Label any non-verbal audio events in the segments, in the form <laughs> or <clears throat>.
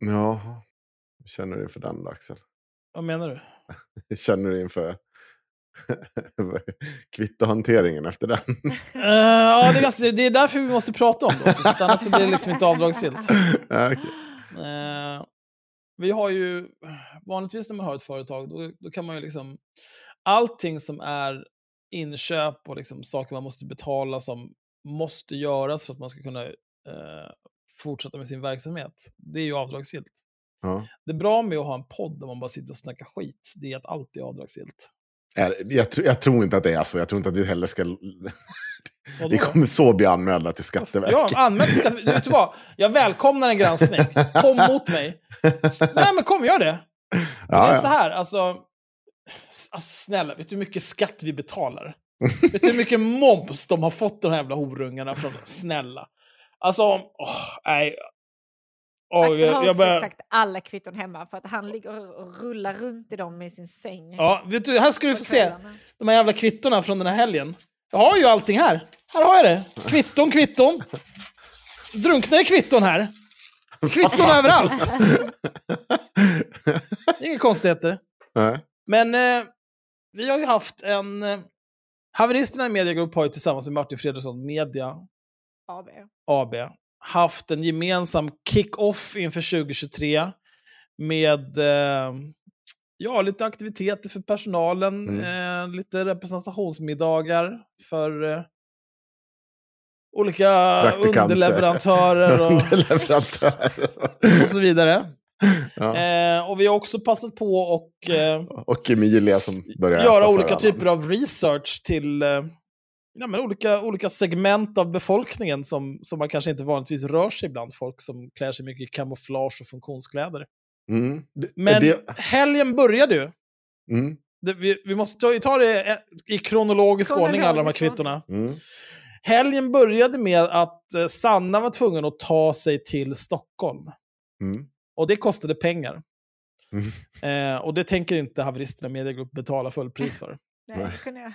Ja, känner du inför den då, Axel? Vad menar du? <laughs> Känner du inför <laughs> kvittohanteringen efter den? Eh, ja, det är, ganska, det är därför vi måste prata om det också, annars så blir det liksom inte avdragsgillt. <laughs> ja, okej. Eh, vi har ju, vanligtvis när man har ett företag, då, då kan man ju liksom, allting som är inköp och liksom saker man måste betala som måste göras för att man ska kunna eh, fortsätta med sin verksamhet, det är ju avdragsgillt. Ja. Det bra med att ha en podd där man bara sitter och snackar skit, det är att allt är avdragsgillt. Jag, tr- jag tror inte att det är så. Jag tror inte att vi heller ska... Vadå? vi kommer så bli anmälda till Skatteverket. Ja, anmäl till Skatte- Vet du vad? Jag välkomnar en granskning. Kom mot mig. Nej, men kom, gör det. <laughs> Ja, det är ja. så här, alltså, alltså... Snälla, vet du hur mycket skatt vi betalar? vet du hur mycket moms de har fått, de här jävla horungarna? Från, snälla. Alltså, åh, nej. Åh, Axel har jag, också börjar- exakt alla kvitton hemma för att han ligger och rullar runt i dem i sin säng. Ja, vet du, här ska du få se. De här jävla kvittorna från den här helgen. Jag har ju allting här. Här har jag det. Kvitton, kvitton. Drunknar i kvitton här. Kvitton <laughs> överallt. Det <laughs> är inga konstigheter. Nej. Men eh, vi har ju haft en... Eh, Haveristerna i Media Group har ju tillsammans med Martin Fredriksson Media AB. AB haft en gemensam kick-off inför 2023 med eh, ja, lite aktiviteter för personalen, Mm. eh, lite representationsmiddagar för eh, olika underleverantörer <laughs> och, Underleverantörer. och så vidare. ja. Eh, och vi har också passat på och eh, Och Emilia som börjar göra olika typer av research till eh, ja, men olika, olika segment av befolkningen som, som man kanske inte vanligtvis rör sig bland. Folk som klär sig mycket i kamouflage och funktionskläder. Mm. Det- Men det, helgen började ju. mm. Det, vi, vi måste ta, ta det eh, i kronologisk ordning, alla de här kvittona. Mm. Helgen började med att eh, Sanna var tvungen att ta sig till Stockholm. Mm. Och det kostade pengar. Mm. Eh, och det tänker inte haveristerna Media Group betala fullpris för. Nej, det kunde jag.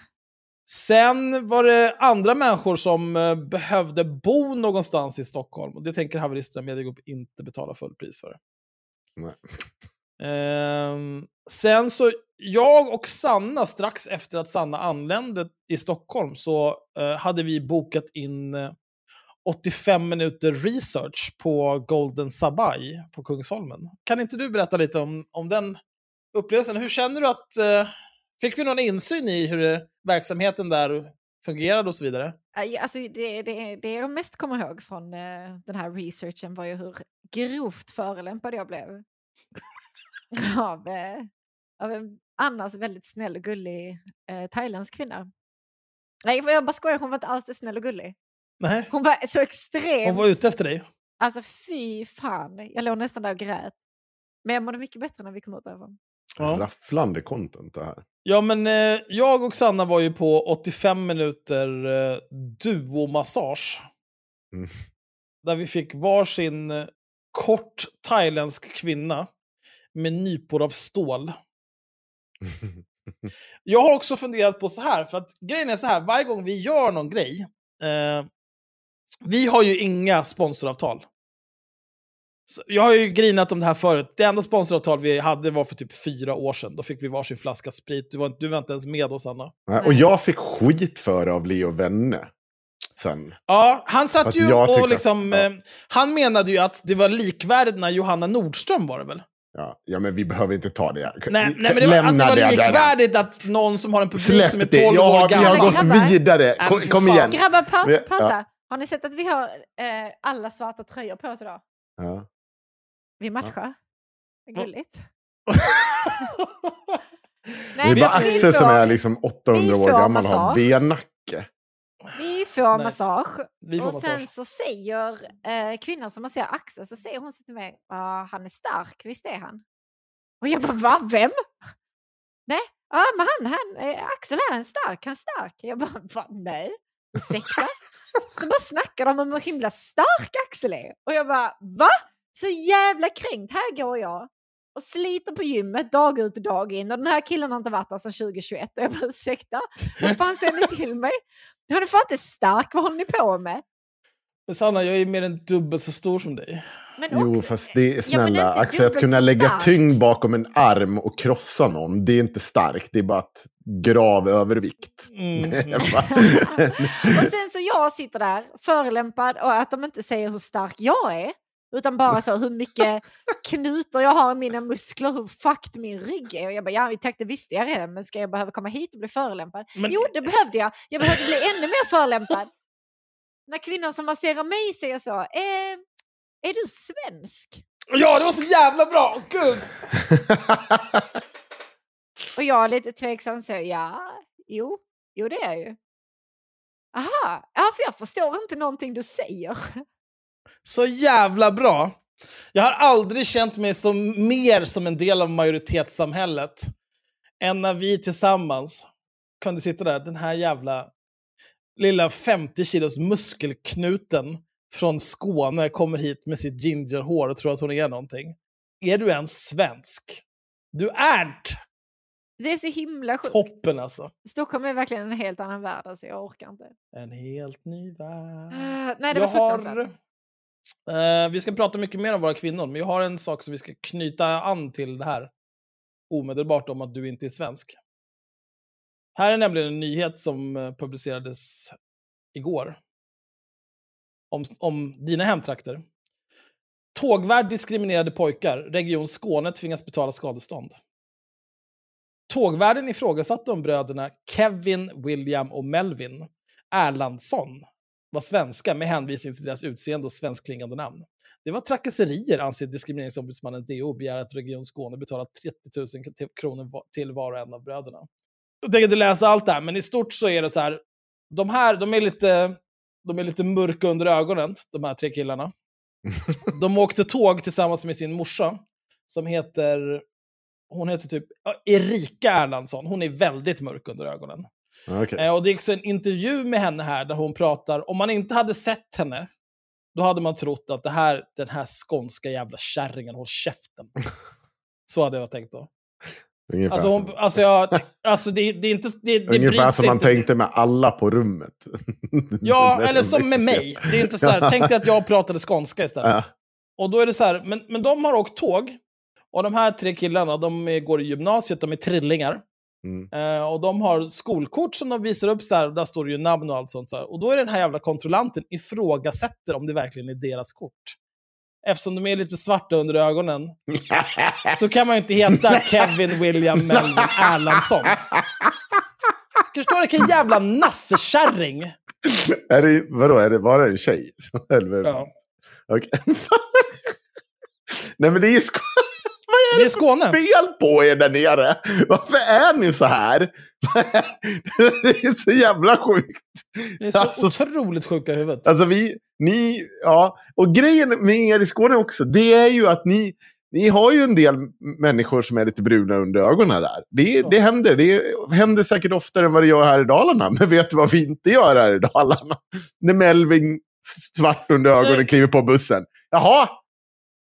Sen var det andra människor som eh, behövde bo någonstans i Stockholm. Och det tänker haveristerna Media Group inte betala fullpris för. Nej. Ehm, sen så, jag och Sanna, strax efter att Sanna anlände i Stockholm, så eh, hade vi bokat in eh, 85 minuter research på Golden Sabai på Kungsholmen. Kan inte du berätta lite om, om den upplevelsen? Hur känner du att... Eh, fick vi någon insyn i hur det, verksamheten där fungerade och så vidare? Alltså, det, det, det jag mest kommer ihåg från eh, den här researchen var ju hur grovt förolämpad jag blev. <laughs> av, eh, av en annars väldigt snäll och gullig eh, thailändsk kvinna. Nej, för jag bara skojar, hon var inte alls snäll och gullig. Nej. Hon var så extremt... Hon var ute efter dig. Alltså fy fan, jag låg nästan där och grät. Men jag mådde mycket bättre när vi kom ut därifrån. Ja. Rafflande content det här. Ja, men eh, jag och Sanna var ju på 85 minuter eh, duomassage. Mm. Där vi fick varsin eh, kort thailändsk kvinna med nypor av stål. <laughs> Jag har också funderat på så här, för att grejen är så här, varje gång vi gör någon grej, eh, vi har ju inga sponsoravtal. Jag har ju grinat om det här förut. Det enda sponsoravtal vi hade var för typ fyra år sedan. Då fick vi varsin flaska sprit. Du var, du var inte ens med oss, Anna. Nej, Och jag fick skit för det av Leo Venne. Sen. Ja, han satt Att ju och att- liksom... ja. Eh, han menade ju att det var likvärdigt när Johanna Nordström var det väl? Ja, ja, men vi behöver inte ta det här. Nej, nej men det var, att det var där. likvärdigt att någon som har en publik som är Släpp det. 12 Ja, år vi har gammal... gått Grabbar. vidare. Kom, men kom igen. Grabbar, pausa, pausa. ja. Har ni sett att vi har eh, alla svarta tröjor på oss idag? Ja. Vi matchar. Va? gulligt. <laughs> Det är vi bara Axel som är liksom 800 år vi får gammal och har massage. V-nacke. Vi får Nice. massage. Vi får och sen massage. så säger eh, kvinnan som masserar Axel, så säger hon så till mig, ah, han är stark, visst är han? Och jag bara, va? Vem? Nej, ja men han, han, eh, Axel är en stark, han är stark. Jag bara, va? Nej, ursäkta? så bara snackar de om hur himla stark Axel är. Och jag bara, va? Så jävla kränkt, här går jag och sliter på gymmet dag ut och dag in och den här killen har inte varit där sedan 2021 och jag bara ursäkta, vad fan säger ni till mig? Han är fan inte stark, vad håller ni på med? Men Sanna, jag är mer än dubbelt så stor som dig. Men Jo, också- fast det är Ja, snälla. inte Axel, att kunna lägga stark. tyngd bakom en arm och krossa någon, det är inte starkt. Det är bara ett grav övervikt. <laughs> Mm. <laughs> Och sen så jag sitter där förelämpad och att de inte säger hur stark jag är. Utan bara <laughs> så hur mycket knutor jag har i mina muskler, hur fucked min rygg är. Och jag bara, ja tack det visste jag redan, men ska jag behöva komma hit och bli förolämpad? Men- Jo, det behövde jag. Jag behövde bli ännu mer förolämpad. När kvinnan som masserar mig säger så, eh, är du svensk? Ja, det var så jävla bra! Gud! <laughs> Och jag är lite tveksam säger, ja, jo, jo det är jag ju. Aha, ja för jag förstår inte någonting du säger. Så jävla bra. Jag har aldrig känt mig som mer som en del av majoritetssamhället än när vi tillsammans kunde sitta där, den här jävla lilla 50 kilos muskelknuten från Skåne kommer hit med sitt gingerhår och tror att hon är någonting. Är du ens svensk? Du är inte Det är så himla sjukt. toppen alltså. Stockholm är verkligen en helt annan värld, alltså jag orkar inte. En helt ny värld. Ah, nej, det var jag har, Uh, vi ska prata mycket mer om våra kvinnor, men jag har en sak som vi ska knyta an till det här omedelbart om att du inte är svensk. Här är nämligen en nyhet som eh, publicerades igår. Om, om dina hemtrakter. Tågvärd diskriminerade pojkar. Region Skåne tvingas betala skadestånd. Tågvärden ifrågasatte om bröderna Kevin, William och Melvin Erlandsson var svenska med hänvisning till deras utseende och svenskklingande namn. Det var trakasserier, anser diskrimineringsombudsmannen DO och begär att Region Skåne betalar 30 000 till- kronor till var och en av bröderna. Jag tänker inte läsa allt det här, men i stort så är det så här. De här, de är lite, de är lite mörka under ögonen, de här tre killarna. <laughs> De åkte tåg tillsammans med sin morsa, som heter, hon heter typ Erika Erlandsson. Hon är väldigt mörk under ögonen. Okej. Eh, och det är också en intervju med henne här där hon pratar, om man inte hade sett henne, då hade man trott att det här, den här skånska jävla kärringen, håll käften. <laughs> Så hade jag tänkt då. Ungefär, Alltså, hon, alltså, jag, alltså det, det är inte... Det, det ungefär som man inte. tänkte med alla på rummet. <laughs> Ja, <laughs> eller som med mig. Det är inte så här, tänk dig att jag pratade skånska istället. Ja. Och då är det så här, men, men de har åkt tåg. Och de här tre killarna, de går i gymnasiet, de är trillingar. Mm. Eh, och de har skolkort som de visar upp så här, där står det ju namn och allt sånt. Så här. Och då är den här jävla kontrollanten ifrågasätter om det verkligen är deras kort. Eftersom de är lite svarta under ögonen, <laughs> då kan man ju inte heta Kevin William <laughs> Melvin Erlandsson. Förstår du vilken jävla nassekärring? är det, vadå, är det, var det en tjej? <laughs> Eller, Ja. Okej. Nej men det är ju sk- Det är Skåne. fel på er där nere. Varför är ni så här? <laughs> det är så jävla sjukt. Det är så Alltså- otroligt sjuka i huvudet. Alltså vi, ni, ja. Och grejen med er i Skåne också, det är ju att ni, ni har ju en del människor som är lite bruna under ögonen där. Det, det händer. Det händer säkert oftare än vad det gör här i Dalarna. Men vet du vad vi inte gör här i Dalarna? När Melvin svart under ögonen kliver på bussen. Jaha,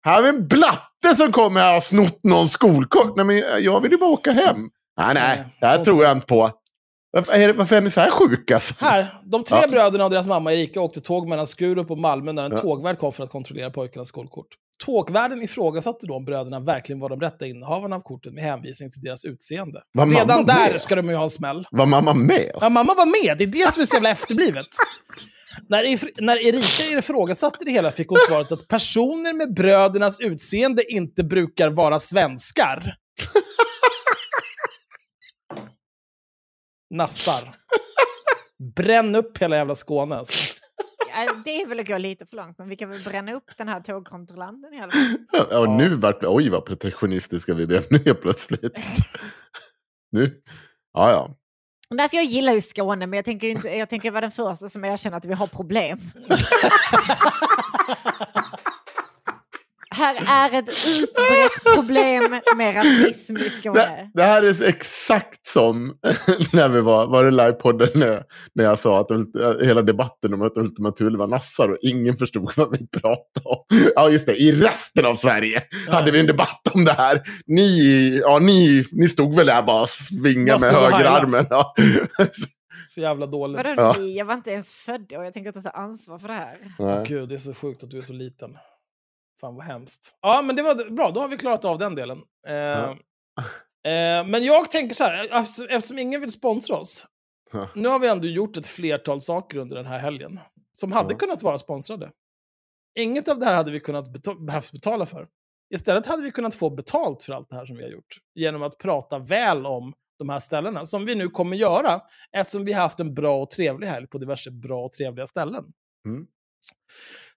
här har vi en blatte som kommer här har snott någon skolkort. Nej, men jag vill ju bara åka hem. Nej, nej, det här tror jag inte på. Varför är, det, varför är ni så här sjuka? alltså? Här, de tre Ja. bröderna och deras mamma Erika åkte tåg mellan Skurup och Malmö när en Ja. tågvärd kom för att kontrollera pojkarnas skolkort. Tågvärden ifrågasatte då om bröderna verkligen var de rätta innehavarna av korten med hänvisning till deras utseende. Var Redan där med? ska de ju ha en smäll. Var mamma med? Ja, mamma var med, det är det som är så jävla efterblivet. <laughs> När, när Erika ifrågasatte det hela fick hon svaret att personer med brödernas utseende inte brukar vara svenskar. Nassar. Bränn upp hela jävla Skåne. Alltså. Ja, det är väl att gå lite för långt, men vi kan väl bränna upp den här tågkontrollanten i alla fall. Ja, och nu vart Oj, vad protektionistiska vi blev nu plötsligt. <laughs> nu? Ja, ja. Alltså jag gillar ju Skåne, men jag tänker, inte, jag tänker vara den första som erkänner att vi har problem. <laughs> Här är ett utbrett problem med rasism i Det, Skåne. det här är exakt som <laughs> när vi var, var det livepodden när, när jag sa att hela debatten om att Ultima Thule var nassar och ingen förstod vad vi pratade om. Ja, just det. I resten av Sverige hade vi en debatt om det här. Ni, ja, ni, ni stod väl där bara och svingade med högerarmen. Ja. <laughs> Så jävla dåligt. Vadå Ja. ni? Jag var inte ens född och jag tänker inte ta ansvar för det här. Nej. Gud, det är så sjukt att du är så liten. Fan vad hemskt. Ja, men det var bra. Då har vi klarat av den delen. Eh, Ja. eh, men jag tänker så här, eftersom, eftersom ingen vill sponsra oss. Ja. Nu har vi ändå gjort ett flertal saker under den här helgen. Som hade Ja. kunnat vara sponsrade. Inget av det här hade vi kunnat beta- behövt betala för. Istället hade vi kunnat få betalt för allt det här som vi har gjort. Genom att prata väl om de här ställena. Som vi nu kommer göra. Eftersom vi har haft en bra och trevlig helg på diverse bra och trevliga ställen. Mm.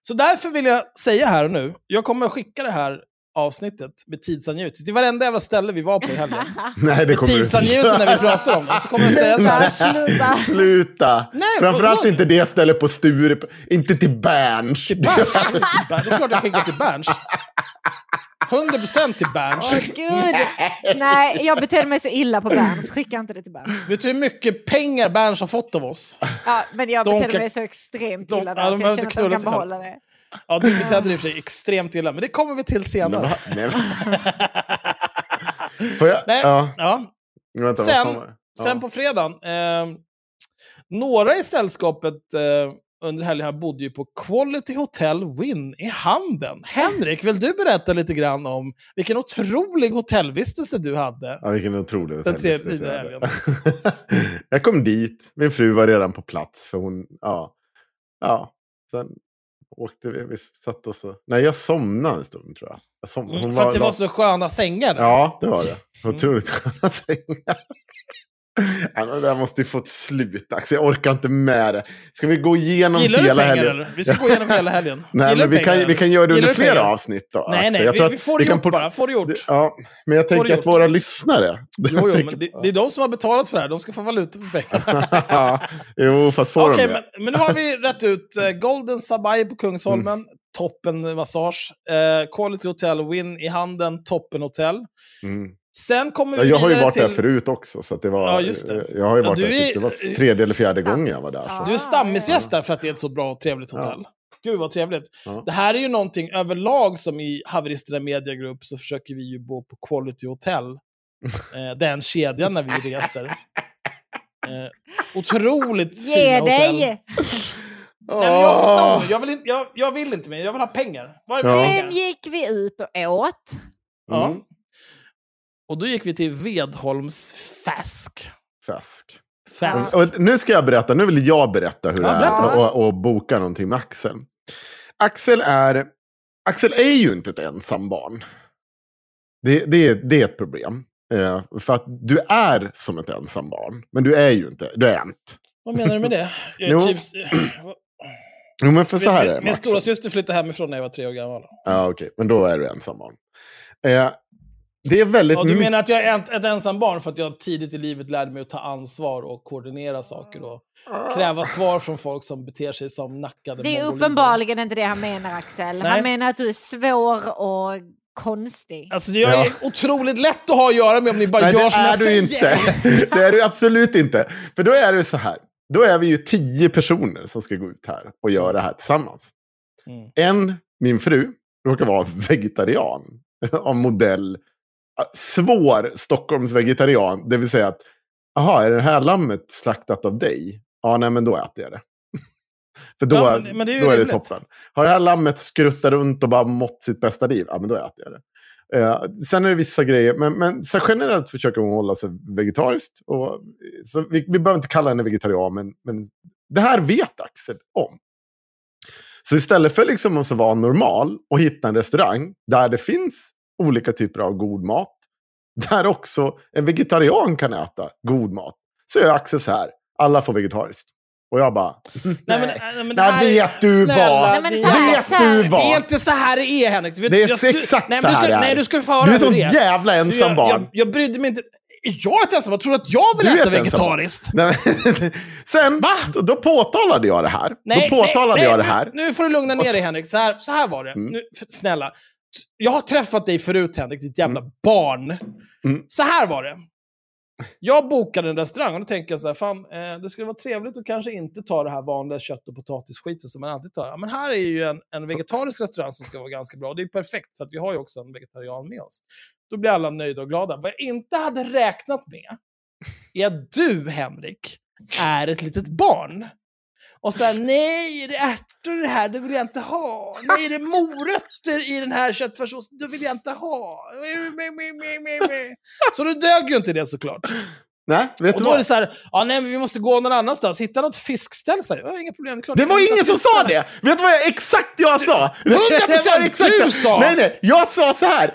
Så därför vill jag säga här och nu, jag kommer att skicka det här avsnittet med tidsangivet till varenda jävla ställe vi var på i helgen. <laughs> Nej, det kommer tidsangivelsen när vi pratar om det. Så kommer jag säga så här. <laughs> Sluta! Sluta! Nej, Framförallt vadå? inte det stället på Sturup. Inte. Till Berns. Till Berns. Det är klart jag skickar till Berns. <laughs> 100% till Berns. Åh gud! Nej, jag betedde mig så illa på Berns. Skicka inte det till Berns. Vet du hur mycket pengar Berns har fått av oss? Ja, men jag De betedde kan- mig så extremt de- illa ja, där de så jag inte känner att de kan sig själva. behålla det. Ja, du betedde dig för sig extremt illa, men det kommer vi till senare. nej, men- <laughs> Får jag? Nej, Ja, ja. vänta, Sen-. Sen på fredagen, eh, några i sällskapet eh, under helgen här bodde ju på Quality Hotel Win i Handen. Henrik, vill du berätta lite grann om vilken otrolig hotellvistelse du hade? Ja, vilken otrolig hotellvistelse jag hade. <laughs> Jag kom dit, min fru var redan på plats. För hon, ja. Ja, sen åkte vi, vi satt oss och... Nej, jag somnade en stund tror jag. jag som, hon Mm, för att det var så sköna sängar där. Ja, det var det. Mm. Otroligt sköna <laughs> sängar. Men <laughs> det där måste ju få ett slut, Axel. Jag orkar inte med det. Ska vi gå igenom Gillar hela pengar helgen? eller? Vi ska gå igenom hela helgen. <laughs> Nej, Gillar men vi kan, vi kan göra det under flera pengar? avsnitt då. Nej, nej, vi, vi får det gjort bara. Får det gjort. Ja, men jag tänker att våra lyssnare... <laughs> Jo, jo, tänker- men det, det är de som har betalat för det här. De ska få valuta för pengarna. Jo, fast får Okej, de det? men, men nu har vi rätt ut eh, Golden Sabai på Kungsholmen, Mm. toppen massage. Eh, Quality Hotel Win i handen, toppen hotell. Mm. Sen kommer Ja, vi jag har ju varit där till... förut också. Så att det var, Ja, just det. Jag har ju Ja, varit du där, är- typ, det var tredje eller fjärde gången jag var där. Ja. Så. Du är stammisgäst där för att det är ett så bra och trevligt hotell. Gud vad trevligt. Ja. Det här är ju någonting överlag som i Haveristerna Media Group så försöker vi ju bo på Quality Hotel. <laughs> Eh, den kedjan när vi reser. Eh, otroligt Ge fina hotell. dig! Nej, men jag, vill inte, jag, jag vill inte mer, jag vill ha pengar. Var är Ja. pengar? Sen gick vi ut och åt. Ja. Mm. Och då gick vi till Vedholms Fäsk. Fäsk. Fäsk. Och nu ska jag berätta, nu vill jag berätta hur Ja, det är och, och boka någonting med Axel. Axel är, Axel är ju inte ett ensam barn. Det, det, är, det är ett problem. Eh, för att du är som ett ensam barn, men du är ju inte, du är inte. Vad menar du med det? <laughs> Jo. typ, Jo, men för så här är det. min min Max. stora syster flyttade hemifrån när jag var tre år gammal. Ja, okej, men då är du ensam barn. Eh, det är väldigt Ja, du menar att jag är ett, ett ensam barn för att jag tidigt i livet lärde mig att ta ansvar och koordinera saker och kräva svar från folk som beter sig som nackade Det är mongolider. uppenbarligen inte det han menar Axel. Nej. Han menar att du är svår att konstig. Alltså jag är Ja. otroligt lätt att ha att göra med om ni bara Nej, gör det som är jag du säger. inte. Det är du absolut inte. För då är det så här. Då är vi ju tio personer som ska gå ut här och göra det här tillsammans. Mm. En, min fru, råkar vara vegetarian. <laughs> Av modell svår Stockholmsvegetarian. Det vill säga att, jaha, är det här lammet slaktat av dig? Ja, nej, men då äter jag det. <laughs> För då, Ja, men- men det är då är det toppen. Har det här lammet skruttat runt och bara mått sitt bästa liv? Ja, men då äter jag det. Eh, sen är det vissa grejer, men, men så generellt försöker hon hålla sig vegetariskt. Och, så vi, vi behöver inte kalla henne vegetarian, men, men det här vet Axel om. Så istället för liksom att vara normal och hitta en restaurang där det finns olika typer av god mat, <laughs> där också en vegetarian kan äta god mat, så är Axel så här, alla får vegetariskt. Och jag bara, <laughs> nej, Nej, men, nej, men det nej vet du snälla, vad? Nej, här- vet här- du Det är vad? inte så här det är Henrik. Vet, Det är jag skulle- exakt nej, så här det är. Nej, du ska få höra Du är hur så det är. jävla Du, ensam jag, barn. jag, jag brydde mig inte. Är jag ett ensam? Tror du att jag vill Du äta vegetariskt? Nej, <laughs> Sen, Va? då, då påtalade jag det här. då påtalade nej, jag det nej, här. Nu, nu får du lugna ner dig Henrik. Så här, så här var det. Mm. Nu, snälla. Jag har träffat dig förut Henrik, ditt jävla barn. Mm. Så här var det. Jag bokade en restaurang och då tänker jag så här, fan, eh, det skulle vara trevligt att kanske inte ta det här vanliga kött och potatisskiten som man alltid tar. Ja, men här är ju en, en vegetarisk restaurang som ska vara ganska bra. Det är perfekt för att vi har ju också en vegetarian med oss. Då blir alla nöjda och glada. Vad jag inte hade räknat med är att du, Henrik, är ett litet barn. Och så här, nej, är det ärtor det här? Det vill jag inte ha. Nej, är det morötter i den här köttfärssåsen? Det vill jag inte ha. Så du dög ju inte det såklart. Nej, vet Och du då är det vad? så här, ja, nej, men vi måste gå någon annanstans. Hitta något fiskställe. Så här, ja, inga problem. Det, klart, Det var ingen som sa det! Vet du vad jag, exakt jag sa? 100% <laughs> Det var exakt du det. sa! Nej, nej, jag sa så här.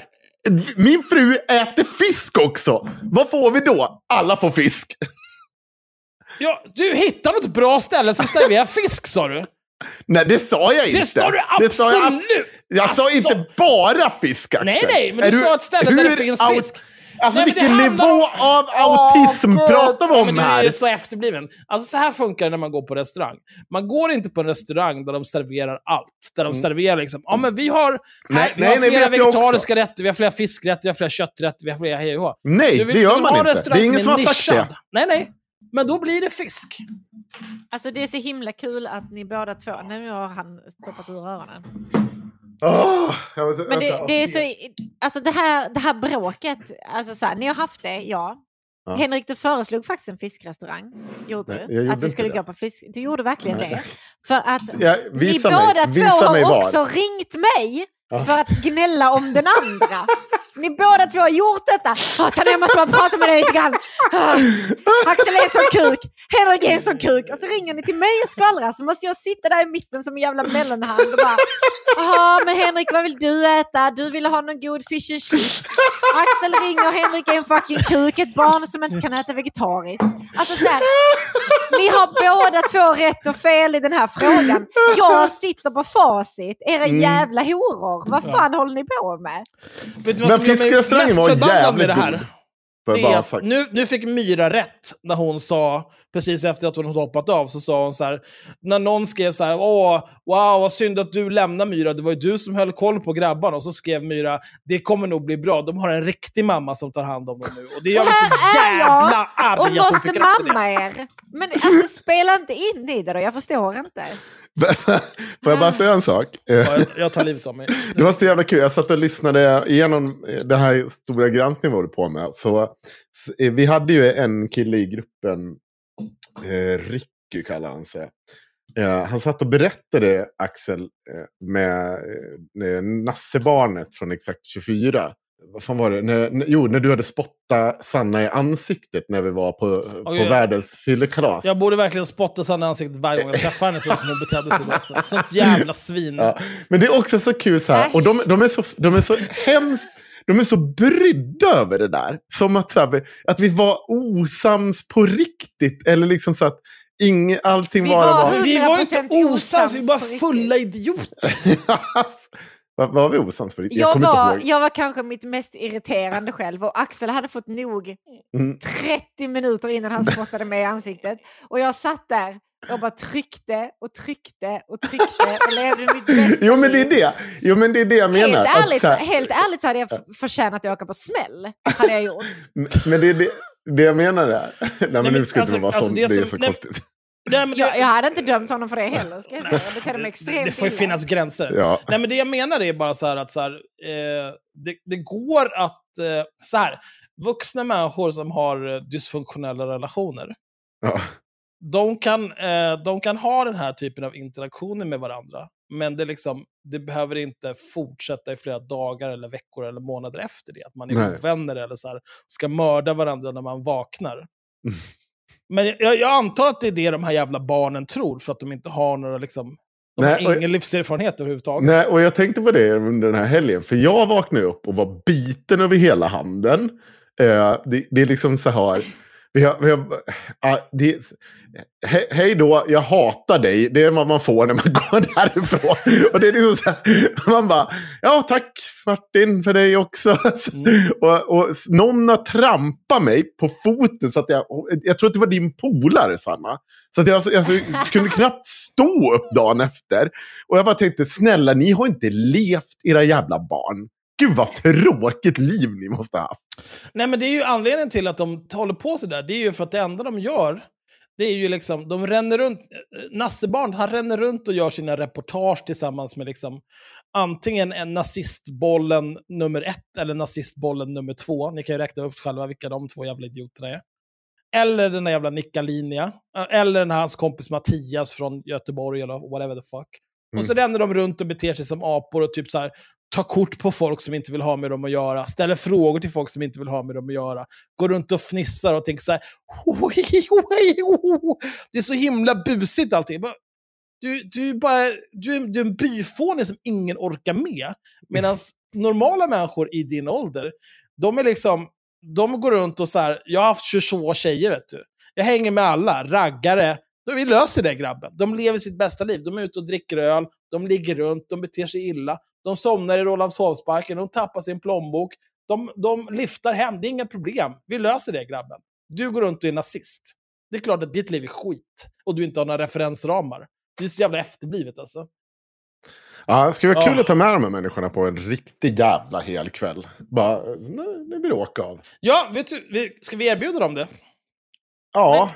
Min fru äter fisk också. Vad får vi då? Alla får fisk. Ja, du hittar något bra ställe som serverar <laughs> fisk, sa du. Nej, det sa jag inte. Det sa du Det sa jag, absolut! jag sa Alltså. inte bara fisk, Axel. Nej, nej, men Är du sa ett ställe där det finns fisk. Alltså Nej, vilken nivå om- av autism Åh, pratar vi om men Du här? är så efterbliven. Alltså så här funkar det när man går på restaurang. Man går inte på en restaurang där de serverar allt. Där de serverar liksom, ja men vi har, här, Nej, vi har nej, flera vegetariska rätter, vi har flera fiskrätter, vi har flera kötträtter, vi har flera hej. Nej, Du vill- det gör du man inte. Det är ingen som är har sagt nischad. det. Nej, nej. Men då blir det fisk. Alltså det är så himla kul att ni båda två, nu har han stoppat ur öronen. Jag måste- Men det, det är så, alltså det här, det här bråket, alltså så här, ni har haft det, ja. Ja. Henrik, du föreslog faktiskt en fiskrestaurang. Gjorde Nej, du? jag gjorde att vi skulle det. gå på fisk. Du gjorde verkligen Nej. det. För att Ja, ni båda mig. två Visa har var. också ringt mig Ja. för att gnälla om den andra. Ni båda två har gjort detta. Oh, så jag måste bara prata med dig lite grann. Oh, Axel är en sån kuk. Henrik är en sån kuk. Och så ringer ni till mig och skvallrar så måste jag sitta där i mitten som en jävla mellanhand och bara Jaha, men Henrik vad vill du äta? Du ville ha någon god fish and chips. Axel ringer, Henrik är en fucking kuk, ett barn som inte kan äta vegetariskt. Alltså så här, ni har båda två rätt och fel i den här frågan. Jag sitter på facit. Era Mm. jävla horor. Vad fan håller ni på med? Vet du vad Men som mig fiskrestaurangen var jävligt god. Det nu, nu fick Myra rätt när hon sa, precis efter att hon hade hoppat av, så sa hon så här, när någon skrev så här, åh, wow, vad synd att du lämnar Myra, det var ju du som höll koll på grabbarna. Och så skrev Myra, det kommer nog bli bra, de har en riktig mamma som tar hand om dem nu. Och det gör mig så jävla arg och måste mamma er. Men alltså, spela inte in i det då, jag förstår inte. <laughs> Får jag bara säga en sak? Ja, <laughs> jag, tar livet av mig. Det var så jävla kul. Jag satt och lyssnade igenom eh, den här stora granskningen vi håller på med. Så, eh, vi hade ju en kille i gruppen, eh, Ricky kallar han sig. Eh, han satt och berättade, Axel, eh, med eh, Nassebarnet från Exakt 24. Vad fan var det? När, jo, när du hade spottat Sanna i ansiktet när vi var på, på ja. världens fyllekalas. Jag borde verkligen spotta Sanna i ansiktet varje gång jag träffar henne så som hon betedde sig. Alltså. Sånt jävla svin. Ja. Men det är också så kul så här, och de, de, är så, de är så hemskt, de är så brydda över det där. Som att, så här, att vi var osams på riktigt. Eller liksom så att ing, allting Vi bara var var... Vi var inte 100% osams, vi var bara på riktigt. fulla idioter. <laughs> Var, var vi osams på? Jag kommer var, jag var kanske mitt mest irriterande själv och Axel hade fått nog Mm. 30 minuter innan han spottade mig i ansiktet. Och jag satt där och bara tryckte och tryckte och tryckte och levde mitt bästa <laughs> Jo, men det är det, jo, men det, är det jag menar. Helt ärligt, så så, helt ärligt så hade jag förtjänat att åka på smäll. Hade jag gjort. <laughs> Men det är det, det jag menar är... <laughs> Nej, men men nu ska alltså- inte vara alltså sånt, det det, är som- så nej, konstigt. Nej, men det, Jag, jag hade inte dömt honom för det heller. Ska jag, säga. jag betedde mig extremt det får ju illa. finnas gränser. Ja. Nej, men det jag menar är bara så här att så här, eh, det, det går att... Eh, så här, vuxna människor som har eh, dysfunktionella relationer, Ja. de kan, eh, de kan ha den här typen av interaktioner med varandra. Men det, liksom, det behöver inte fortsätta i flera dagar, eller veckor eller månader efter det. Att man är Nej. ovänner eller så här, ska mörda varandra när man vaknar. <laughs> Men jag, jag antar att det är det de här jävla barnen tror, för att de inte har några liksom, de Nej, har ingen livserfarenhet överhuvudtaget. Nej, och jag tänkte på det under den här helgen. För jag vaknade upp och var biten över hela handen. Eh, det, det är liksom så här. Vi har, vi har, ah, det, he, hej då, jag hatar dig. Det är vad man får när man <laughs> går därifrån. Och det är liksom så här, man bara, ja tack Martin för dig också. Mm. <laughs> och, och någon har trampat mig på foten så att jag, jag tror att det var din polare Sanna. Så att jag alltså, alltså, <laughs> kunde knappt stå upp dagen efter. Och jag bara tänkte, snälla ni har inte levt era jävla barn. Gud vad tråkigt liv ni måste ha haft. Nej, men det är ju anledningen till att de håller på sådär. Det är ju för att det enda de gör, det är ju liksom, de ränner runt, eh, Nassebarn, han ränner runt och gör sina reportage tillsammans med liksom antingen en nazistbollen nummer ett eller nazistbollen nummer två. Ni kan ju räkna upp själva vilka de två jävla idioterna är. Eller den där jävla Nickalinja. eh, Eller den här hans kompis Mattias från Göteborg eller whatever the fuck. Och så ränner de runt och beter sig som apor och typ så här, tar kort på folk som inte vill ha med dem att göra, ställer frågor till folk som inte vill ha med dem att göra, går runt och fnissar och tänker så här, det är så himla busigt allting. Du, du, är bara, du, du är en byfåne som ingen orkar med. Medan normala människor i din ålder, de är liksom, de går runt och så här, jag har haft 22 tjejer vet du. Jag hänger med alla, raggare. Vi löser det grabben. De lever sitt bästa liv. De är ute och dricker öl, de ligger runt, de beter sig illa. De somnar i Rålambshovsparken, de tappar sin plånbok. De, de liftar hem, det är inga problem. Vi löser det grabben. Du går runt och är nazist. Det är klart att ditt liv är skit. Och du inte har några referensramar. Det är så jävla efterblivet alltså. Ja, det skulle vara kul Ja. att ta med de här människorna på en riktig jävla hel kväll. Bara, nu, nu vill det åka av. Ja, vet du, vi, ska vi erbjuda dem det? Ja.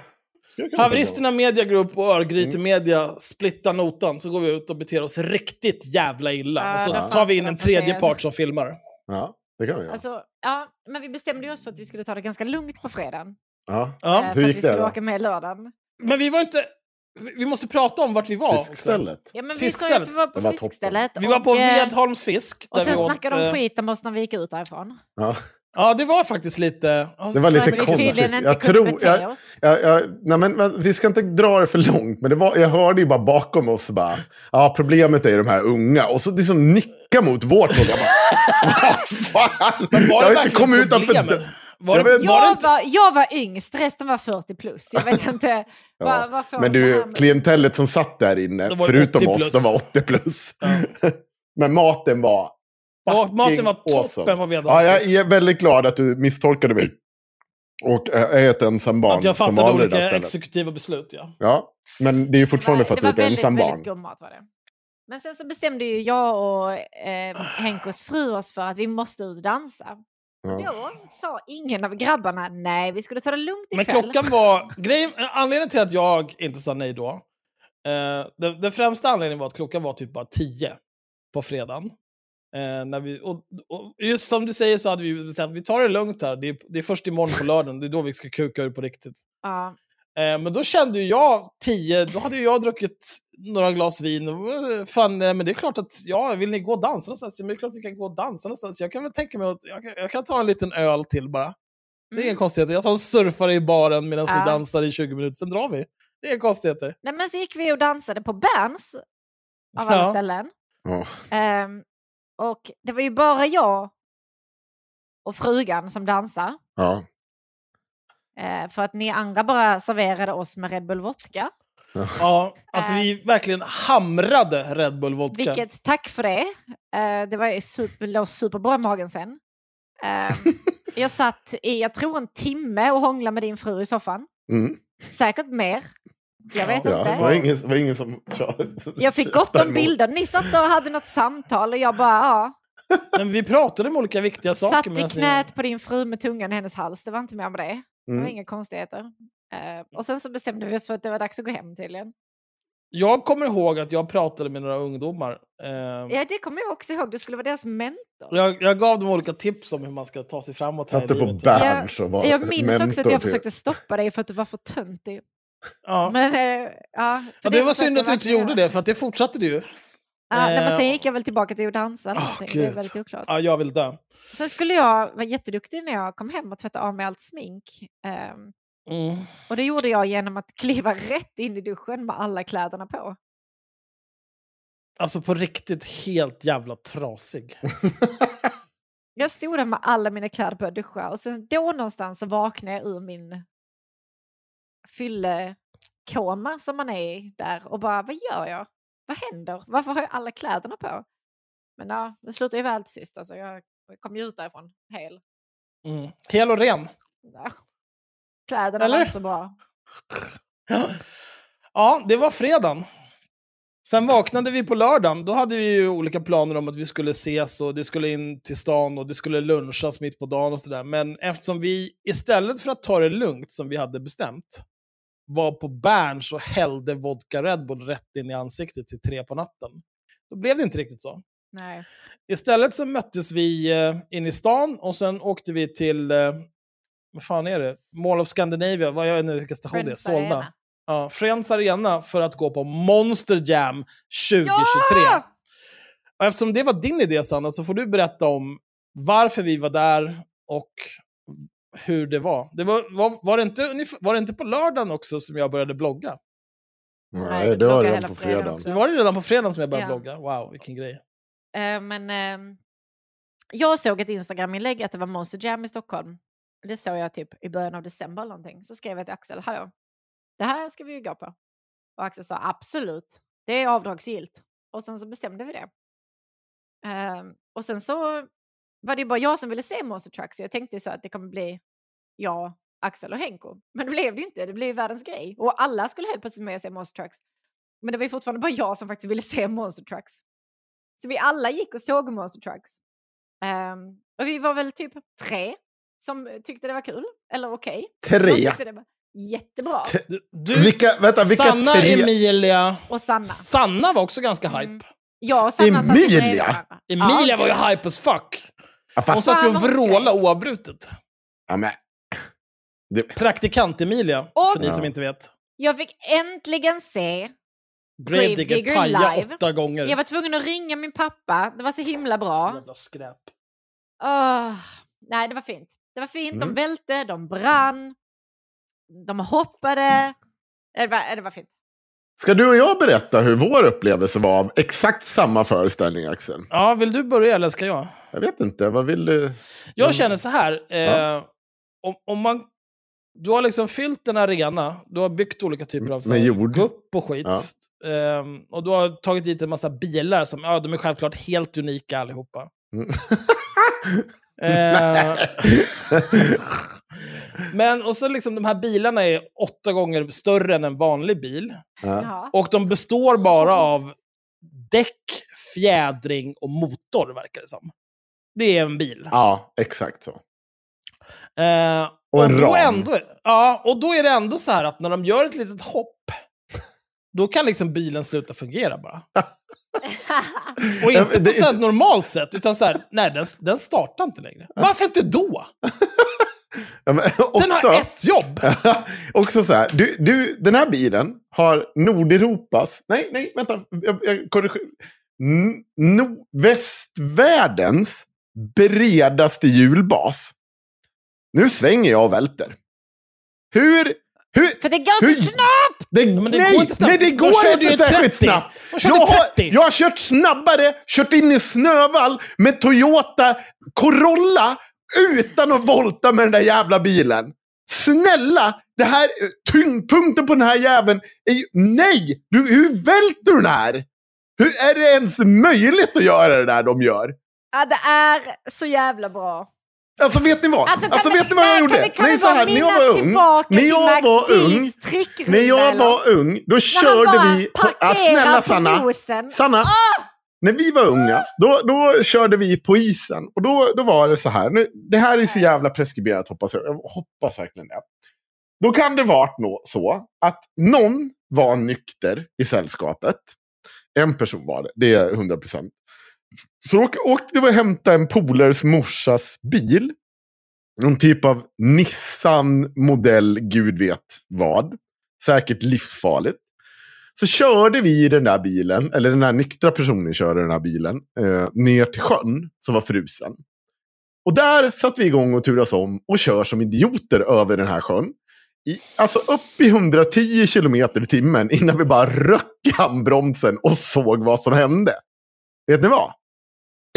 Haveristerna Media Group och Örgryte Media splittar notan, så går vi ut och beter oss riktigt jävla illa. Ja, och så tar vi in en tredje part som filmar. Ja, det kan vi göra. Alltså, ja, men vi bestämde oss för att vi skulle ta det ganska lugnt på fredagen. ja. Ja. eh, hur för att gick vi skulle då? åka med lördagen. Men vi var inte... Vi måste prata om vart vi var. också. Fiskstället. Ja, men Fiskstället. vi var på var fiskstället. Vi var på Vedholms fisk. Och sen vi åt, snackade de eh, skit om oss när vi gick ut därifrån. Ja. Ja, det var faktiskt lite... Det var lite konstigt. Jag tror- jag-. Jag, jag, nej men, men, vi ska inte dra det för långt, men det var, jag hörde ju bara bakom oss bara, ja problemet är ju de här unga. Och så liksom nicka mot vårt håll. Jag bara, <laughs> vad fan? Var jag har inte kommit utanför. Var Jag det, vet- var Jag inte... var, jag var yngst, resten var 40 plus. Jag vet <laughs> inte Ja. vad får Men du, klientellet som satt där inne, var förutom 80 oss, de var 80 plus. Ja. <laughs> Men maten var maten var fucking awesome. toppen på Vedholms Ja, jag är väldigt glad att du misstolkade mig. Och är ett ensam barn Att jag fattade olika exekutiva beslut, ja. Ja, men det är ju fortfarande för att det du var är ett ensam väldigt, barn. väldigt god mat var det. Men sen så bestämde ju jag och eh, Henkos fru oss för att vi måste ut och dansa. Ja. Då sa ingen av grabbarna nej, vi skulle ta det lugnt Men ikväll. klockan var... Grejen, anledningen till att jag inte sa nej då, eh, den, den främsta anledningen var att klockan var typ bara 10 på fredagen. Eh, när vi, och, och just som du säger så hade vi bestämt vi tar det lugnt här. Det är, det är först imorgon på lördagen, det är då vi ska kuka ur på riktigt. Ja, Eh, men då kände jag 10, då hade jag druckit några glas vin. Och, eh, fan, eh, men det är klart att, ja, vill ni gå och dansa någonstans? Ja, men det är klart vi kan gå och dansa någonstans. Jag kan väl tänka mig att jag kan, jag kan ta en liten öl till bara. Det är inga Mm. konstigheter. Jag tar en surfare i baren medan Ja. ni dansar i 20 minuter, sen drar vi. Det är inga konstigheter. Nej, men så gick vi och dansade på Berns av alla Ja. ställen. Ja. Ehm, och det var ju bara jag och frugan som dansade. Ja. Eh, för att ni andra bara serverade oss med Red Bull vodka. Ja, alltså Eh. vi verkligen hamrade Red Bull vodka. Vilket, tack för det. Eh, det var super, låg superbra i magen sen. Eh, <laughs> jag satt i, jag tror en timme och hånglade med din fru i soffan. Mm. Säkert mer. Jag vet Ja, inte. det var ingen, var ingen som... Jag fick gott om bilder. Ni satt och hade något samtal och jag bara, ja. Men vi pratade om olika viktiga saker. Satt i knät på din fru med tungan i hennes hals. Det var inte mer med det. Det var Mm. inga konstigheter. Eh, och sen så bestämde vi oss för att det var dags att gå hem tydligen. Jag kommer ihåg att jag pratade med några ungdomar. Eh, Ja, det kommer jag också ihåg. Du skulle vara deras mentor. jag, jag gav dem olika tips om hur man ska ta sig framåt. Satte på livet. Berns och var Jag minns också att jag försökte stoppa dig för att du var för töntig. Ja. Men, eh, ja, Ja, det var försökte synd att du inte gjorde det, för att det fortsatte du ju. Nej, men sen Eh, gick jag väl tillbaka till att dansa. det är väldigt oklart. Ja, jag vill dö. Sen skulle jag vara jätteduktig när jag kom hem och tvätta av mig allt smink. Ehm, Mm. och det gjorde jag genom att kliva rätt in i duschen med alla kläderna på. Alltså på riktigt helt jävla trasig. Jag stod där med alla mina kläder på att duscha och sen då någonstans så vaknade jag ur min fyllekoma som man är i där och bara vad gör jag? Vad händer? Varför har jag alla kläderna på? Men ja, det slutade ju väl till sist. Alltså, jag kom ju ut därifrån hel. Mm. Hel och ren. Ja. Kläderna Eller? var inte så bra. Ja, det var fredagen. Sen vaknade vi på lördagen. Då hade vi ju olika planer om att vi skulle ses och det skulle in till stan och det skulle lunchas mitt på dagen och sådär. Men eftersom vi istället för att ta det lugnt som vi hade bestämt var på Berns och hällde vodka Red Bull rätt in i ansiktet till tre på natten. Då blev det inte riktigt så. Nej. Istället så möttes vi eh, in i stan och sen åkte vi till, eh, vad fan är det? Mall of Scandinavia, vad jag inte vilken station det är, Friends Solna. Arena. Ja, Friends Arena för att gå på Monster Jam 2023. Ja! Och eftersom det var din idé Sanna, så får du berätta om varför vi var där och hur det var. Det var, var, var, det inte, var det inte på lördagen också som jag började blogga? Nej, det var redan på fredagen också. Det var det redan på fredagen som jag började Ja. blogga. Wow, vilken grej. Eh, men ehm, jag såg ett Instagram-inlägg att det var Monster Jam i Stockholm. Det såg jag typ i början av december eller någonting. Så skrev jag till Axel, hallå, det här ska vi ju gå på. Och Axel sa absolut, det är avdragsgillt. Och sen så bestämde vi det. Ehm, och sen så var det bara jag som ville se Monster Trucks. Så jag tänkte så att det kommer bli jag, Axel och Henko. <laughs> Men det blev det ju inte, det blev världens grej. Och alla skulle helt plötsligt med och se Monster Trucks. Men det var ju fortfarande bara jag som faktiskt ville <laughs> se Monster Trucks. Så vi alla gick och såg Monster Trucks. Ehm, och vi var väl typ tre som tyckte det var kul, eller okej. Jag Tre. tyckte det var jättebra. T- Du, Vilka, vänta, vilka Sanna, tre? Emilia, Och Sanna. Sanna var också ganska hype. Mm. Och Sanna Emilia? varandra. Emilia Ja, var ju hype as fuck. Ja, Hon satt ju och vrålade oavbrutet. ja, men, Praktikant-Emilia, Och- för ni som Ja. inte vet. Jag fick äntligen se. Gravedigger paja live. åtta gånger. Jag var tvungen att ringa min pappa. Det var så himla bra. Jävla skräp. Åh, nej, det var fint. Det var fint. De Mm. välte, de brann, de hoppade. Det var, det var fint. Ska du och jag berätta hur vår upplevelse var av exakt samma föreställning, Axel? Ja, vill du börja eller ska jag? Jag vet inte, vad vill du? Jag Mm. känner så här. Eh, Ja. om, om man, du har liksom fyllt en arena, du har byggt olika typer av gupp och skit. Ehm, och du har tagit dit en massa bilar som, ja de är självklart helt unika allihopa. Mm. Eh, <laughs> Men och så liksom de här bilarna är åtta gånger större än en vanlig bil. Ja. Och de består bara av däck, fjädring och motor, verkar det som. Det är en bil. ja, exakt så. Eh, Och en då ram. Ändå, ja, och då är det ändå så här att när de gör ett litet hopp, då kan liksom bilen sluta fungera bara. <laughs> Och inte på ett normalt sätt, utan så här, nej, den, den startar inte längre. Varför inte då? Ja, men, Den också, har ett jobb! <laughs> också så här, du, du, den här bilen har Nordeuropas, nej, nej, vänta, jag, jag korrigerar. No, västvärldens bredaste hjulbas. Nu svänger jag och välter. Hur, hur, För det går Hur- så snabbt! det, men det nej, går inte snabbt. nej, det De går körde inte särskilt 30. snabbt. De Jag har, 30. jag har kört snabbare, kört in i snövall med Toyota Corolla utan att volta med den där jävla bilen. Snälla, det här, tyngdpunkten på den här jäveln är ju, nej! Du, hur välter du den här? Hur är det ens möjligt att göra det där de gör? Ja, det är så jävla bra. Alltså vet ni vad? Alltså, Alltså, vi- vet ni vad jag nej, gjorde? kan vi- kan vi Nej, när jag var ung, när jag var ung, när jag var ung, då körde vi... På, parkerar snälla på Sanna, nosen. När vi var unga, då, då körde vi på isen. Och då, då var det så här, nu, det här är så jävla preskriberat hoppas jag, jag hoppas verkligen det. Då kan det vara så att någon var nykter i sällskapet. En person var det, det är 100 procent. Så åk, åkte vi och hämtade en polares morsas bil. Någon typ av Nissan modell, gud vet vad. Säkert livsfarligt. Så körde vi i den där bilen, eller den där nyktra personen körde den där bilen, eh, ner till sjön som var frusen. Och där satt vi igång och turas om och kör som idioter över den här sjön. I, alltså upp i 110 kilometer i timmen innan vi bara röck i handbromsen och såg vad som hände. Vet ni vad?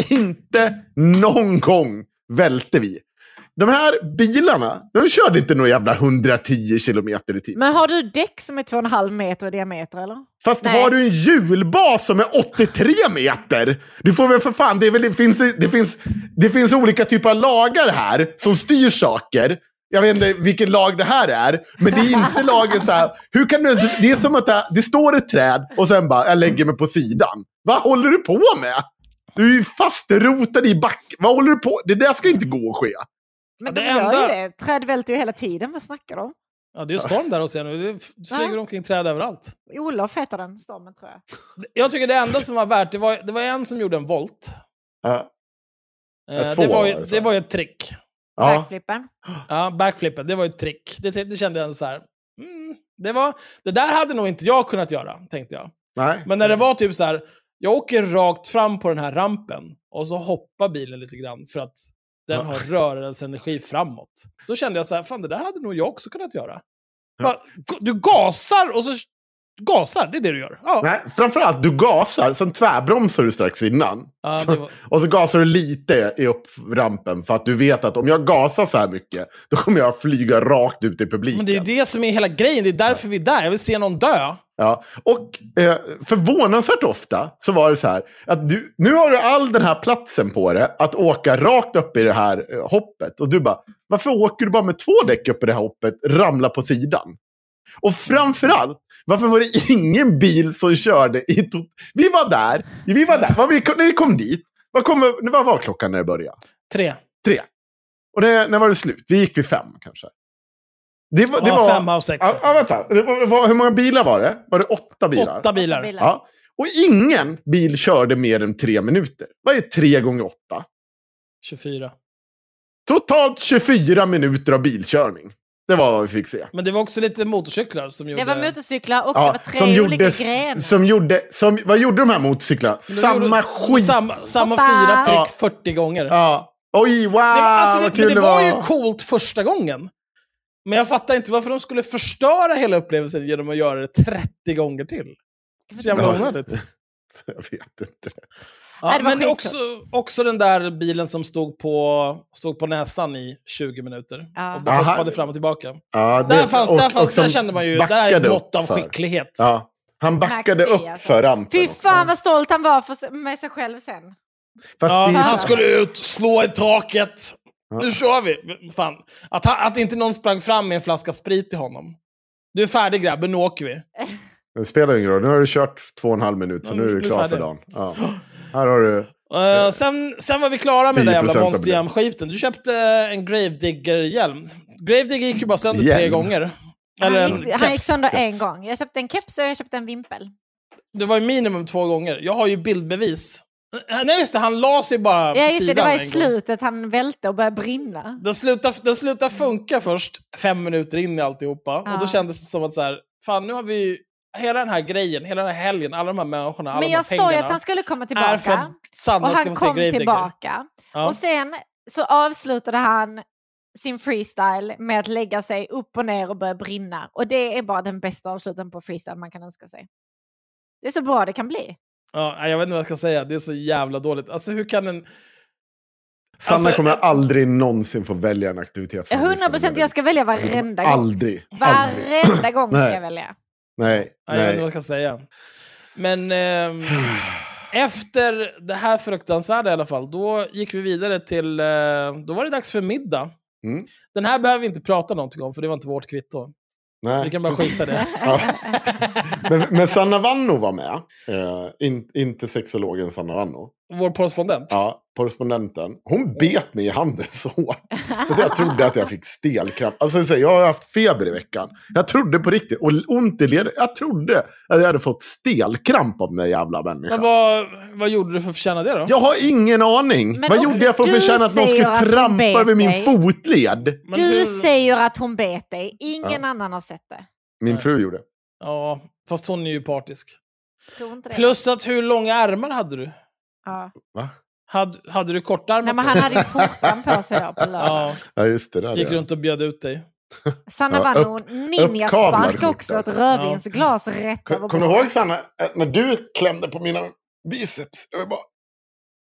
Inte någon gång välte vi. De här bilarna, de körde inte några jävla 110 kilometer i timmen. Men har du däck som är 2,5 meter i diameter eller? Fast Nej. har du en hjulbas som är 83 meter? Du får väl för fan, det, väl, det, finns, det, finns, det finns olika typer av lagar här som styr saker. Jag vet inte vilken lag det här är, men det är inte <laughs> lagen så här. Hur kan du, det är som att det, det står ett träd och sen bara, jag lägger mig på sidan. Vad håller du på med? Du är ju fastrotad i back. Vad håller du på Det där ska inte gå att ske. Men Ja, de det gör ju det. Träd välter ju hela tiden. Vad snackar de om? Ja, det är ju storm där hos er nu. Det flyger Ja. omkring träd överallt. Olof heter den stormen tror jag. Jag tycker det enda som var värt, det var, det var en som gjorde en volt. Ja. Eh, två det, var ju, det var ju ett trick. Ja. Backflippen. Ja, backflippen, det var ju ett trick. Det, det kände jag så här. Mm, det, var, det där hade nog inte jag kunnat göra, tänkte jag. Nej. Men när det var typ så här, jag åker rakt fram på den här rampen och så hoppar bilen lite grann för att den Ja. har rörelseenergi framåt. Då kände jag så här, fan det där hade nog jag också kunnat göra. Bara, Du gasar och så gasar, det är det du gör. Ja, Nej, framförallt du gasar, sen tvärbromsar du strax innan. det var, Och så gasar du lite i upprampen för att du vet att om jag gasar så här mycket, då kommer jag flyga rakt ut i publiken. men det är ju det som är hela grejen, det är därför vi är där. Jag vill se någon dö. Ja. Och eh, förvånansvärt ofta så var det så här att du, nu har du all den här platsen på det att åka rakt upp i det här eh, hoppet. Och du bara, varför åker du bara med två däck upp i det här hoppet, ramla på sidan? Och framförallt, varför var det ingen bil som körde i tot- Vi var där, vi var där, vi, när vi kom dit, vad, kom, vad var klockan när det började? Tre. Tre. Och det, när var det slut? Vi gick vid fem kanske. Det var, det Ja, var, fem av sex. Ja, alltså. ja, vänta. Det var, var, hur många bilar var det? Var det åtta bilar? Åtta bilar. bilar. Ja. Och ingen bil körde mer än tre minuter. Vad är tre gånger åtta? 24. Totalt 24 minuter av bilkörning. Det var vad vi fick se. Men det var också lite motorcyklar som gjorde... Det var motorcyklar och det Ja, var tre som olika gjorde, grenar. som gjorde, som, vad gjorde de här motorcyklarna? Samma gjorde skit. Samma, samma Hoppa! fyra trick Ja. 40 gånger. Ja. Oj, wow, Det, var- alltså, det, vad men kul det det var var. ju coolt första gången. Men jag fattar inte varför de skulle förstöra hela upplevelsen genom att göra det 30 gånger till. Så jävla onödigt. <laughs> Jag vet inte. Ja, men också, också den där bilen som stod på, stod på näsan i 20 minuter. Ja. Och bara Aha. hoppade fram och tillbaka. Ja, det, Där, fanns, och- där, fanns, där kände man ju, där är ett mått av skicklighet. Ja. Han backade Max upp alltså. för rampen. Fy också. fan vad stolt han var för, med sig själv sen. Fast Ja, det han skulle ut, slå i taket. Ja. Nu kör vi! Fan. Att, han, att inte någon sprang fram med en flaska sprit till honom. Du är färdig grabben, nu åker vi. <laughs> Det spelar ingen roll. Nu har du kört två och en halv minut, så Ja, nu är nu- du nu klar för dagen. Ja. Här har du... Eh, sen, sen var vi klara med den där 10% jävla Monster Jam-skiten. Du köpte en Gravedigger-hjälm. Gravedigger gick ju bara sönder tre Hjälm? gånger. Eller han, gick, han gick keps. sönder en gång. Jag köpte en keps och jag köpte en vimpel. Det var ju minimum två gånger. Jag har ju bildbevis. Eh, Nej just det, han la sig bara Ja på just det, sidan det var i gång. slutet han välte och började brinna. Den slutade, den slutade funka först fem minuter in i alltihopa. Och då Ja. kändes det som att så här, fan nu har vi hela den här grejen, hela den här helgen, alla de här människorna, alla Men jag sa ju att han skulle komma är för att tillbaka. Sanna Och ska han kom tillbaka. Ja. Och sen så avslutade han sin freestyle med att lägga sig upp och ner och börja brinna. Och det är bara den bästa avsluten på freestyle man kan önska sig. Det är så bra det kan bli. Ja, jag vet inte vad jag ska säga, det är så jävla dåligt. Alltså hur kan en... Sanna Alltså, kommer jag- aldrig någonsin få välja en aktivitet. för 100 procent, jag ska välja varenda gång. Aldrig. Aldrig. Varenda gång ska jag välja. Nej, Nej, jag vet inte vad jag ska säga. Men... ehm, <sighs> Efter det här fruktansvärda i alla fall, då gick vi vidare till... eh, Då var det dags för middag. Mm. Den här behöver vi inte prata någonting om, för det var inte vårt kvitto. Så Nej. vi kan bara <laughs> skita det. Ja. men, men Sanna Vanno var med. Eh, in, inte sexologen Sanna Vanno. Vår korrespondent. Ja, korrespondenten. Hon bet mig i handen så hårt. Så att jag <laughs> trodde att jag fick stelkramp. Alltså, jag har haft feber i veckan. Jag trodde på riktigt, och ont i leden. Jag trodde att jag hade fått stelkramp av den där jävla människan. Men vad, vad gjorde du för att förtjäna det då? Jag har ingen aning. Men Vad gjorde jag för att du förtjäna att någon skulle trampa över min fotled? Men Du hur- säger att hon bet dig. Ingen Ja. annan har sett det. Min fru gjorde. Ja, fast hon är ju partisk. Tror inte det. Plus att hur långa ärmar hade du? Ja. Va? Hade, hade du kortärmat Nej, men han hade ju skjortan på sig då på <laughs> lördag. Ja, Ja, just det. Där gick runt och bjöd ut dig. Sanna Ja, Vanno, ninjaspark också. Ett rödvinsglas rätt över Kommer du ihåg Sanna, när du klämde på mina biceps? Jag bara,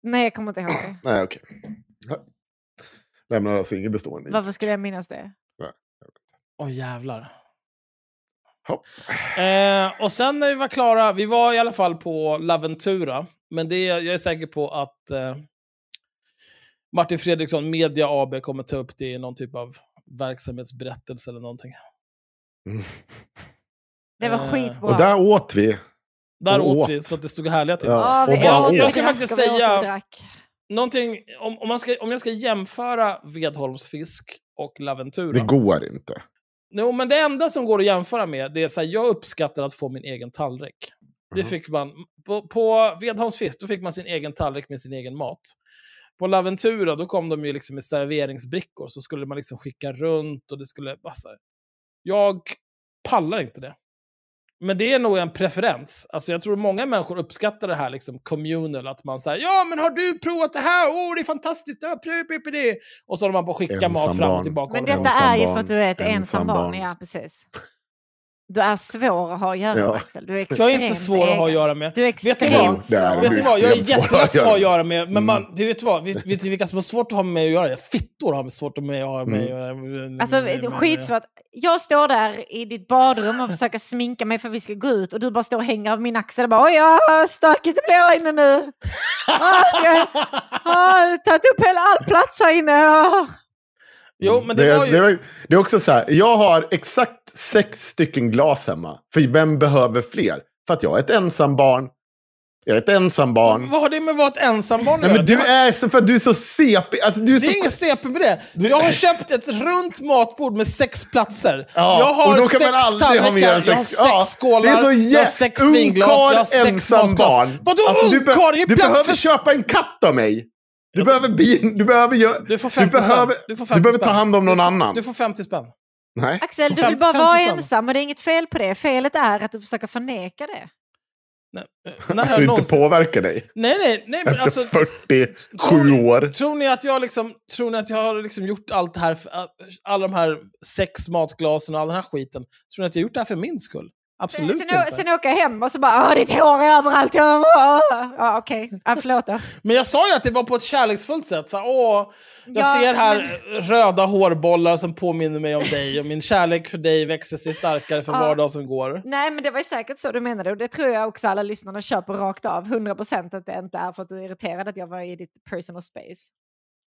Nej, jag kommer inte ihåg det. nej, okej. Ja. Lämnar alltså inget bestående. Varför skulle jag minnas det? Åh jävlar. Hopp. Eh, och sen när vi var klara, vi var i alla fall på Laventura. Men det, jag är säker på att eh, Martin Fredriksson, Media AB, kommer ta upp det i någon typ av verksamhetsberättelse eller någonting. Mm. <laughs> Det var Eh, skitbra. Och där åt vi. Där åt åt. vi så att det stod härliga till. Ja. Och bara åt. Jag ska faktiskt säga-. Någonting, om, om, man ska, om jag ska jämföra Vedholmsfisk och Laventura. Det går inte. Jo, men det enda som går att jämföra med, det är så här, jag uppskattar att få min egen tallrik. Det Mhm. fick man, på, på Vedholms fisk, då fick man sin egen tallrik med sin egen mat. På Laventura, då kom de ju liksom med serveringsbrickor, så skulle man liksom skicka runt och det skulle... bara så här. Jag pallar inte det. Men det är nog en preferens. Alltså jag tror många människor uppskattar det här liksom communal, att man säger ja men har du provat det här? Åh det är fantastiskt! Ja, pröv det. Och så håller man på att skicka mat Ensam fram och tillbaka. Men detta det- är ju för att du är ett ensam ensam barn. barn. Ja, precis. Du är svår att ha att göra Ja. med, Axel. Du är Jag extremt är inte svår att ha att göra med. Du är Vet du extremt vad? Svår. Vet du vad, jag är extremt jättelätt att göra ha att göra med, men Mm. man, du vet vad, vet, vet du vilka som har svårt att ha med mig att göra? Fittor har svårt att ha med Mm. att göra. Alltså det är skitsvårt. Jag står där i ditt badrum och försöker sminka mig för att vi ska gå ut och du bara står och hänger av min axel och bara oj, ja, stökigt det blir här inne nu. <laughs> Ah, jag har tagit upp hela all plats här inne. Ah. Jo, men det, det, var ju... det, var- det är också så här, jag har exakt sex stycken glas hemma. För vem behöver fler? För att jag är ett ensam barn. Jag är ett ensam barn. Vad har det med att vara ett ensambarn att Nej, men du är så för att du är så CP. Alltså, du är Det så... är ingen CP med det. Jag har köpt ett runt matbord med sex platser. Ja, jag har sex tallrikar, jag har sex- ja, skålar, det är så jag har jä- sex vinglas, jag har sex ensam matglas. barn. Vadå Alltså, du, ungkarl? Det är du plats behöver för... köpa en katt av mig. Du behöver bin, du behöver göra... Du får 50 spänn. behöver, Du får du 50 behöver ta spänn. hand om någon du får, annan. Du får 50 spänn. Nej. Axel, du vill bara 50 vara spänn. ensam och det är inget fel på det. Felet är att du försöker förneka det. Nej, eh, Att jag du inte någonsin- påverkar dig. Nej, nej, nej, men Efter alltså... 47 tror- år. Tror ni att jag liksom, tror ni att jag har liksom gjort allt det här, för, alla de här sex matglasen och all den här skiten, tror ni att jag har gjort det här för min skull? Absolut sen, inte. sen åker jag hem och så bara åh ditt hår är överallt. Jag. <laughs> Ja, Okej, ja, förlåt då. Men jag sa ju att det var på ett kärleksfullt sätt. Så åh, jag Ja, ser här röda hårbollar som påminner mig om dig och min kärlek för dig växer sig starkare för Ja. var dag som går. Nej, men det var säkert så du menade och det tror jag också alla lyssnarna köper rakt av. 100% att det inte är för att du är irriterad att jag var i ditt personal space.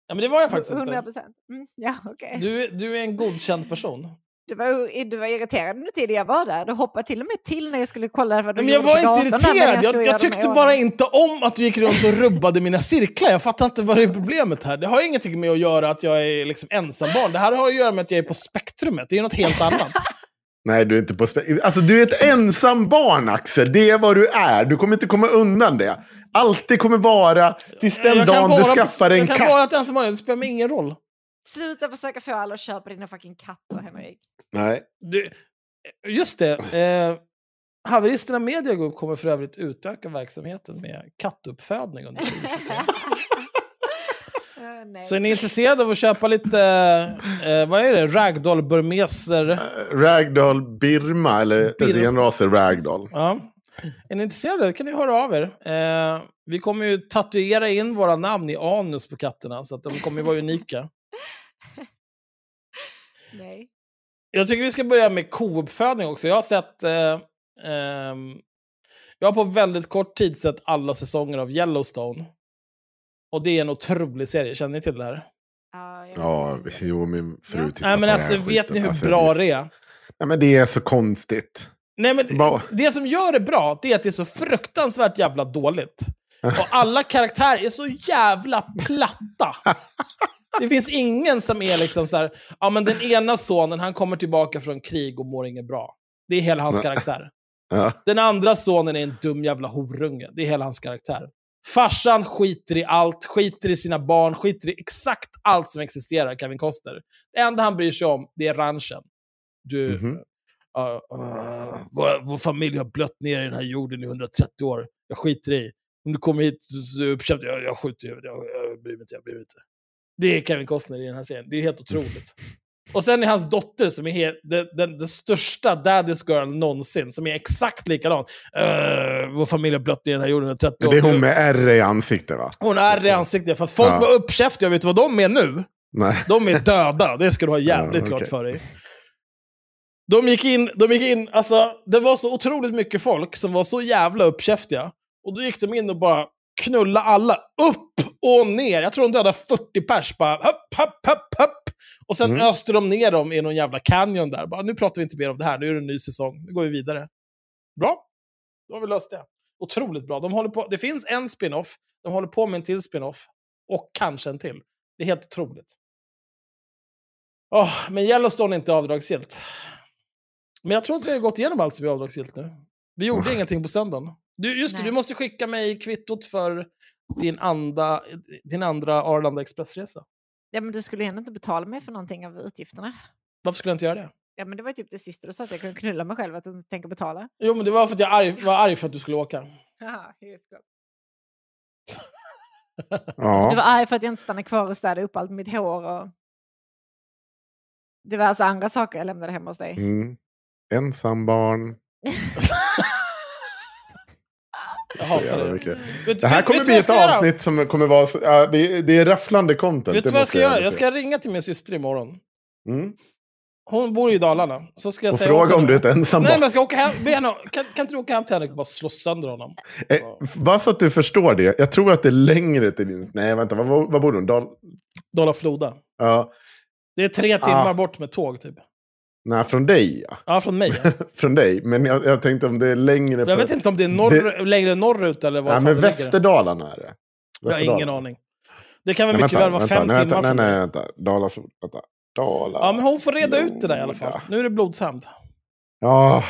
Ja, men det var jag faktiskt 100%. inte. Mm, ja, okej. Du, du är en godkänd person. Du, var, du var irriterad under tiden jag var där. Du hoppade till och med till när jag skulle kolla vad du Men jag gjorde var inte irriterad. Jag, jag gjorde tyckte bara ordning. inte om att du gick runt och rubbade mina cirklar. Jag fattar inte vad det är problemet här. Det har ingenting med att göra att jag är liksom ensambarn. Det här har att göra med att jag är på spektrumet. Det är något helt annat. <laughs> Nej, du är inte på spe- Alltså, du är ett ensam barn, Axel. Det är vad du är. Du kommer inte komma undan det. Alltid kommer vara tills den Jag dagen du skaffar en Jag kan katt. vara ett ensambarn, det spelar mig ingen roll. Sluta försöka få alla att köpa dina fucking katter, Henrik. Nej. Du, just det. Eh, Haveristerna Media Group kommer för övrigt utöka verksamheten med kattuppfödning under 2023. <laughs> Eh, nej. Så är ni intresserade av att köpa lite, eh, vad är det, ragdoll burmeser? Ragdoll Birma, eller Birma. renraser Ragdoll. Ja. Är ni intresserade kan ni höra av er. Eh, vi kommer ju tatuera in våra namn i anus på katterna, så att de kommer ju vara unika. <laughs> nej. Jag tycker vi ska börja med kouppfödning också. Jag har sett... Eh, ehm, Jag har på väldigt kort tid sett alla säsonger av Yellowstone. Och det är en otrolig serie, känner ni till det här? Ja, jag- Ja, jo, min fru Ja. tittar Nej på men det alltså, här vet skiten. ni hur Alltså, bra det det är... är? Nej, men det är så konstigt. Nej men Bara- det som gör det bra, det är att det är så fruktansvärt jävla dåligt. Och alla karaktärer är så jävla platta. <laughs> Det finns ingen som är liksom så här, ja men den ena sonen han kommer tillbaka från krig och mår inget bra. Det är hela hans karaktär. <laughs> Ja. Den andra sonen är en dum jävla horunge. Det är hela hans karaktär. Farsan skiter i allt, skiter i sina barn, skiter i exakt allt som existerar, Kevin Costner. Det enda han bryr sig om, det är ranchen. Du, Mhm. uh, uh, vår, vår familj har blött ner i den här jorden i 130 år. Jag skiter i. Om du kommer hit så, så uppkäftig, jag, jag skjuter ju. Jag, jag bryr mig inte, jag bryr mig inte. Det är Kevin Costner i den här serien. Det är helt otroligt. Och sen är hans dotter som är den, största daddy's girl någonsin, som är exakt likadan. Uh, vår familj har blött i den här jorden i 30 år. Det är hon med ärr i ansiktet va? Hon är i ansiktet. För att folk Ja. var uppkäftiga, vet du vad de är nu? Nej. De är döda, det ska du ha <laughs> jävligt Ja, klart okej. för dig. De gick in, de gick in, alltså det var så otroligt mycket folk som var så jävla uppkäftiga. Och då gick de in och bara knulla alla upp och ner. Jag tror de dödade 40 pers bara hopp, hopp, hopp, hopp. Och sen Mm. öste de ner dem i någon jävla canyon där. Bara, nu pratar vi inte mer om det här, nu är det en ny säsong, nu går vi vidare. Bra, då har vi löst det. Otroligt bra. De håller på, det finns en spin-off, de håller på med en till spin-off. Och kanske en till. Det är helt otroligt. Åh, men Yellowstone är inte avdragsgillt. Men jag tror att vi har gått igenom allt som är avdragsgillt nu. Vi gjorde ingenting på söndagen. Du, just det, du måste skicka mig kvittot för din, anda, din andra Arlanda Expressresa. Ja, men du skulle ju ändå inte betala mig för någonting av utgifterna. Varför skulle jag inte göra det? Ja, men det var ju typ det sista du sa, att jag kunde knulla mig själv, att jag inte tänker betala. Jo, men det var för att jag arg, var arg för att du skulle åka. <laughs> Haha, just det. <laughs> Ja. Du var arg för att jag inte stannade kvar och städade upp allt mitt hår och diverse andra saker jag lämnade hemma hos dig. Mm. Ensam barn. <laughs> Jag hatar det. mycket. Vet, Det här vet- kommer vet bli ett ska göra? avsnitt som kommer vara... Ja, det, är- det är rafflande content. Vet du vad jag ska göra? Jag ska ringa till min syster imorgon. Mm. Hon bor i Dalarna. Så ska jag Och säga fråga om du är ett ensam Nej, men jag ska åka hem. Be henne, kan, kan inte du åka hem till henne och bara slå sönder honom? Eh, bara så att du förstår det. Jag tror att det är längre till din... Nej, vänta. Vad, vad bor hon? Dal... Dala-Floda. Ja. Det är tre timmar Ah. bort med tåg, typ. Nej, från dig ja. Ja, från mig. ja. <laughs> Från dig. Men jag, jag tänkte om det är längre... Jag vet inte om det är norr, längre norrut eller vad Nej, men det. Västerdalarna är det. Jag har ingen aning. Det kan väl Nej, mycket väl vara fem nej, timmar nej, mig. nej, vänta. Dalaflod. Vänta. Dala. Ja, men hon får reda ut det där i alla fall. Floda. Nu är det blodshämnd. Ja,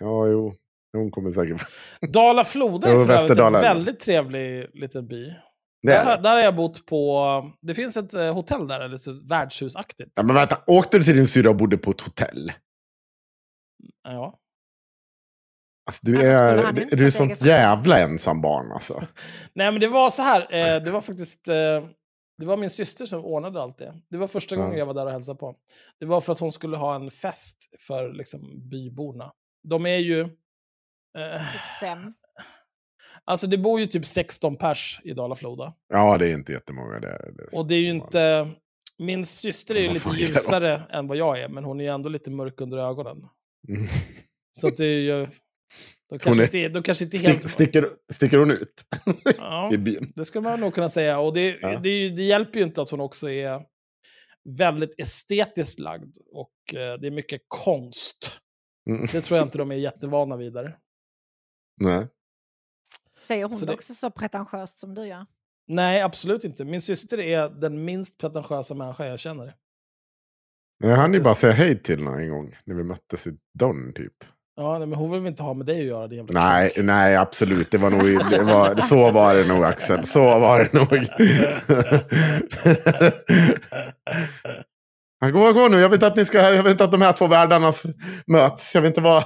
ja, jo. Hon kommer säkert... Dala-Floda är Jo, för övrigt en Västerdalarna. väldigt trevlig liten by. Det är Där, där har jag bott på... Det finns ett eh, hotell där, lite värdshusaktigt. Ja, men vänta, åkte du till din syrra och bodde på ett hotell? Ja. Alltså, du Ja, är, inte du är sånt jävla ensam barn alltså. <laughs> Nej, men det var så här. Eh, det var faktiskt... Eh, det var min syster som ordnade allt det. Det var första Ja. gången jag var där och hälsade på. Det var för att hon skulle ha en fest för liksom, byborna. De är ju... Eh, Fem. Alltså det bor ju typ 16 pers i Dala-Floda. Ja, det är inte jättemånga. Det är, det är Och det är ju inte... Min syster är ju lite då? ljusare än vad jag är, men hon är ju ändå lite mörk under ögonen. Mm. <laughs> Så att det är ju... De kanske, är- inte, de kanske inte Stick, helt... sticker, sticker hon ut Ja. <laughs> i byn? Det skulle man nog kunna säga. Och det, Ja. det, det hjälper ju inte att hon också är väldigt estetiskt lagd. Och eh, det är mycket konst. Mm. Det tror jag inte de är jättevana vid där. Nej. Säger hon Så det också så pretentiöst som du gör? Nej, absolut inte. Min syster är den minst pretentiösa människa jag känner. Jag hann ju bara säga hej till henne en gång när vi möttes i dörren typ. Ja, nej, men hon vill väl inte ha med dig att göra, det jävla Nej, kuk. nej, absolut. Det var nog, det var, så var det nog Axel. Så var det nog. <laughs> Gå, gå nu. Jag vet att, ni ska, jag vet att de här två världarna möts. Jag vet inte vad...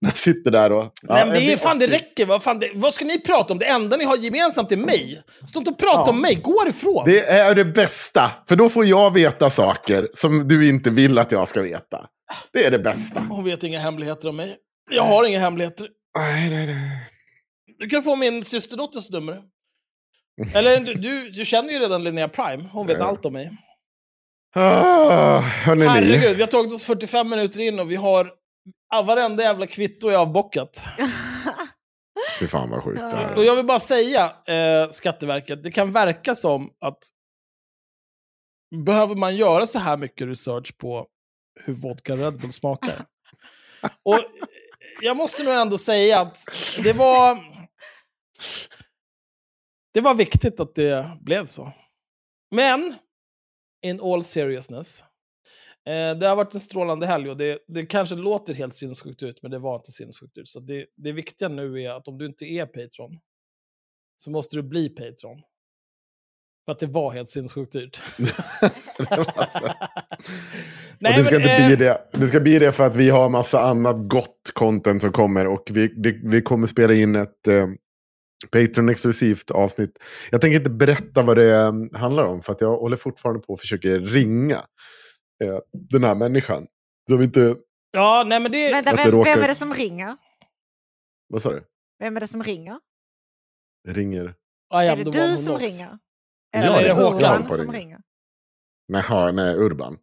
När jag sitter där och... Nej, men det, är fan, det räcker. Vad, fan, det, vad ska ni prata om? Det enda ni har gemensamt är mig. Stå inte och prata Ja. om mig. Gå ifrån. Det är det bästa. För då får jag veta saker som du inte vill att jag ska veta. Det är det bästa. Hon vet inga hemligheter om mig. Jag har inga hemligheter. Nej, nej, nej. Du kan få min systerdotters nummer. Eller du, du, du känner ju redan Linnea Prime. Hon vet Ja. allt om mig. Ni. Herregud, vi har tagit oss 45 minuter in och vi har varenda jävla kvitto är avbockat. <laughs> Fy fan vad sjukt det här Och är. jag vill bara säga, eh, Skatteverket, det kan verka som att behöver man göra så här mycket research på hur vodka Red Bull smakar? <laughs> Och jag måste nog ändå säga att det var... Det var viktigt att det blev så. Men, in all seriousness, det har varit en strålande helg och det, det kanske låter helt sinnessjukt ut, men det var inte sinnessjukt ut. Så det, det viktiga nu är att om du inte är Patreon, så måste du bli Patreon. För att det var helt sinnessjukt dyrt. <laughs> <laughs> och det ska inte eh, bli det. Det ska bli det för att vi har massa annat gott content som kommer. Och vi, det, vi kommer spela in ett eh, Patreon-exklusivt avsnitt. Jag tänker inte berätta vad det eh, handlar om. För att jag håller fortfarande på och försöker ringa eh, den här människan. Så vi inte... Ja, nej men det... Vänta, vem, råkar- vem är det som ringer? Vad sa du? Vem är det som ringer? Ringer? I Är am det du som knocks. ringer? Ja, Eller det är är det Håkan som ringer. Naha, nej, Urban.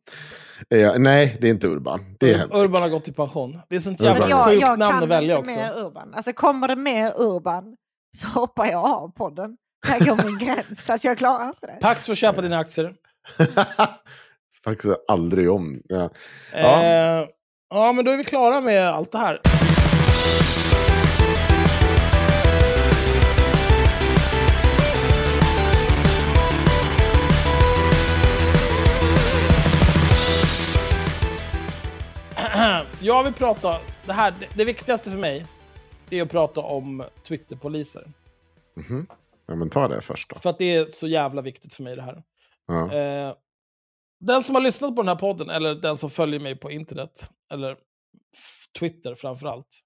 Eh, nej, det är inte Urban. Det är Henrik. Urban har gått i pension. Det är sånt jävla Men jag, sjukt jag namn kan att välja också. mer Urban. Alltså kommer det mer Urban så hoppar jag av podden. Där går min gräns. Alltså jag klarar inte det. Pax får köpa dina aktier. <laughs> Faktiskt aldrig om. Ja. Ja. Eh, ja, men då är vi klara med allt det här. <clears throat> Jag vill prata, det här, det, viktigaste för mig, det är att prata om Twitterpoliser. Mhm. ja, men ta det först då. För att det är så jävla viktigt för mig det här. Ja. Eh, den som har lyssnat på den här podden, eller den som följer mig på internet, eller Twitter framförallt,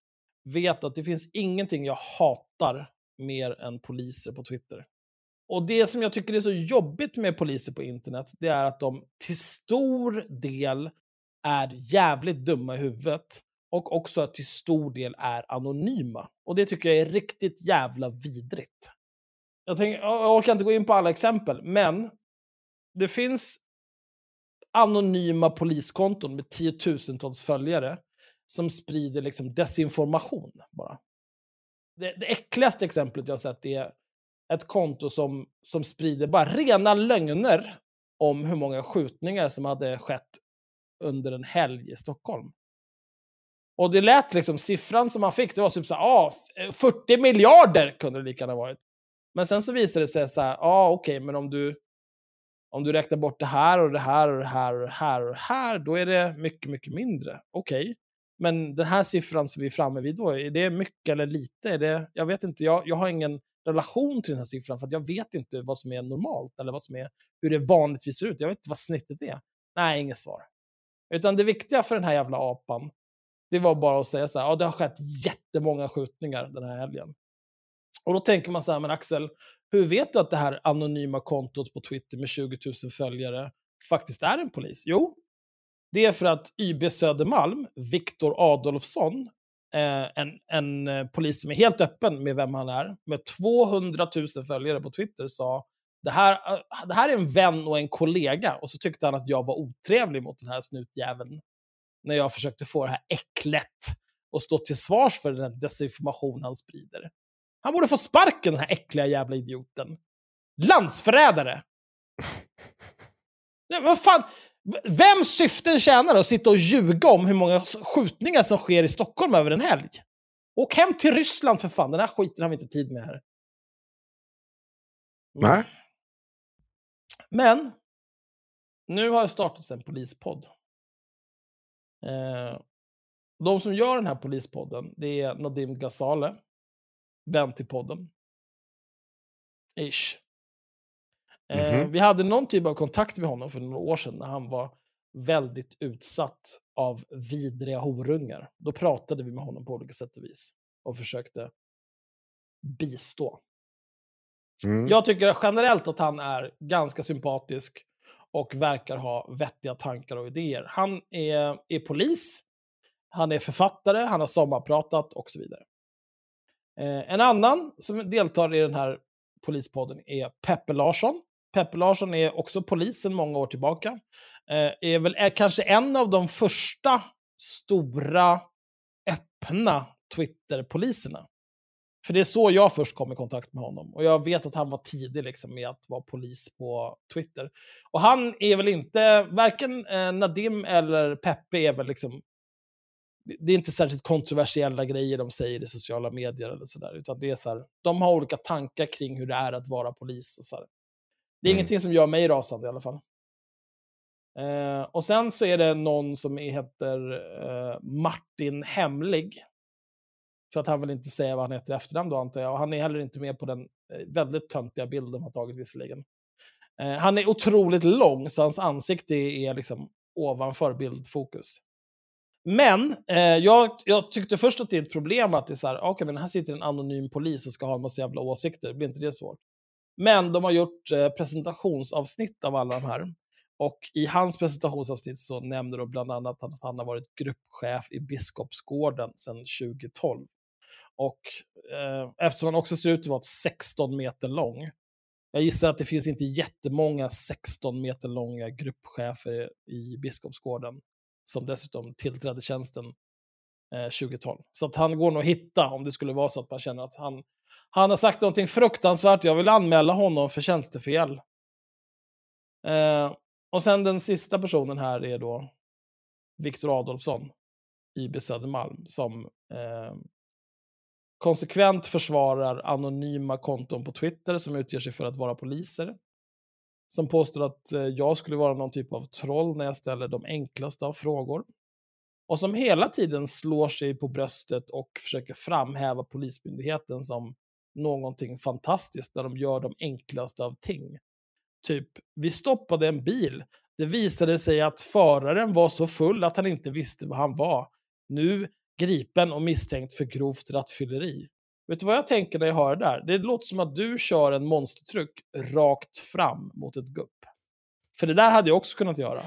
vet att det finns ingenting jag hatar mer än poliser på Twitter. Och det som jag tycker är så jobbigt med poliser på internet, det är att de till stor del är jävligt dumma i huvudet och också att till stor del är anonyma. Och det tycker jag är riktigt jävla vidrigt. Jag, tänker, jag orkar inte gå in på alla exempel, men det finns anonyma poliskonton med tiotusentals följare som sprider liksom desinformation bara. Det, det äckligaste exemplet jag har sett är ett konto som, som sprider bara rena lögner om hur många skjutningar som hade skett under en helg i Stockholm. Och det lät liksom, siffran som man fick, det var typ så här, ah, 40 eh, miljarder kunde det lika gärna varit. Men sen så visade det sig så här, ja ah, okej, men om du, om du räknar bort det här och det här och det här och det här och det här, då är det mycket, mycket mindre. Okej. Men den här siffran som vi är framme vid då, är det mycket eller lite? Är det, jag vet inte, jag, jag har ingen relation till den här siffran för att jag vet inte vad som är normalt eller vad som är, hur det vanligtvis ser ut. Jag vet inte vad snittet är. Nej, inget svar. Utan det viktiga för den här jävla apan, det var bara att säga så här, ja det har skett jättemånga skjutningar den här helgen. Och då tänker man så här, men Axel, hur vet du att det här anonyma kontot på Twitter med 20 000 följare faktiskt är en polis? Jo, det är för att YB Södermalm, Viktor Adolfsson, eh, en, en eh, polis som är helt öppen med vem han är, med 200 000 följare på Twitter, sa det här, eh, det här är en vän och en kollega. Och så tyckte han att jag var otrevlig mot den här snutjäveln. När jag försökte få det här äcklet och stå till svars för den desinformation han sprider. Han borde få sparken, den här äckliga jävla idioten. Landsförrädare! <laughs> Nej, vad fan? Vems syften tjänar det att sitta och ljuga om hur många skjutningar som sker i Stockholm över en helg? Åk hem till Ryssland för fan, den här skiten har vi inte tid med här. Nej. Men, nu har det startats en polispodd. Eh, de som gör den här polispodden, det är Nadim Ghazale, vän till podden. Ish. Eh, Mhm. Vi hade någon typ av kontakt med honom för några år sedan när han var väldigt utsatt av vidriga horungar. Då pratade vi med honom på olika sätt och vis och försökte bistå. Mm. Jag tycker generellt att han är ganska sympatisk och verkar ha vettiga tankar och idéer. Han är, är polis, han är författare, han har sommarpratat och så vidare. Eh, en annan som deltar i den här polispodden är Peppe Larsson. Peppe Larsson är också polis sedan många år tillbaka. Eh, är väl är kanske en av de första stora öppna Twitter-poliserna. För det är så jag först kom i kontakt med honom. Och jag vet att han var tidig liksom, med att vara polis på Twitter. Och han är väl inte, varken eh, Nadim eller Peppe är väl liksom, det är inte särskilt kontroversiella grejer de säger i sociala medier eller sådär. Utan det är så här, de har olika tankar kring hur det är att vara polis. Och så här. Det är Mm. ingenting som gör mig rasande i alla fall. Eh, och sen så är det någon som heter eh, Martin Hemlig. För att han vill inte säga vad han heter i efternamn då antar jag. Och han är heller inte med på den eh, väldigt töntiga bilden de har tagit visserligen. Eh, han är otroligt lång så hans ansikte är liksom ovanför bildfokus. Men eh, jag, jag tyckte först att det är ett problem att det är så här, okej men här sitter en anonym polis och ska ha en massa jävla åsikter, blir inte det svårt? Men de har gjort eh, presentationsavsnitt av alla de här. Och i hans presentationsavsnitt så nämner de bland annat att han har varit gruppchef i Biskopsgården sedan 2012. Och eh, eftersom han också ser ut att vara 16 meter lång, jag gissar att det finns inte jättemånga 16 meter långa gruppchefer i Biskopsgården som dessutom tillträdde tjänsten eh, 2012. Så att han går nog att hitta om det skulle vara så att man känner att han, han har sagt någonting fruktansvärt, jag vill anmäla honom för tjänstefel. Eh, och sen den sista personen här är då Viktor Adolfsson, IB Södermalm, som eh, konsekvent försvarar anonyma konton på Twitter som utger sig för att vara poliser. Som påstår att eh, jag skulle vara någon typ av troll när jag ställer de enklaste av frågor. Och som hela tiden slår sig på bröstet och försöker framhäva Polismyndigheten som någonting fantastiskt där de gör de enklaste av ting. Typ, vi stoppade en bil. Det visade sig att föraren var så full att han inte visste vad han var. Nu gripen och misstänkt för grovt rattfylleri. Vet du vad jag tänker när jag hör det där? Det låter som att du kör en monstertruck rakt fram mot ett gupp. För det där hade jag också kunnat göra.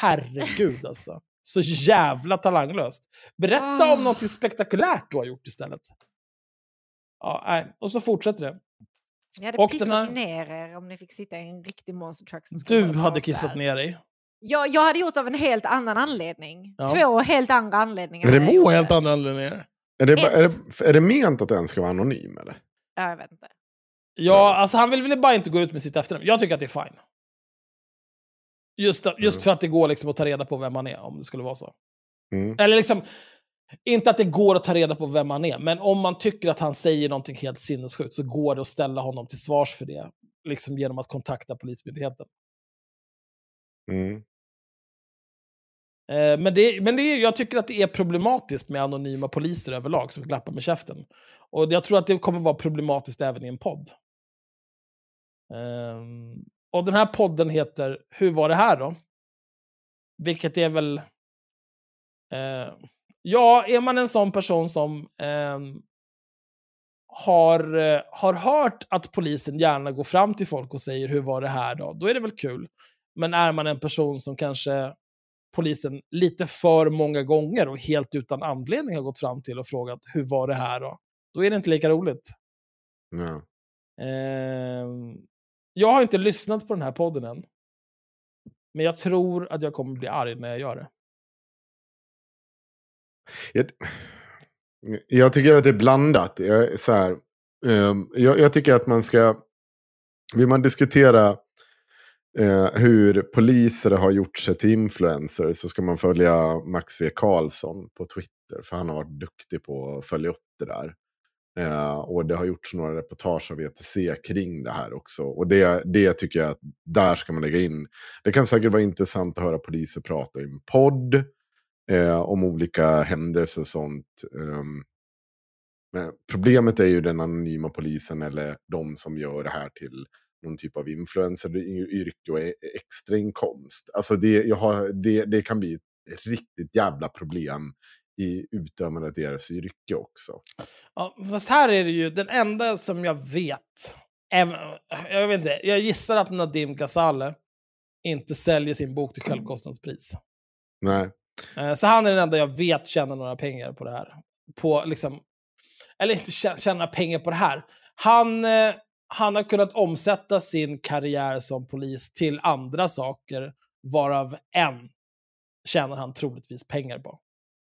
Herregud alltså. Så jävla talanglöst. Berätta om Ah. något spektakulärt du har gjort istället. Ja, nej. Och så fortsätter det. Ni hade Och pissat här- ner er om ni fick sitta i en riktig monster truck. Som Du hade kissat ner dig. Jag, jag hade gjort av en helt annan anledning. Ja. Två helt andra anledningar. Det Två gjorde. helt andra anledningar. Är det, är, det, är det ment att den ska vara anonym eller? Ja, jag vet inte. Ja, alltså han vill väl bara inte gå ut med sitt efternamn. Jag tycker att det är fine. Just, just Mm. för att det går liksom att ta reda på vem man är, om det skulle vara så. Mm. Eller liksom, inte att det går att ta reda på vem man är, men om man tycker att han säger någonting helt sinnessjukt så går det att ställa honom till svars för det. Liksom genom att kontakta Polismyndigheten. Mm. Eh, men det, men det, är- jag tycker att det är problematiskt med anonyma poliser överlag som klappar med käften. Och jag tror att det kommer vara problematiskt även i en podd. Ehm, och den här podden heter Hur var det här då? Vilket är väl... eh, ja, är man en sån person som ehm, har, eh, har hört att polisen gärna går fram till folk och säger hur var det här då? Då är det väl kul. Men är man en person som kanske polisen lite för många gånger och helt utan anledning har gått fram till och frågat hur var det här då? Då är det inte lika roligt. Ja. Ehm, jag har inte lyssnat på den här podden än. Men jag tror att jag kommer bli arg när jag gör det. Jag, jag tycker att det är blandat. Jag, så här, ehm, jag, jag tycker att man ska... Vill man diskutera eh, hur poliser har gjort sig till influencers så ska man följa Max V. Karlsson på Twitter. För han har varit duktig på att följa upp det där. Eh, och det har gjorts några reportage av ETC kring det här också. Och det, det tycker jag att där ska man lägga in. Det kan säkert vara intressant att höra poliser prata i en podd eh, om olika händelser och sånt. Um, men problemet är ju den anonyma polisen eller de som gör det här till någon typ av influencer-yrke och e- extrainkomst. Alltså det, jag har, det, det kan bli ett riktigt jävla problem i utövandet av deras yrke också. Ja, fast här är det ju den enda som jag vet. även- Jag, vet inte, jag gissar att Nadim Ghazale inte säljer sin bok till självkostnadspris. Nej. Eh, Så han är den enda jag vet tjänar några pengar på det här. På liksom, eller inte tjä- tjäna pengar på det här. Han, eh, han har kunnat omsätta sin karriär som polis till andra saker, varav en tjänar han troligtvis pengar på.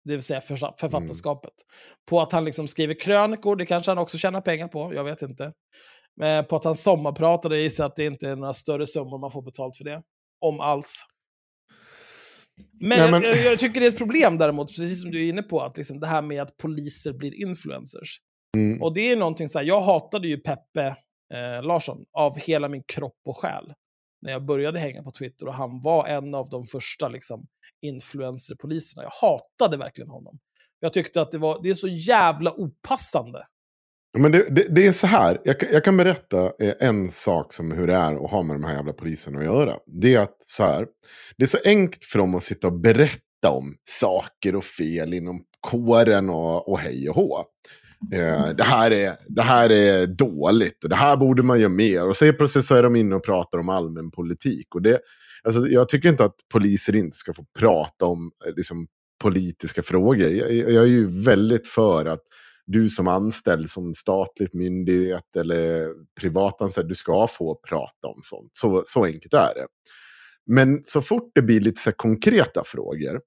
det vill säga försa- författarskapet. På att han liksom skriver krönikor, det kanske han också tjänar pengar på, jag vet inte. Men på att han sommarpratar, det gissar att det inte är några större summor man får betalt för det. Om alls. Men, Nej, men- Jag, jag tycker det är ett problem däremot, precis som du är inne på, att liksom det här med att poliser blir influencers. Mm. Och det är någonting så här, jag hatade ju Peppe eh, Larsson av hela min kropp och själ. När jag började hänga på Twitter och han var en av de första liksom, influencerpoliserna. Jag hatade verkligen honom. Jag tyckte att det, var, det är så jävla opassande. Men det, det, det är så här, jag, kan- jag kan berätta eh, en sak som hur det är att ha med de här jävla poliserna att göra. Det är att så här, det är så enkelt för dem att sitta och berätta om saker och fel inom kåren och, och hej och hå. Eh, det, här är, det här är dåligt och det här borde man göra mer. Och så helt plötsligt så är de inne och pratar om allmän politik. Och det, alltså, jag tycker inte att poliser inte ska få prata om eh, liksom, politiska frågor. Jag, jag är ju väldigt för att du som anställd som statligt myndighet eller privatanställd, du ska få prata om sånt. Så, så enkelt är det. Men så fort det blir lite så konkreta frågor,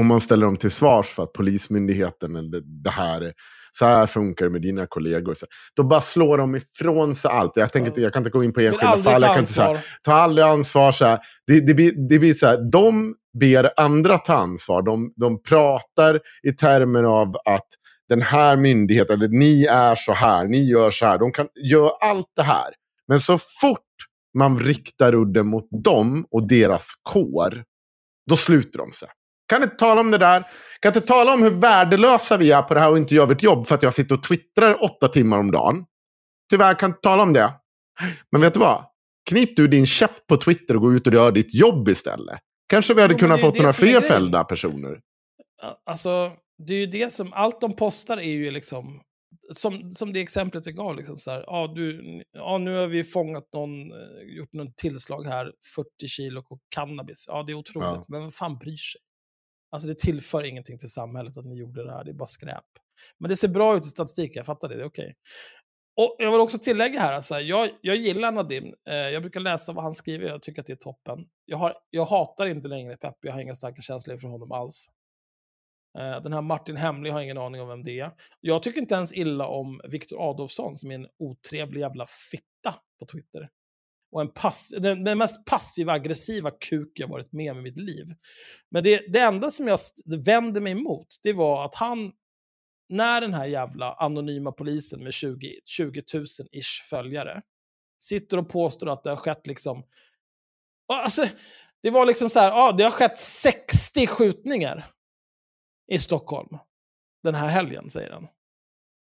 om man ställer dem till svars för att polismyndigheten eller det här, så här funkar det med dina kollegor, så, då bara slår de ifrån sig allt. Jag, tänker, jag kan inte gå in på enskilda fall. ta Jag kan inte, så här, ta aldrig ansvar. Så här. Det, det, blir, det blir så här, de ber andra ta ansvar. De, de pratar i termer av att den här myndigheten, eller ni är så här, ni gör så här. De kan göra allt det här. Men så fort man riktar udden mot dem och deras kår, då sluter de sig. Kan inte tala om det där. Kan inte tala om hur värdelösa vi är på det här och inte gör vårt jobb för att jag sitter och twittrar åtta timmar om dagen. Tyvärr kan inte tala om det. Men vet du vad? Knip du din käft på Twitter och gå ut och gör ditt jobb istället. Kanske vi hade Jo, kunnat fått några fler fällda personer. Alltså, det är ju det som, allt de postar är ju liksom, som, som det exemplet jag gav, liksom så här, ja, du, ja, nu har vi fångat någon, eh, gjort någon tillslag här, 40 kilo och cannabis. Ja, det är otroligt, Ja. men vad fan bryr sig? Alltså det tillför ingenting till samhället att ni gjorde det här, det är bara skräp. Men det ser bra ut i statistiken, jag fattar det, det är okej. Och jag vill också tillägga här, alltså, jag, jag gillar Nadim, eh, jag brukar läsa vad han skriver, jag tycker att det är toppen. Jag, har, jag hatar inte längre Pep, jag har inga starka känslor för honom alls. Eh, Den här Martin Hemlig har ingen aning om vem det är. Jag tycker inte ens illa om Viktor Adolfsson som är en otrevlig jävla fitta på Twitter. Och en pass, den, den mest passiva aggressiva kuk jag varit med om i mitt liv. Men det, det enda som jag vände mig emot, det var att han, när den här jävla anonyma polisen med 20, 20 000-ish följare, sitter och påstår att det har skett liksom... Alltså, det var liksom så här, ja, det har skett 60 skjutningar i Stockholm den här helgen, säger han.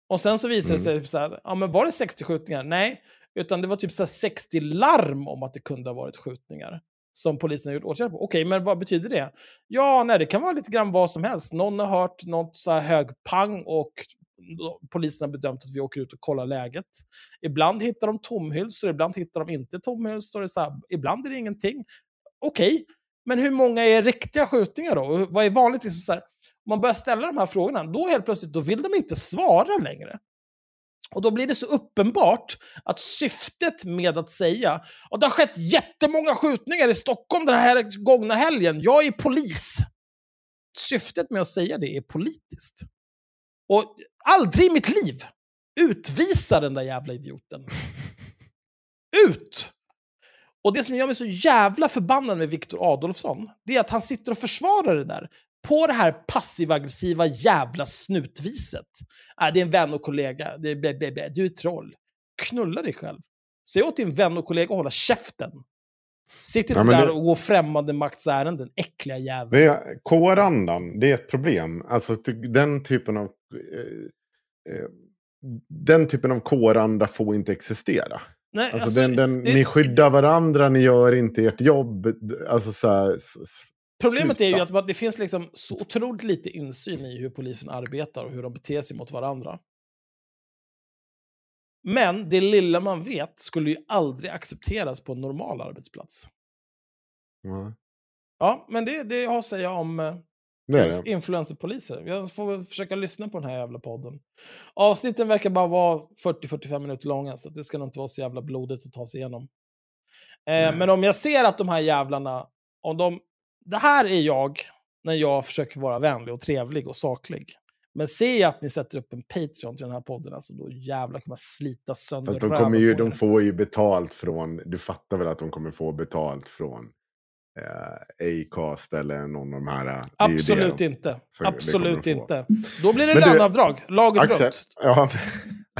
Och sen så visar det sig så här, ja men var det 60 skjutningar? Nej, utan det var typ så här 60 larm om att det kunde ha varit skjutningar som polisen har gjort åtgärder på. Okej, men vad betyder det? Ja, nej, det kan vara lite grann vad som helst. Någon har hört något så här hög pang och polisen har bedömt att vi åker ut och kollar läget. Ibland hittar de tomhylsor, ibland hittar de inte tomhylsor. Så här, ibland är det ingenting. Okej, men hur många är riktiga skjutningar då? Vad är vanligt? Liksom så här, om man börjar ställa de här frågorna, då helt plötsligt då vill de inte svara längre. Och då blir det så uppenbart att syftet med att säga att det har skett jättemånga skjutningar i Stockholm den här gångna helgen, jag är polis. Syftet med att säga det är politiskt. Och aldrig i mitt liv utvisa den där jävla idioten. Ut! Och det som gör mig så jävla förbannad med Viktor Adolfsson, det är att han sitter och försvarar det där på det här passiv-aggressiva jävla snutviset. Äh, det är en vän och kollega, det är blä, blä, blä. du är troll. Knulla dig själv. Säg åt din vän och kollega att hålla käften. Sitt inte Ja, där det- och gå främmande makts ärenden, äckliga jävel. Det är, kårandan, det är ett problem. Alltså den typen av... Eh, eh, den typen av kåranda får inte existera. Nej, Alltså, alltså, den, den, det- ni skyddar varandra, ni gör inte ert jobb. Alltså så här, Problemet är ju sluta. att det finns liksom så otroligt lite insyn i hur polisen arbetar och hur de beter sig mot varandra. Men det lilla man vet skulle ju aldrig accepteras på en normal arbetsplats. Ja, Ja, men det, det har att säga om eh, det är det. influencerpoliser. Jag får försöka lyssna på den här jävla podden. Avsnitten verkar bara vara 40-45 minuter långa, så det ska nog inte vara så jävla blodigt att ta sig igenom. Eh, men om jag ser att de här jävlarna, om de... Det här är jag när jag försöker vara vänlig och trevlig och saklig. Men ser jag att ni sätter upp en Patreon till den här podden, alltså då jävlar kommer jag slita sönder Fast de, kommer ju, de får ju betalt från, du fattar väl att de kommer få betalt från eh, Acast eller någon av de här. eh, Absolut de- inte. så Absolut inte. Då blir det löneavdrag, laget Axel, runt. <laughs> ja,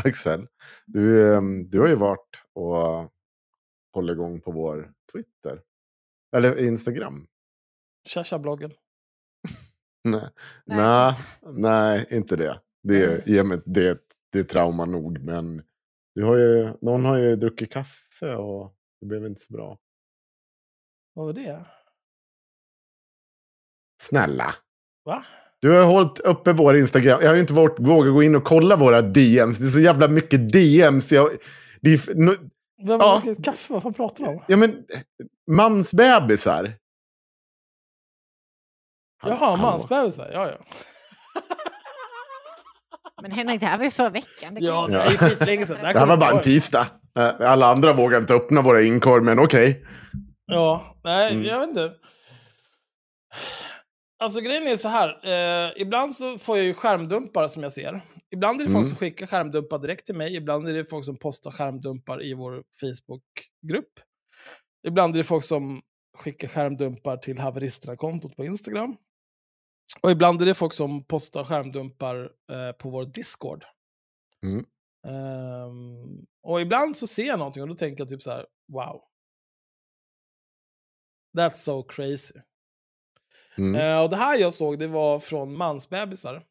Axel du, ehm, du har ju varit och hållit igång på vår Twitter. Eller Instagram. Tja-tja-bloggen. <laughs> Nej, Nej, nej, inte det. Det, mig- det, det är trauma nog. Men du har ju, någon har ju druckit kaffe och det blev inte så bra. Vad var det? Snälla. Va? Du har hållit uppe vår Instagram. Jag har ju inte vågat våga gå in och kolla våra DMs. Det är så jävla mycket DMs. Jag, det är, no- Vem Ja. har druckit kaffe? Vad fan pratar du om? ja, men, mansbebisar. Jaha, mansbebisar. Ja, ja. Men Henrik, det här var ju förra veckan. Det kan Ja, det är skitlänge <laughs> sedan. Det här kommer var inte bara en tisdag. Eh, Alla andra vågar inte öppna våra inkorg, men okej. Ja, nej, Mm. jag vet inte. Alltså grejen är så här. Eh, ibland så får jag ju skärmdumpar som jag ser. Ibland är det folk Mm. som skickar skärmdumpar direkt till mig. Ibland är det folk som postar skärmdumpar i vår Facebookgrupp. Ibland är det folk som skickar skärmdumpar till haveristerna-kontot på Instagram. Och ibland är det folk som postar skärmdumpar eh, på vår Discord. Mm. Ehm, och ibland så ser jag någonting och då tänker jag typ så här, wow. That's so crazy. Mm. Eh, och det här jag såg, det var från mansbebisar.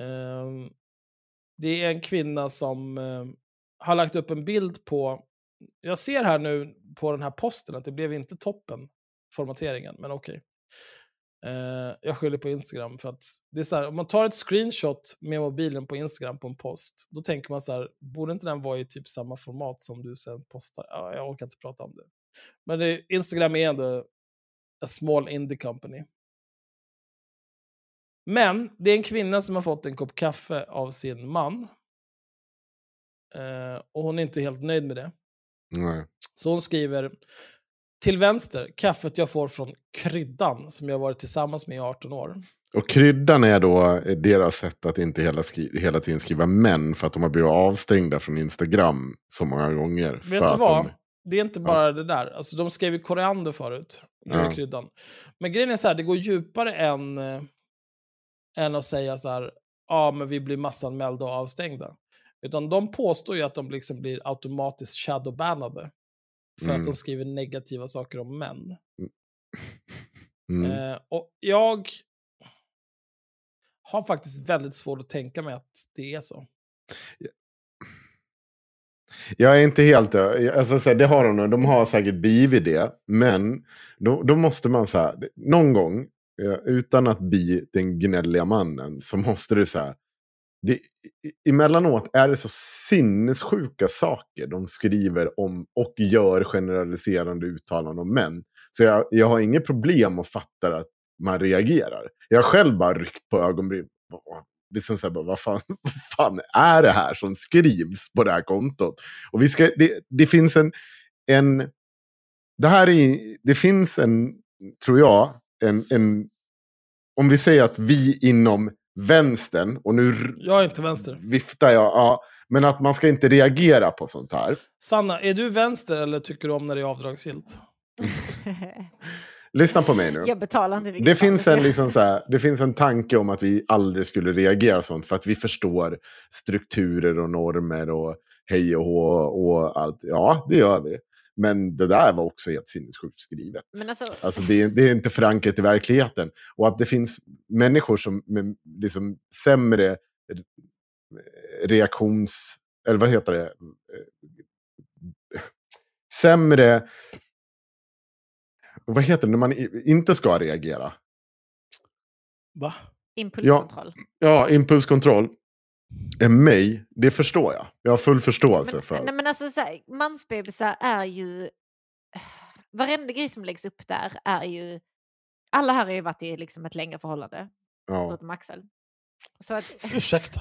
Ehm, det är en kvinna som eh, har lagt upp en bild på... Jag ser här nu på den här posten att det blev inte toppen, formateringen, men okej. Eh, jag skyller på Instagram för att det är så här, om man tar ett screenshot med mobilen på Instagram på en post, då tänker man så här, borde inte den vara i typ samma format som du sen postar? Ja, jag orkar inte prata om det. Men det, Instagram är ändå a small indie company. Men det är en kvinna som har fått en kopp kaffe av sin man. Eh, och hon är inte helt nöjd med det. Nej. Så hon skriver till vänster, kaffet jag får från kryddan som jag varit tillsammans med i 18 år. Och kryddan är då deras sätt att inte hela, hela tiden skriva män för att de har blivit avstängda från Instagram så många gånger. Vet du vad? De... Det är inte bara det där. Alltså, de skrev ju koriander förut. Ja. kryddan. Men grejen är så här, det går djupare än, eh, än att säga så här, ja men vi blir massanmälda och avstängda. Utan de påstår ju att de liksom blir automatiskt shadowbannade. För Mm. att de skriver negativa saker om män. <laughs> Mm. Eh, och jag har faktiskt väldigt svårt att tänka mig att det är så. Jag är inte helt... Alltså, det har de, de har säkert blivit det. Men då, då måste man så här, någon gång, eh, utan att bli den gnälliga mannen, så måste du så här... Det, emellanåt är det så sinnessjuka saker de skriver om och gör generaliserande uttalanden om män. Så jag, jag har inget problem att fatta att man reagerar. Jag har själv bara ryckt på ögonbrynen. Liksom så här, bara, vad, fan, <laughs> vad fan är det här som skrivs på det här kontot? Och vi ska, det, det finns en, en... Det här är... Det finns en, tror jag, en, en... Om vi säger att vi inom vänstern, och nu Jag är inte vänster. viftar jag, ja, men att man ska inte reagera på sånt här. Sanna, är du vänster eller tycker du om när det är avdragsgillt? <laughs> Lyssna på mig nu. jag betalar inte Det finns, en, liksom så här, det finns en tanke om att vi aldrig skulle reagera sånt för att vi förstår strukturer och normer och hej och hå och allt. Ja, det gör vi. Men det där var också helt sinnessjukt skrivet. Men alltså, Alltså det, är- det är inte förankrat i verkligheten. Och att det finns människor som med liksom sämre reaktions... Eller vad heter det? Sämre... Vad heter det när man inte ska reagera? Va? impulskontroll. Ja, impulskontroll. Än mig, det förstår jag. Jag har full förståelse Men, för. nej, men alltså, så här, mansbebisar är ju... <sighs> Varenda grej som läggs upp där är ju... Alla här har ju varit i liksom ett längre förhållande, ja. förutom Axel. Så att, <laughs> Ursäkta.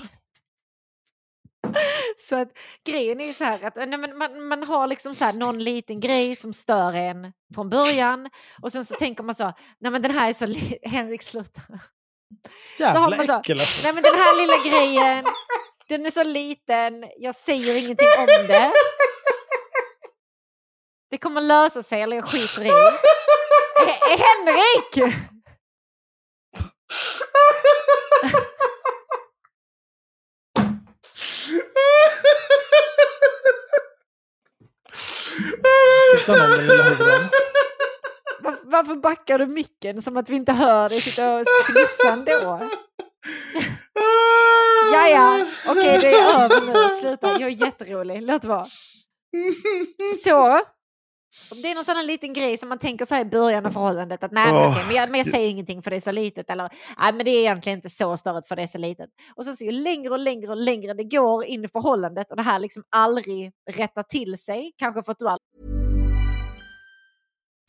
<laughs> Så att grejen är så här att nej, men man, man har liksom så här någon liten grej som stör en från början och sen så tänker man så, nej men den här är så, <laughs> Henrik sluta. Så har Jävla man så, äckel alltså. nej men den här lilla grejen, den är så liten, jag säger ingenting om det. Det kommer lösa sig eller jag skiter i. H- Henrik! Den lilla horan. Var, varför backar du micken som att vi inte hör dig sitta och fnissa ändå? Ja, ja, okej det är över nu, sluta. Jag är jätterolig, låt vara. <laughs> Så, det är någon sån liten grej som man tänker så här i början av förhållandet att nej men, okej, men, jag, men jag säger ingenting för det är så litet eller nej men det är egentligen inte så störigt för det är så litet. Och sen så ju längre och längre och längre det går in i förhållandet och det här liksom aldrig rättar till sig, kanske för att du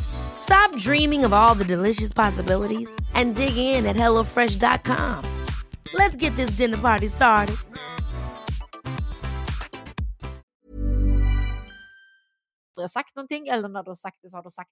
Stop dreaming of all the delicious possibilities and dig in at HelloFresh.com. Let's get this dinner party started. du har sagt någonting eller när du har sagt det så har du sagt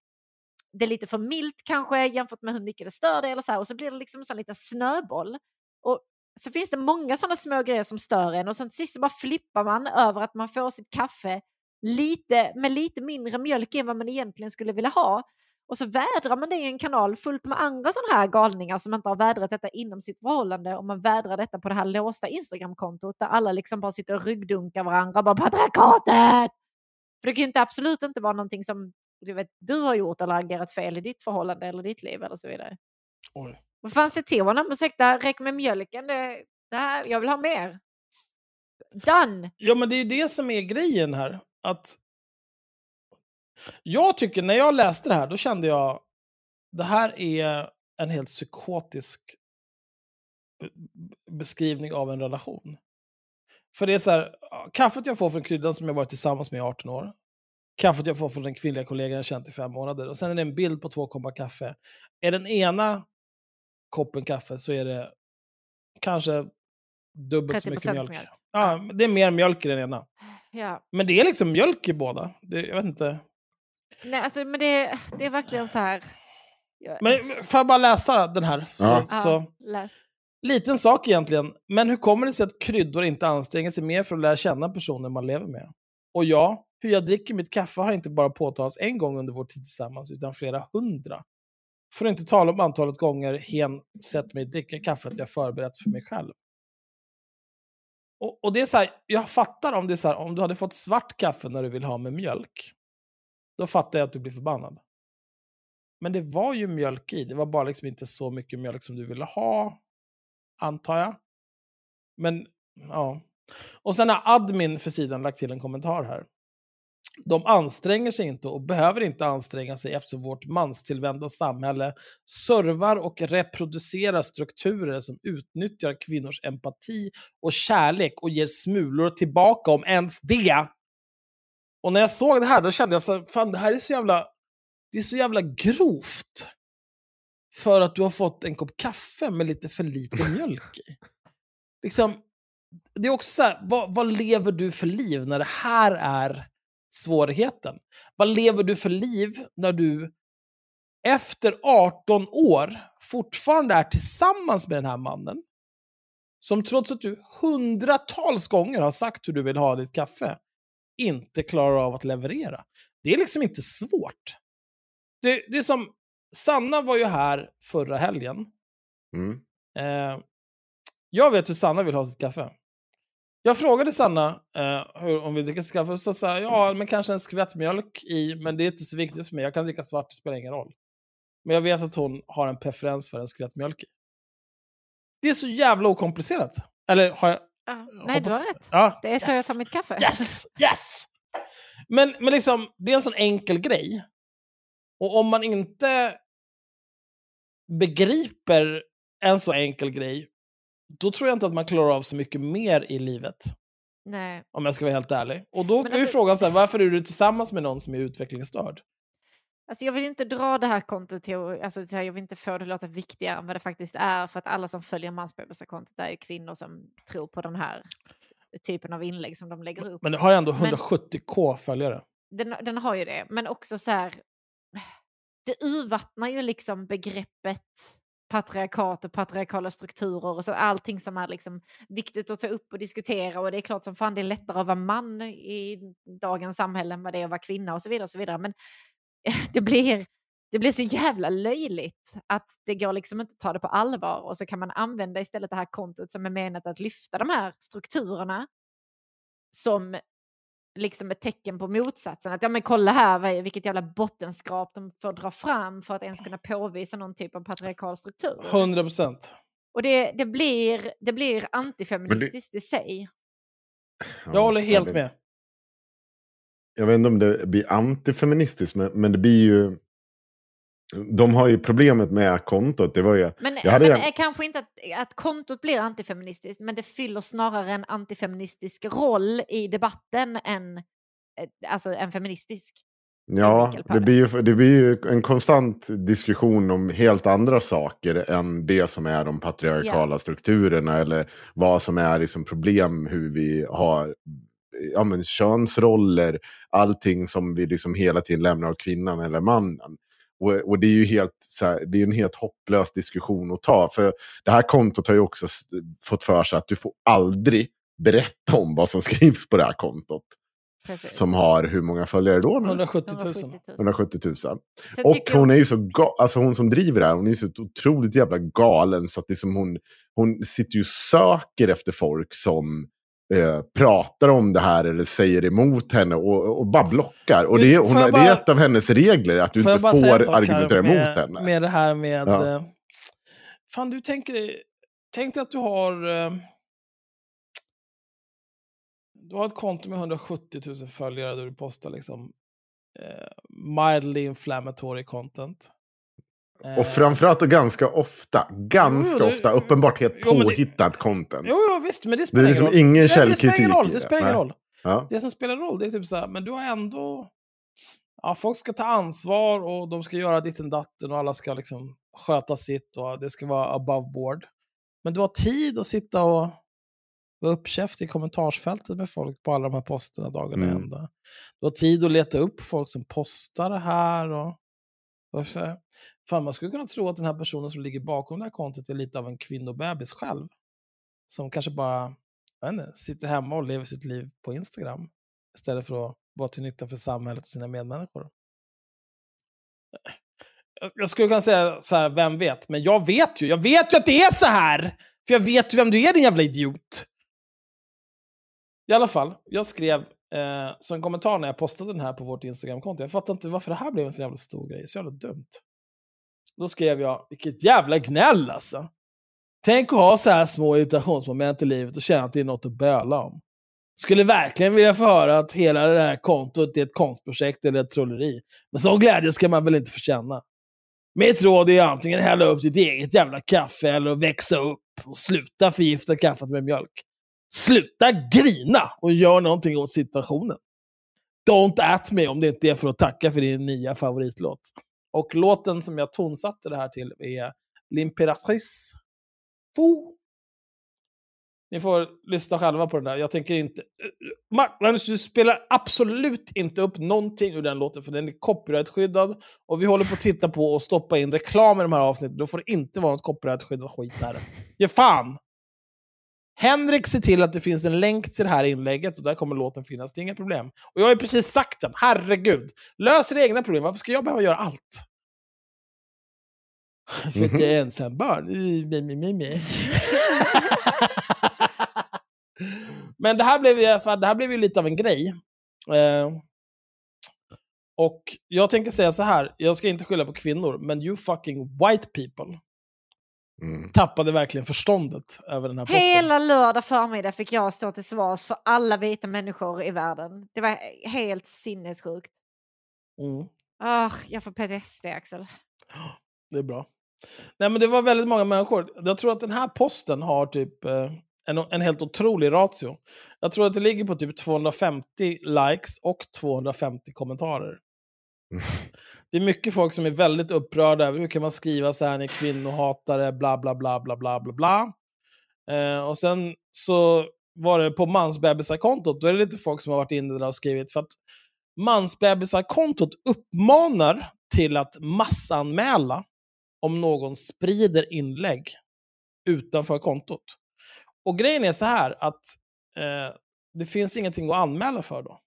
det är lite för milt kanske jämfört med hur mycket det stör dig eller så här och så blir det liksom en sån liten snöboll. Och så finns det många sådana små grejer som stör en och sen till sist så bara flippar man över att man får sitt kaffe lite, med lite mindre mjölk än vad man egentligen skulle vilja ha. Och så vädrar man det i en kanal fullt med andra sådana här galningar som inte har vädrat detta inom sitt förhållande och man vädrar detta på det här låsta Instagramkontot där alla liksom bara sitter och ryggdunkar varandra bara patriarkatet! För det kan ju inte, absolut inte vara någonting som du, vet, du har gjort eller agerat fel i ditt förhållande eller ditt liv eller så vidare. Oj. Vad fan, se till honom. Ursäkta, räck med mjölken. Det, det här, jag vill ha mer. Done! Ja, men det är ju det som är grejen här. Att jag tycker, när jag läste det här, då kände jag det här är en helt psykotisk be- beskrivning av en relation. För det är så här, kaffet jag får från kryddan som jag varit tillsammans med i 18 år, kaffet jag får från den kvinnliga kollegan jag känt i fem månader, och sen är det en bild på två koppar kaffe. Är den ena koppen kaffe så är det kanske dubbelt så mycket 30% mjölk. mjölk. Ja, det är mer mjölk i den ena. Ja. Men det är liksom mjölk i båda. Det, jag vet inte. Nej, alltså, men det, det är verkligen så här... Jag, Men får jag bara läsa den här? Så, Ja. ja, så, läs. liten sak egentligen. Men hur kommer det sig att kryddor inte anstränger sig mer för att lära känna personen man lever med? Och ja, hur jag dricker mitt kaffe har inte bara påtalats en gång under vår tid tillsammans, utan flera hundra. För att inte tala om antalet gånger hen sett mig dricka kaffet jag förberett för mig själv. Och, och det är så här, jag fattar om det är så här, om du hade fått svart kaffe när du vill ha med mjölk. Då fattar jag att du blir förbannad. Men det var ju mjölk i, det var bara liksom inte så mycket mjölk som du ville ha, antar jag. Men, ja. Och sen har admin för sidan lagt till en kommentar här. De anstränger sig inte och behöver inte anstränga sig eftersom vårt manstillvända samhälle servar och reproducerar strukturer som utnyttjar kvinnors empati och kärlek och ger smulor tillbaka om ens det. Och när jag såg det här då kände jag så fan det här är så jävla, det är så jävla grovt. För att du har fått en kopp kaffe med lite för lite <laughs> mjölk i. Liksom, det är också så här, vad, vad lever du för liv när det här är svårigheten? Vad lever du för liv när du efter 18 år fortfarande är tillsammans med den här mannen? Som trots att du hundratals gånger har sagt hur du vill ha ditt kaffe, inte klarar av att leverera. Det är liksom inte svårt. Det, det är som, Sanna var ju här förra helgen. Mm. Eh, jag vet hur Sanna vill ha sitt kaffe. Jag frågade Sanna eh, hur hon vill dricka sitt kaffe och så sa ja, men kanske en skvätt mjölk i, men det är inte så viktigt för mig. Jag kan dricka svart, det spelar ingen roll. Men jag vet att hon har en preferens för en skvätt mjölk i. Det är så jävla okomplicerat. Eller har jag... Ja, nej, du har rätt. Ja, Det är så yes. jag tar mitt kaffe. Yes! Yes! Men, men liksom, det är en sån enkel grej. Och om man inte begriper en så enkel grej, då tror jag inte att man klarar av så mycket mer i livet. Nej. Om jag ska vara helt ärlig. Och då Men är alltså- frågan så här, varför är du tillsammans med någon som är utvecklingsstörd? Alltså jag vill inte dra det här kontot till, alltså jag vill inte få det att låta viktigare än vad det faktiskt är, för att alla som följer mansbebisar-kontot är ju kvinnor som tror på den här typen av inlägg som de lägger upp. Men det har ändå Men- 170k följare. Den, den har ju det, men också så här, det urvattnar ju liksom begreppet patriarkat och patriarkala strukturer och så allting som är liksom viktigt att ta upp och diskutera och det är klart som fan det är lättare att vara man i dagens samhälle än vad det är att vara kvinna och så vidare. Och så vidare. Men <laughs> det blir, det blir så jävla löjligt att det går liksom inte att ta det på allvar och så kan man använda istället det här kontot som är menat att lyfta de här strukturerna som liksom ett tecken på motsatsen. Att ja men kolla här vilket jävla bottenskrap de får dra fram för att ens kunna påvisa någon typ av patriarkal struktur. 100 procent. Och det, det, blir, det blir antifeministiskt i sig. Jag håller helt vet, med. Jag vet inte om det blir antifeministiskt, men, men det blir ju... De har ju problemet med kontot. Det var ju... Men, Jag hade men är kanske inte att, att kontot blir antifeministiskt, men det fyller snarare en antifeministisk roll i debatten än eh, alltså en feministisk. Ja, det blir, ju, det blir ju en konstant diskussion om helt andra saker än det som är de patriarkala strukturerna eller vad som är liksom problem, hur vi har ja, men, könsroller, allting som vi liksom hela tiden lämnar åt kvinnan eller mannen. Och, och det är ju helt, så här, det är en helt hopplös diskussion att ta. För det här kontot har ju också fått för sig att du får aldrig berätta om vad som <laughs> skrivs på det här kontot. Precis. Som har hur många följare då? nu? 170 000. 170 000. 170 000. Sen Och hon är ju så ga- alltså hon som driver det här, hon är ju så otroligt jävla galen så att det är som hon, hon sitter ju och söker efter folk som eh, pratar om det här eller säger emot henne och, och bara blockar. Och det, är- hon, har- det är bara- ett av hennes regler, att du inte bara får argumentera med, emot henne. Med det här med... Ja. eh, Fan, du tänker. Tänk dig att du har... eh, Du har ett konto med 170 000 följare där du postar liksom mildly inflammatory content. Eh, Och framförallt och ganska ofta, ganska Jo, det- ofta, uppenbart helt jo, men det- påhittat content. Jo, jo, visst, men det Det spelar är liksom ingen roll. ingen Nej, men Det spelar källkritik ingen roll. Det spelar ingen roll. Ja. Det som spelar roll det är typ så här, men du har ändå... Ja, folk ska ta ansvar och de ska göra ditten datten och alla ska liksom sköta sitt och det ska vara above board. Men du har tid att sitta och vara uppkäft i kommentarsfältet med folk på alla de här posterna dagarna Mm. ända. Du har tid att leta upp folk som postar det här och... Fan, man skulle kunna tro att den här personen som ligger bakom det här kontot är lite av en kvinnobebis själv. Som kanske bara jag inte, sitter hemma och lever sitt liv på Instagram. Istället för att vara till nytta för samhället och sina medmänniskor. Jag- Jag skulle kunna säga så här, vem vet? Men jag vet ju. Jag vet ju att det är så här! För jag vet ju vem du är din jävla idiot. I alla fall, jag skrev eh, så en kommentar när jag postade den här på vårt Instagramkonto. Jag fattar inte varför det här blev en så jävla stor grej. Så jävla dumt. Då skrev jag, vilket jävla gnäll alltså. Tänk att ha så här små irritationsmoment i livet och känna att det är något att böla om. Skulle verkligen vilja få höra att hela det här kontot är ett konstprojekt eller ett trolleri. Men sån glädje ska man väl inte få känna. Mitt råd är antingen hälla upp ditt eget jävla kaffe eller att växa upp och sluta förgifta kaffet med mjölk. Sluta grina och gör någonting åt situationen. Don't at me om det inte är för att tacka för din nya favoritlåt. Och låten som jag tonsatte det här till är L'Imperatrice Fou. Ni får lyssna själva på den där. Jag tänker inte... Magnus, du spelar absolut inte upp någonting ur den låten, för den är copyrightskyddad. Och vi håller på att titta på och stoppa in reklam i de här avsnitten. Då får det inte vara något copyrightskyddat skit där. Ge fan! Henrik ser till att det finns en länk till det här inlägget och där kommer låten finnas. Det är inga problem. Och jag har ju precis sagt den. Herregud. Lös era egna problem. Varför ska jag behöva göra allt? <laughs> För att jag är ensam barn. Mm. Men det här blev ju, för det här blev ju lite av en grej. Eh, och jag tänker säga så här, jag ska inte skylla på kvinnor, men you fucking white people Mm. tappade verkligen förståndet över den här posten. Hela lördag förmiddag fick jag stå till svars för alla vita människor i världen. Det var helt sinnessjukt. Mm. Ah, jag får PTSD, Axel. Det är bra. Nej, men det var väldigt många människor. Jag tror att den här posten har typ eh, en, en helt otrolig ratio. Jag tror att det ligger på typ 250 likes och 250 kommentarer. <laughs> Det är mycket folk som är väldigt upprörda över hur kan man skriva så här, ni är kvinnohatare, bla bla bla bla bla bla bla. Eh, och sen så var det på mansbebisar-kontot, då är det lite folk som har varit inne där och skrivit, för att mansbebisar-kontot uppmanar till att massanmäla om någon sprider inlägg utanför kontot. Och grejen är så här att eh, det finns ingenting att anmäla för då.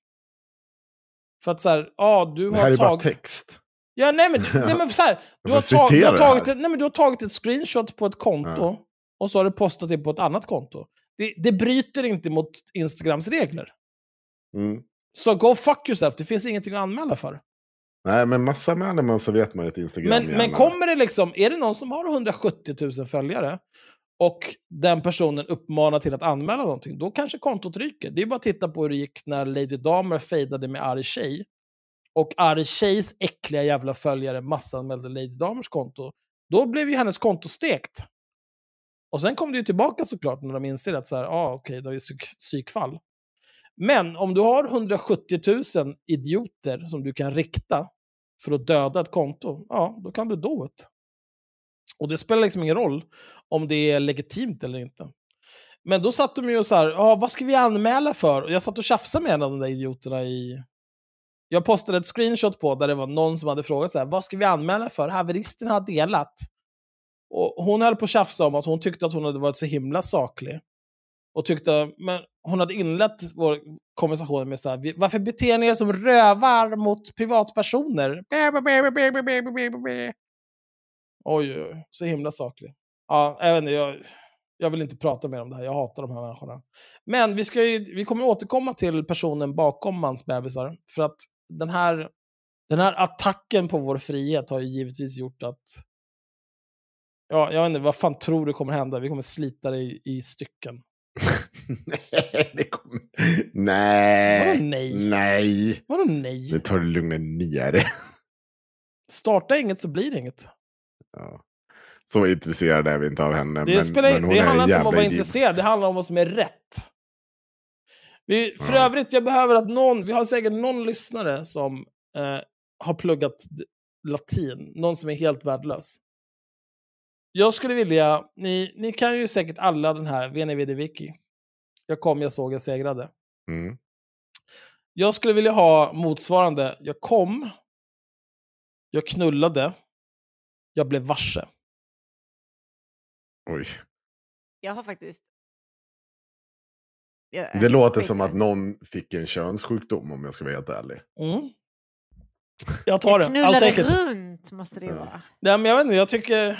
För att så här, ja du Det har här är bara tagit... text. Ja, nej men, <laughs> nej, men så här, du, har tag, du, har tagit nej, men du har tagit ett screenshot på ett konto Ja. och så har du postat det på ett annat konto. Det, det bryter inte mot Instagrams regler. Mm. Så go fuck yourself, det finns ingenting att anmäla för. Nej, men massa med man så vet man ju att Instagram Men, gärna- men kommer det liksom, är det någon som har 170 000 följare och den personen uppmanar till att anmäla någonting, då kanske kontot ryker. Det är bara att titta på hur det gick när Lady Damer fejdade med arg tjej. Och arg tjejs äckliga jävla följare massanmälde Lady Damers konto. Då blev ju hennes konto stekt. Och sen kom det ju tillbaka såklart när de inser att så här, ah, okej, det är psyk- psykfall. Men om du har 170 000 idioter som du kan rikta för att döda ett konto, ja, då kan du då ett. Och det spelar liksom ingen roll om det är legitimt eller inte. Men då satt de ju och så här, ja, vad ska vi anmäla för? Och jag satt och tjafsade med en av de där idioterna i... Jag postade ett screenshot på där det var någon som hade frågat så här, vad ska vi anmäla för? Haveristen har delat. Och hon höll på att tjafsa om att hon tyckte att hon hade varit så himla saklig. Och tyckte, men hon hade inlett vår konversation med så här, varför beter ni er som rövar mot privatpersoner? Oj, oj, så himla saklig. Ja, jag vet inte, jag, jag vill inte prata mer om det här, jag hatar de här människorna. Men vi, ska ju, vi kommer återkomma till personen bakom mansbebisar. för att den här, den här attacken på vår frihet har ju givetvis gjort att Ja, jag vet inte, vad fan tror du kommer hända? Vi kommer slita dig i, i stycken. <laughs> nej, det kommer... Nej. Vadå nej? Nej. Vadå nej? Nu tar du lugna ner. Starta inget så blir det inget. Ja. Så intresserade är vi inte av henne. Det, men, spelar, men det handlar inte om att vara intresserad, det handlar om vad som är rätt. Vi, för Ja. övrigt, jag behöver att någon, vi har säkert någon lyssnare som eh, har pluggat latin, någon som är helt värdelös. Jag skulle vilja, ni, ni kan ju säkert alla den här, Veni Vidi Vici. Jag kom, jag såg, jag segrade. Mm. Jag skulle vilja ha motsvarande, jag kom, jag knullade, jag blev varse. Oj. Jag har faktiskt... Jag- Det låter som att någon fick en könssjukdom om jag ska vara helt ärlig. Mm. Jag tar det, Jag I'll knullade take it. runt måste det ju Ja. vara. Nej, men jag vet inte, jag tycker... Eh,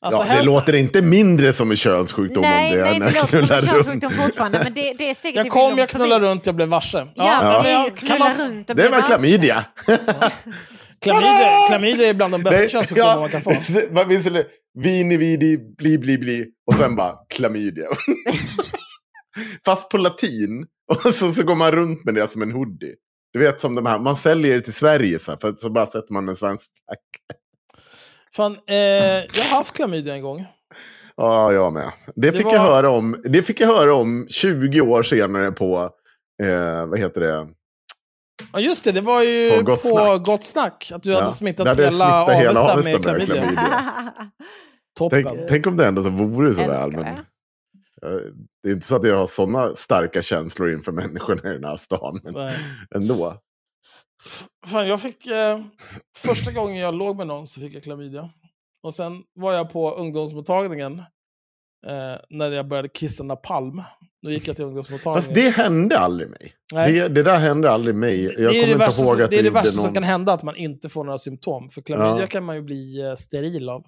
alltså ja, det helst- låter inte mindre som en könssjukdom Nej, om det nej, är det när låter som en knullar könssjukdom runt. fortfarande. Men det, det är steget Jag kom, jag knullade runt, jag blev varse. Ja, ja. men det är ju jag- knulla man- runt och Det var klamydia. <laughs> <laughs> Klamydia, klamydia är bland de bästa könssjukdomar ja, man kan få. <laughs> Minns du? Vini, vidi, bli, bli, bli. Och sen bara klamydia. <laughs> Fast på latin. <laughs> Och så, så går man runt med det som en hoodie. Du vet som de här, man säljer det till Sverige så här, för så bara sätter man en svensk flagg. Fan, eh, jag har haft klamydia en gång. Ja, jag med. Det fick, var- jag höra om, det fick jag höra om 20 år senare på, eh, vad heter det? Ja just det, det var ju På på Gott Gott, Snack. snack. Att du Ja, hade smittat hade hela, hela Avesta, med med klamydia. <laughs> Toppen. Tänk, tänk om det ändå så vore så väl. Älskar Men, det. det är inte så att jag har sådana starka känslor inför människorna i den här stan. Men Nej. ändå. Fan, jag fick... Eh, första gången jag låg med någon så fick jag klamydia. Och sen var jag på ungdomsmottagningen eh, när jag började kissa napalm. Då gick jag till ungdomsmottagningen. Fast det hände aldrig mig. Det, det där hände aldrig mig. Jag det är det värsta, som, det, är det värsta som någon- kan hända, att man inte får några symptom. För klamydia Ja. kan man ju bli eh, steril av.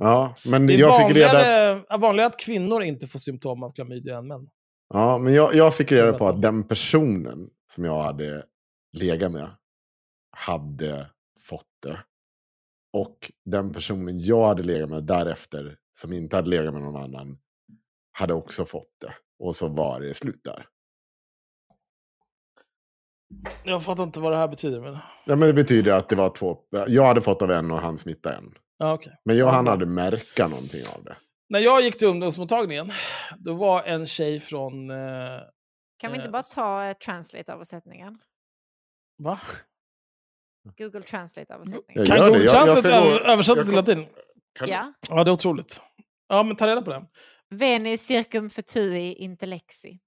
Ja, men Det är jag fick reda vanligare, vanligare att kvinnor inte får symptom av klamydia än män. Ja, men jag, jag fick reda på att den personen som jag hade legat med hade fått det. Och den personen jag hade legat med därefter, som inte hade legat med någon annan, hade också fått det. Och så var det slut där. Jag fattar inte vad det här betyder. Men... Ja, men det betyder att det var två... Jag hade fått av en och han smittade en. Ja, okej. Men jag och han hade märka någonting av det. När jag gick till ungdomsmottagningen, då var en tjej från... Eh, Kan vi inte Eh, bara ta eh, translate-översättningen? va? Google translate-översättningen. Kan. Google Translate översätta till latin? Kan- Ja. Ja, det är otroligt. Ja, men ta reda på det. Veni circum futui intellexi.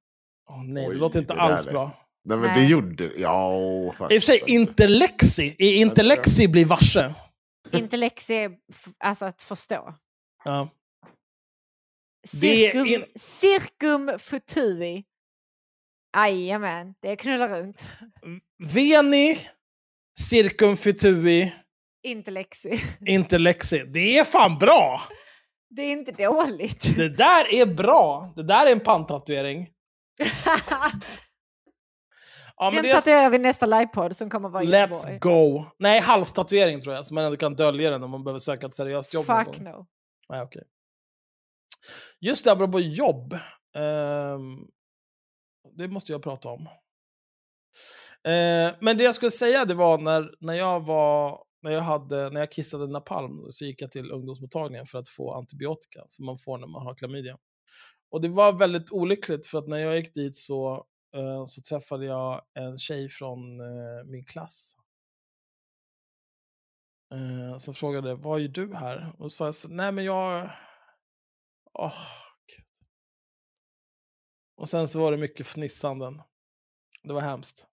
Åh nej, det Oj, låter inte det alls är- bra. Nej, men det Nej. gjorde... Ja, I och för sig, intellexi. I intellexi blir varse. Intellexi är alltså att förstå. Ja. Det Circum, in- circum futui. Jajamän, det är knulla runt. Veni, circum fitui, Intellexi. intellexi. Det är fan bra! Det är inte dåligt. Det där är bra. Det där är en panntatuering. <laughs> Ja, men Den det tatuerar vi nästa livepodd som kommer vara i Let's Göteborg. go. Nej, halstatuering tror jag, så man ändå kan dölja den om man behöver söka ett seriöst jobb. Fuck no. Nej, okej. Just det, apropå jobb. ehm, det måste jag prata om. Eh, men det jag skulle säga det var när, när jag var när jag, hade, när jag kissade napalm så gick jag till ungdomsmottagningen för att få antibiotika som man får när man har klamydia. Och det var väldigt olyckligt för att när jag gick dit så, eh, så träffade jag en tjej från eh, min klass. Eh, som frågade, vad gör du här? Och så sa jag, så, nej men jag... Oh, Gud. Och sen så var det mycket fnissanden. Det var hemskt.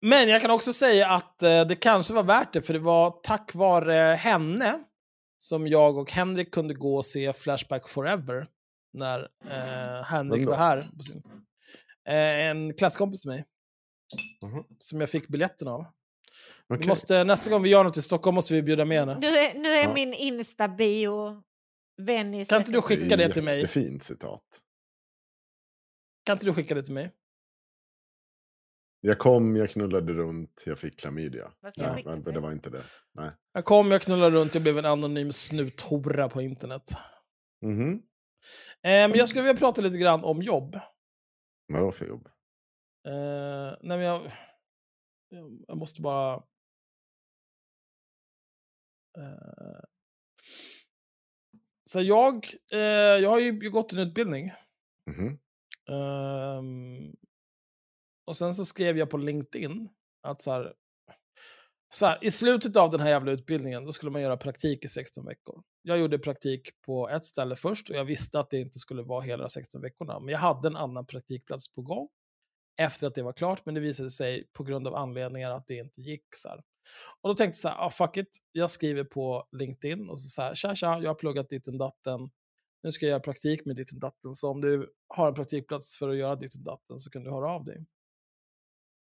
Men jag kan också säga att eh, det kanske var värt det, för det var tack vare henne som jag och Henrik kunde gå och se Flashback Forever när eh, Henrik var här. på sin- Eh, en klasskompis med mig. Mhm. Som jag fick biljetten av. Vi Okej. måste, nästa gång vi gör något i Stockholm måste vi bjuda med henne. Nu är, nu är Ja. min Insta-bio Venny Kan inte du skicka det till mig? Jättefint citat. Kan inte du skicka det till mig? Jag kom, jag knullade runt, jag fick klamydia. Ja, vänta, det var inte det. Nej. Jag kom, jag knullade runt, jag blev en anonym snuthora på internet. Mhm. Eh, men jag skulle vilja prata lite grann om jobb. Vadå för jobb? Eh, nej, men jag, jag- måste bara... Eh, så jag, eh, jag har ju gått en utbildning. Mhm. Ehm, och sen så skrev jag på LinkedIn att så här, så här, i slutet av den här jävla utbildningen då skulle man göra praktik i 16 veckor. Jag gjorde praktik på ett ställe först och jag visste att det inte skulle vara hela 16 veckorna. Men jag hade en annan praktikplats på gång efter att det var klart, men det visade sig på grund av anledningar att det inte gick. Så här. Och då tänkte jag så här, ah, fuck it, jag skriver på LinkedIn och så, så här, tja tja, jag har pluggat ditten datten, nu ska jag göra praktik med ditten datten, så om du har en praktikplats för att göra ditten datten så kan du höra av dig.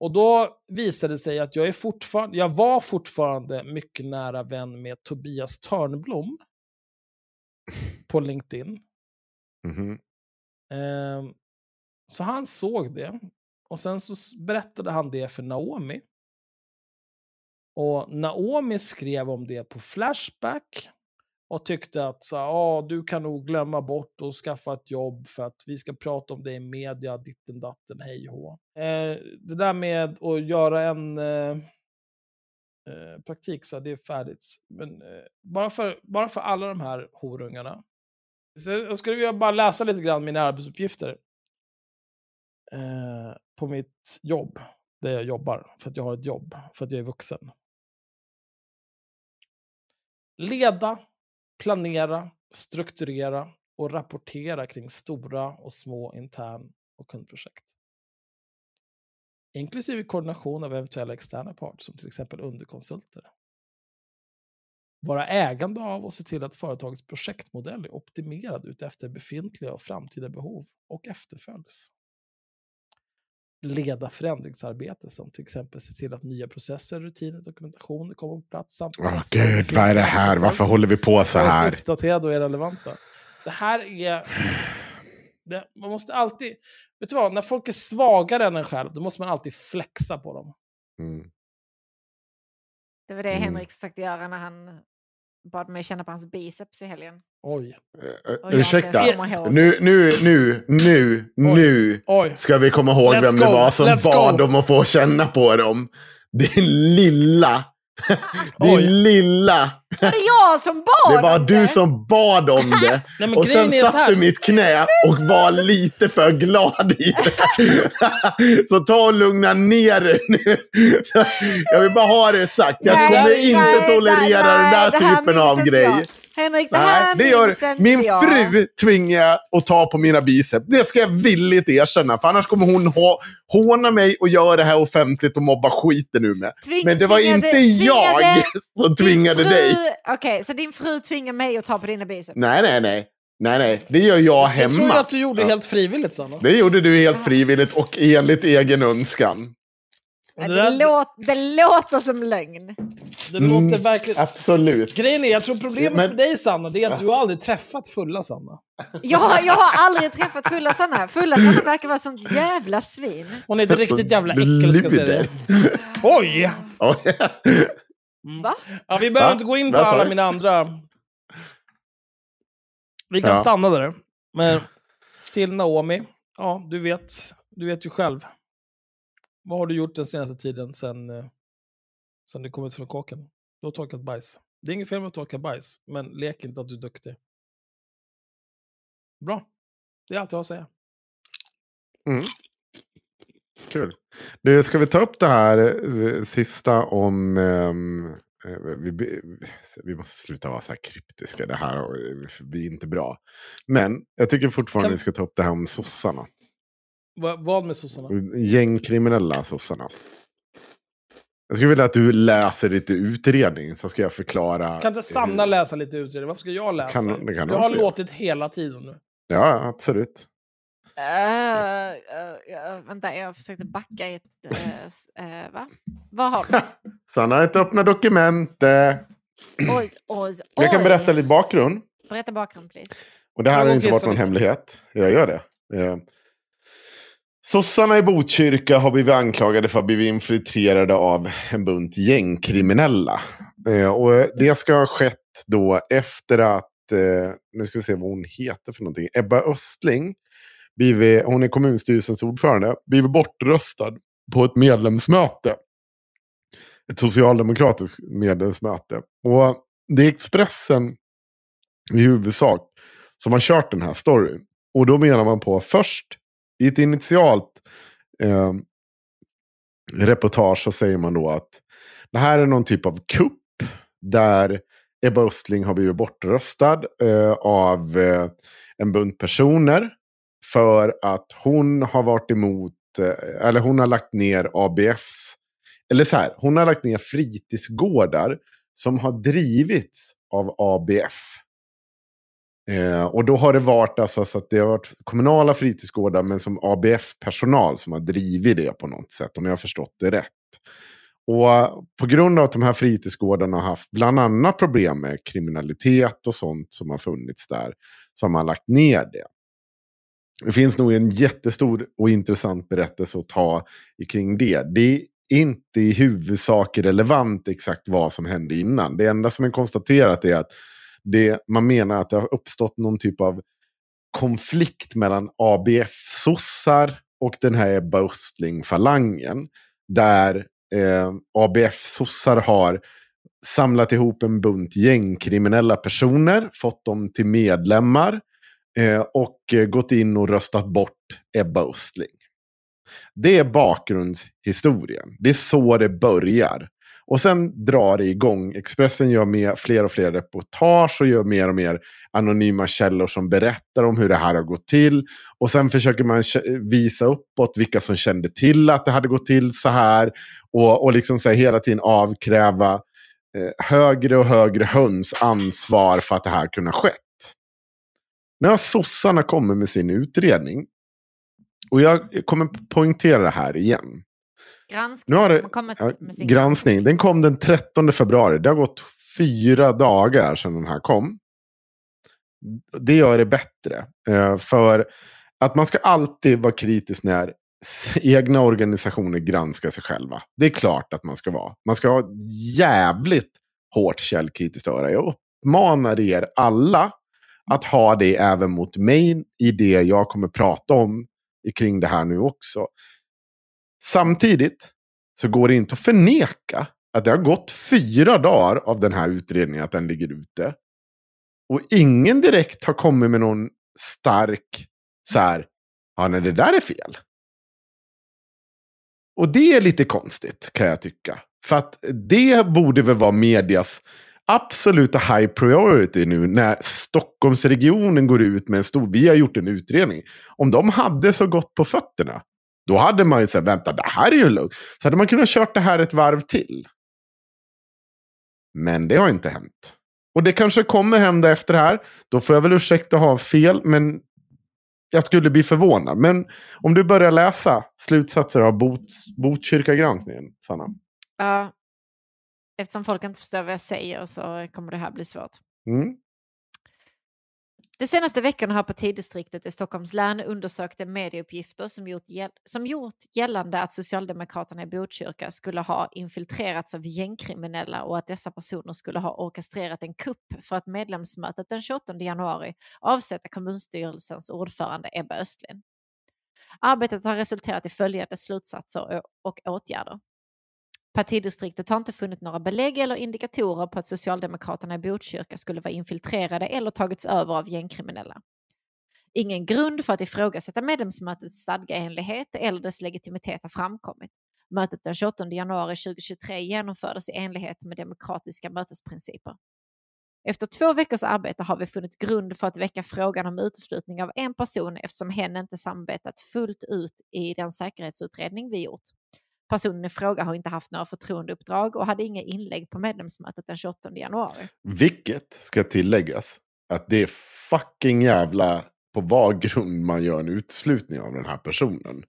Och då visade det sig att jag, är fortfarande, jag var fortfarande mycket nära vän med Tobias Törnblom <laughs> på LinkedIn. Mhm. Ehm, så han såg det. Och sen så berättade han det för Naomi. Och Naomi skrev om det på Flashback. Och tyckte att så, "Ah, du kan nog glömma bort och skaffa ett jobb för att vi ska prata om det i media, ditten datten, hej hå. Eh, det där med att göra en eh, eh, praktik, så det är färdigt. Men eh, bara, för, bara för alla de här horungarna så jag skulle vilja bara läsa lite grann mina arbetsuppgifter. Eh, på mitt jobb, där jag jobbar, för att jag har ett jobb, för att jag är vuxen. Leda, planera, strukturera och rapportera kring stora och små intern och kundprojekt. Inklusive koordination av eventuella externa parter, som till exempel underkonsulter. vara ägande av och se till att företagets projektmodell är optimerad utefter befintliga och framtida behov och efterföljs. Leda förändringsarbete som till exempel se till att nya processer, rutiner och dokumentation kommer på plats. Samt Åh pressa gud, vad är det här? Varför håller vi på så här? uppdaterade och är relevanta. Det här är... <sighs> Det, man måste alltid... Vet du vad? När folk är svagare än en själv, då måste man alltid flexa på dem. Mm. Det var det Mm. Henrik försökte göra när han bad mig känna på hans biceps i helgen. Oj. Jag ursäkta, nu, nu, nu, nu, nu Oj. ska vi komma ihåg Let's vem det go, var som let's bad go. om att få känna på dem. Din lilla, <laughs> din Oj. lilla. Var det jag som bad Det var om du det? som bad om det. Nej, men och grejen sen är så satt här. du i mitt knä och var lite för glad i det. <laughs> Så ta och lugna ner dig nu. <laughs> Jag vill bara ha det sagt. Jag Nej, kommer inte nej, tolerera nej, den där det här typen minns av inte grej. Jag. Henrik, det Nej, här det gör, minns inte min jag. fru tvingar jag att ta på mina biceps. Det ska jag villigt erkänna. För annars kommer hon ha, håna mig och göra det här offentligt och mobba skiten ur mig. Tving- Men det var tvingade- inte jag tvingade <laughs> som tvingade fru- dig. Okej, så din fru tvingar mig att ta på dina biceps? Nej, nej, nej. Nej, nej. Det gör jag Jag hemma. tror att du gjorde helt frivilligt, Sanna. Det gjorde du helt frivilligt och enligt egen önskan. Det, det, där, låt, det låter som lögn. det låter verkligen... Absolut. Grejen är, jag tror problemet Men- för dig Sanna, det är att du har aldrig träffat fulla Sanna. Jag, har- jag har aldrig träffat fulla Sanna. Fulla Sanna verkar vara sånt jävla svin. Hon är ett riktigt jävla äckel, ska jag säga det. Oj! Oj. Va? Ja, vi behöver Va? inte gå in på sa alla mina andra... Vi kan Ja. stanna där. Men till Naomi, ja, du vet, du vet ju själv. Vad har du gjort den senaste tiden sen, eh, sen du kom ut från kåken? Du har torkat bajs. Det är inget fel med att torka bajs, men lek inte att du är duktig. Bra. Det är allt jag har att säga. Mm. Kul. Du, ska vi ta upp det här eh, sista om... eh, vi, vi, måste sluta vara så här kryptiska. Det här blir inte bra. Men jag tycker fortfarande Kan- vi ska ta upp det här om sossarna. Va, vad med sossarna? Gängkriminella sossarna. Jag skulle vilja att du läser lite utredning så ska jag förklara. Kan inte Sanna läsa lite utredning? Varför ska jag läsa? Kan- det kan jag har få låtit hela tiden nu. Ja, absolut. Uh, uh, vänta, jag försökte backa i ett... Va? Vad har vi? <laughs> Sanna har inte öppnat dokumentet. Oj, oj, Jag kan oj. berätta lite bakgrund. Berätta bakgrund, please. Och det här har inte varit någon lite. hemlighet. Jag gör det. Sossarna i Botkyrka har blivit anklagade för att bli infiltrerade av en bunt gängkriminella. Eh, och eh, det ska ha skett då efter att, eh, nu ska vi se vad hon heter för någonting, Ebba Östling, blivit, hon är kommunstyrelsens ordförande, blivit bortröstad på ett medlemsmöte. Ett socialdemokratiskt medlemsmöte. Och det är Expressen i huvudsak som har kört den här storyn. Och då menar man på först i ett initialt eh, reportage så säger man då att det här är någon typ av kupp där Ebba Östling har blivit bortröstad eh, av eh, en bunt personer för att hon har varit emot, eh, eller hon har lagt ner ABFs, eller så här, hon har lagt ner fritidsgårdar som har drivits av ABF. Eh, och då har det varit alltså så att det har varit kommunala fritidsgårdar men som ABF-personal som har drivit det på något sätt, om jag har förstått det rätt. Och på grund av att de här fritidsgårdarna har haft bland annat problem med kriminalitet och sånt som har funnits där, så har man lagt ner det. Det finns nog en jättestor och intressant berättelse att ta kring det. Det är inte i huvudsak relevant exakt vad som hände innan. Det enda som är konstaterat är att det, man menar att det har uppstått någon typ av konflikt mellan ABF-sossar och den här Ebba Östling-falangen. Där eh, ABF-sossar har samlat ihop en bunt gängkriminella personer, fått dem till medlemmar eh, och eh, gått in och röstat bort Ebba Östling. Det är bakgrundshistorien. Det är så det börjar. Och sen drar det igång. Expressen gör mer, fler och fler reportage och gör mer och mer anonyma källor som berättar om hur det här har gått till. Och sen försöker man visa uppåt vilka som kände till att det hade gått till så här. Och, och liksom så här hela tiden avkräva eh, högre och högre höns ansvar för att det här kunde ha skett. Nu har sossarna kommit med sin utredning. Och jag kommer poängtera det här igen. Granskning. Nu har det, ja, granskning. Den kom den 13 februari. Det har gått fyra dagar sedan den här kom. Det gör det bättre. Eh, för att man ska alltid vara kritisk när egna organisationer granskar sig själva. Det är klart att man ska vara. Man ska ha jävligt hårt källkritiskt öra. Jag uppmanar er alla att ha det även mot mig i det jag kommer prata om kring det här nu också. Samtidigt så går det inte att förneka att det har gått fyra dagar av den här utredningen, att den ligger ute. Och ingen direkt har kommit med någon stark, så här, ja nej det där är fel. Och det är lite konstigt kan jag tycka. För att det borde väl vara medias absoluta high priority nu när Stockholmsregionen går ut med en stor, vi har gjort en utredning. Om de hade så gott på fötterna, då hade man ju sagt, vänta, det här är ju lugnt. Så hade man kunnat kört det här ett varv till. Men det har inte hänt. Och det kanske kommer hända efter det här. Då får jag väl ursäkta ha fel, men jag skulle bli förvånad. Men om du börjar läsa slutsatser av Bot, Botkyrka-granskningen, Sanna. Ja, eftersom folk inte förstår vad jag säger så kommer det här bli svårt. Mm. De senaste veckorna har partidistriktet i Stockholms län undersökt de medieuppgifter som gjort, som gjort gällande att Socialdemokraterna i Botkyrka skulle ha infiltrerats av gängkriminella och att dessa personer skulle ha orkestrerat en kupp för att medlemsmötet den 28 januari avsätta kommunstyrelsens ordförande Ebba Östlin. Arbetet har resulterat i följande slutsatser och åtgärder. Partidistriktet har inte funnit några belägg eller indikatorer på att Socialdemokraterna i Botkyrka skulle vara infiltrerade eller tagits över av gängkriminella. Ingen grund för att ifrågasätta medlemsmötets stadgeenlighet eller dess legitimitet har framkommit. Mötet den 28 januari 2023 genomfördes i enlighet med demokratiska mötesprinciper. Efter två veckors arbete har vi funnit grund för att väcka frågan om uteslutning av en person eftersom hen inte samarbetat fullt ut i den säkerhetsutredning vi gjort. Personen i fråga har inte haft några förtroendeuppdrag och hade inga inlägg på medlemsmötet den 28 januari. Vilket ska tilläggas att det är fucking jävla på vad grund man gör en utslutning av den här personen.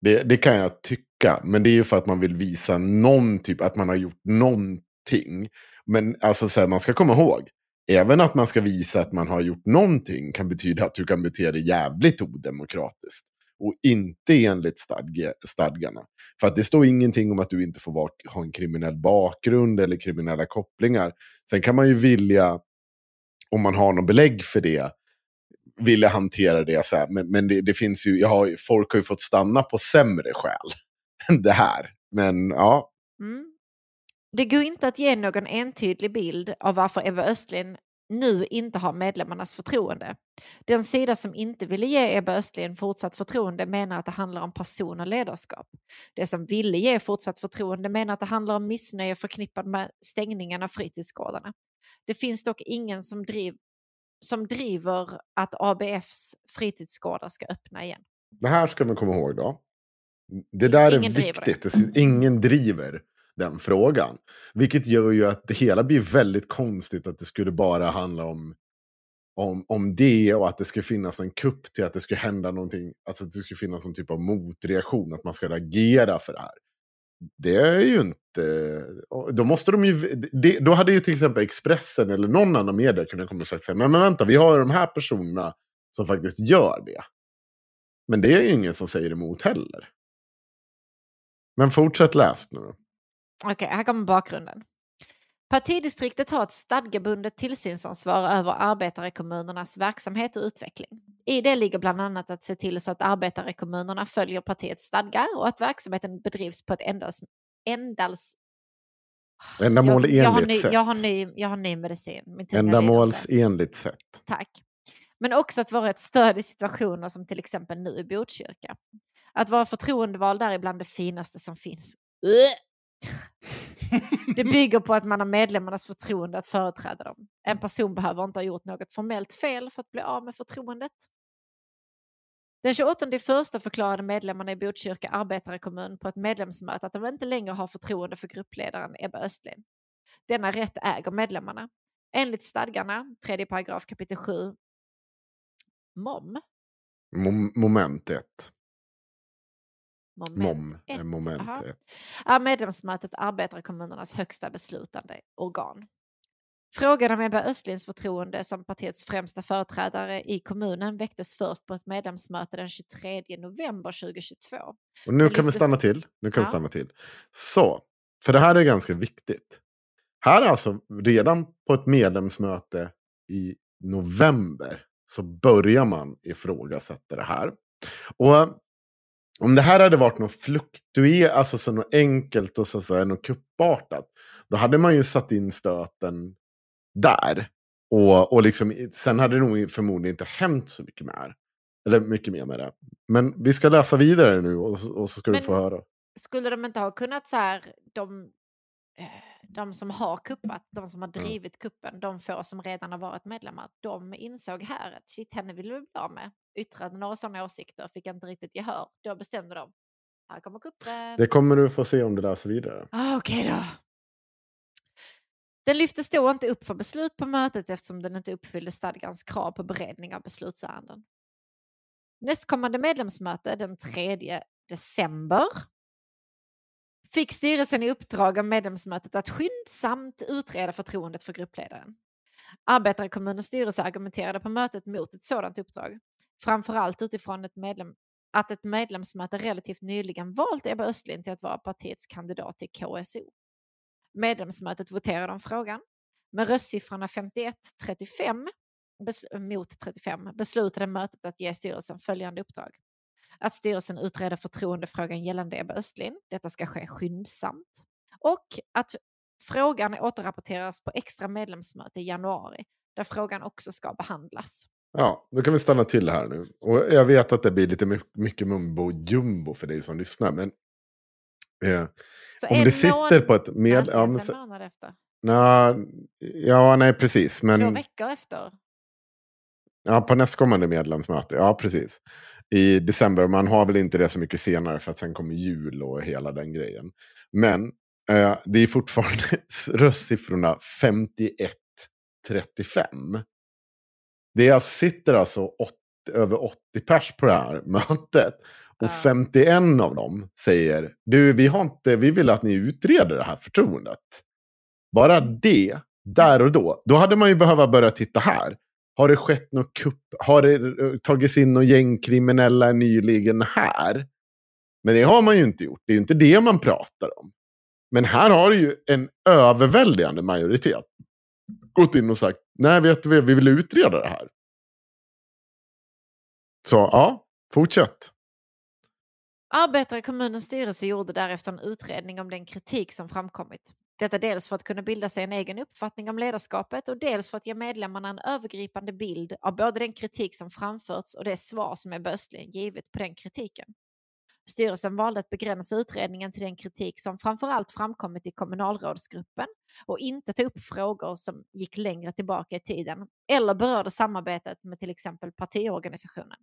Det, det kan jag tycka, men det är ju för att man vill visa någon typ, att man har gjort någonting. Men alltså så här, man ska komma ihåg, även att man ska visa att man har gjort någonting kan betyda att du kan bete dig jävligt odemokratiskt. Och inte enligt stadge, stadgarna. För att det står ingenting om att du inte får vara, ha en kriminell bakgrund eller kriminella kopplingar. Sen kan man ju vilja, om man har någon belägg för det, vilja hantera det så här. Men, men det, det finns ju, jag har, folk har ju fått stanna på sämre skäl <laughs> än det här. Men ja, Mm. Det går inte att ge någon entydig bild av varför Eva Östlin nu inte har medlemmarnas förtroende. Den sida som inte ville ge Ebba Östlin fortsatt förtroende menar att det handlar om person och ledarskap. Det som ville ge fortsatt förtroende menar att det handlar om missnöje förknippat med stängningen av fritidsgårdarna. Det finns dock ingen som, driv, som driver att ABFs fritidsgårdar ska öppna igen. det här ska man komma ihåg då. Det där Ingen är viktigt. Det. Ingen driver den frågan. Vilket gör ju att det hela blir väldigt konstigt att det skulle bara handla om, om, om det och att det ska finnas en kupp till att det ska hända någonting. Alltså att det ska finnas någon typ av motreaktion, att man ska reagera för det här. Det är ju inte... Då måste de ju... Det, då hade ju till exempel Expressen eller någon annan media kunnat komma och sagt så här, men, men vänta, vi har de här personerna som faktiskt gör det. Men det är ju ingen som säger emot heller. Men fortsätt läs nu. Okej, här kommer bakgrunden. Partidistriktet har ett stadgebundet tillsynsansvar över arbetarekommunernas verksamhet och utveckling. I det ligger bland annat att se till så att arbetarekommunerna följer partiets stadgar och att verksamheten bedrivs på ett endals, endals, Ändamål jag, jag, har ny, enligt sätt. jag, har ny, jag har ny medicin. Min. Ändamålsenligt sätt. Tack. Men också att vara ett stöd i situationer som till exempel nu i Botkyrka. Att vara förtroendevald är ibland det finaste som finns. Det bygger på att man har medlemmarnas förtroende att företräda dem. En person behöver inte ha gjort något formellt fel för att bli av med förtroendet. Den 28 första förklarade medlemmarna i Botkyrka arbetarekommun på ett medlemsmöte att de inte längre har förtroende för gruppledaren Ebba Östlin. Denna rätt äger medlemmarna. Enligt stadgarna, tredje paragraf kapitel 7, mom. Mom, moment 1. Moment Mom är ett, moment aha, ett. är medlemsmötet arbetarkommunernas högsta beslutande organ. Frågan om Ebba Östlins förtroende som partiets främsta företrädare i kommunen väcktes först på ett medlemsmöte den 23 november 2022. Och nu kan vi stanna till. Nu kan vi Ja. stanna till. Så, för det här är ganska viktigt. Här är alltså redan på ett medlemsmöte i november så börjar man ifrågasätta det här. Och eh, om det här hade varit något fluktuerat, alltså så något enkelt och så att säga, något kuppartat, då hade man ju satt in stöten där. Och, och liksom, sen hade det nog förmodligen inte hänt så mycket mer. Eller mycket mer med det. Men vi ska läsa vidare nu och, så- och så ska Men- du få höra. Skulle de inte ha kunnat så här, de, eh, de som har kuppat, de som har drivit kuppen, de få som redan har varit medlemmar, de insåg här att shit, henne vill vi bli av med. Yttrade några sådana åsikter, fick inte riktigt gehör. Då bestämde de, här kommer kuppen. Det kommer du få se om du läser vidare. Ah, Okej då. Den lyftes då inte upp för beslut på mötet eftersom den inte uppfyllde stadgans krav på beredning av beslutsärenden. Nästkommande medlemsmöte den 3 december fick styrelsen i uppdrag av medlemsmötet att skyndsamt utreda förtroendet för gruppledaren. Arbetarkommunens styrelse argumenterade på mötet mot ett sådant uppdrag, framförallt utifrån ett medlem, att ett medlemsmöte relativt nyligen valt Ebba Östlin till att vara partiets kandidat till KSO. Medlemsmötet voterade om frågan. Med röstsiffrorna 51-35 mot 35 beslutade mötet att ge styrelsen följande uppdrag. Att styrelsen utreder förtroendefrågan gällande Ebba Östlin. Detta ska ske skyndsamt. Och att frågan återrapporteras på extra medlemsmöte i januari där frågan också ska behandlas. Ja, då kan vi stanna till här nu. Och jag vet att det blir lite my- mycket mumbo jumbo för dig som lyssnar. Men eh, om det sitter på ett med... Ja, men, en månad efter. na, ja, nej, precis. Två Men veckor efter. ja, på nästkommande medlemsmöte, ja precis. I december, man har väl inte det så mycket senare för att sen kommer jul och hela den grejen. Men eh, det är fortfarande <laughs> röstsiffrorna 51-35. Det är, sitter alltså 80, över 80 pers på det här mötet. Och Ja. 51 av dem säger, du vi, har inte, vi vill att ni utreder det här förtroendet. Bara det, där och då, då hade man ju behövt börja titta här. Har det skett något kupp? Har det eh, tagits in några gängkriminella nyligen här? Men det har man ju inte gjort. Det är ju inte det man pratar om. Men här har ju en överväldigande majoritet gått in och sagt, nej vet du vad, vi vill utreda det här. Så ja, fortsätt. Arbetare i kommunens styrelse gjorde därefter en utredning om den kritik som framkommit. Detta dels för att kunna bilda sig en egen uppfattning om ledarskapet och dels för att ge medlemmarna en övergripande bild av både den kritik som framförts och det svar som är böstligen givit på den kritiken. Styrelsen valde att begränsa utredningen till den kritik som framförallt framkommit i kommunalrådsgruppen och inte ta upp frågor som gick längre tillbaka i tiden eller berörde samarbetet med till exempel partiorganisationen.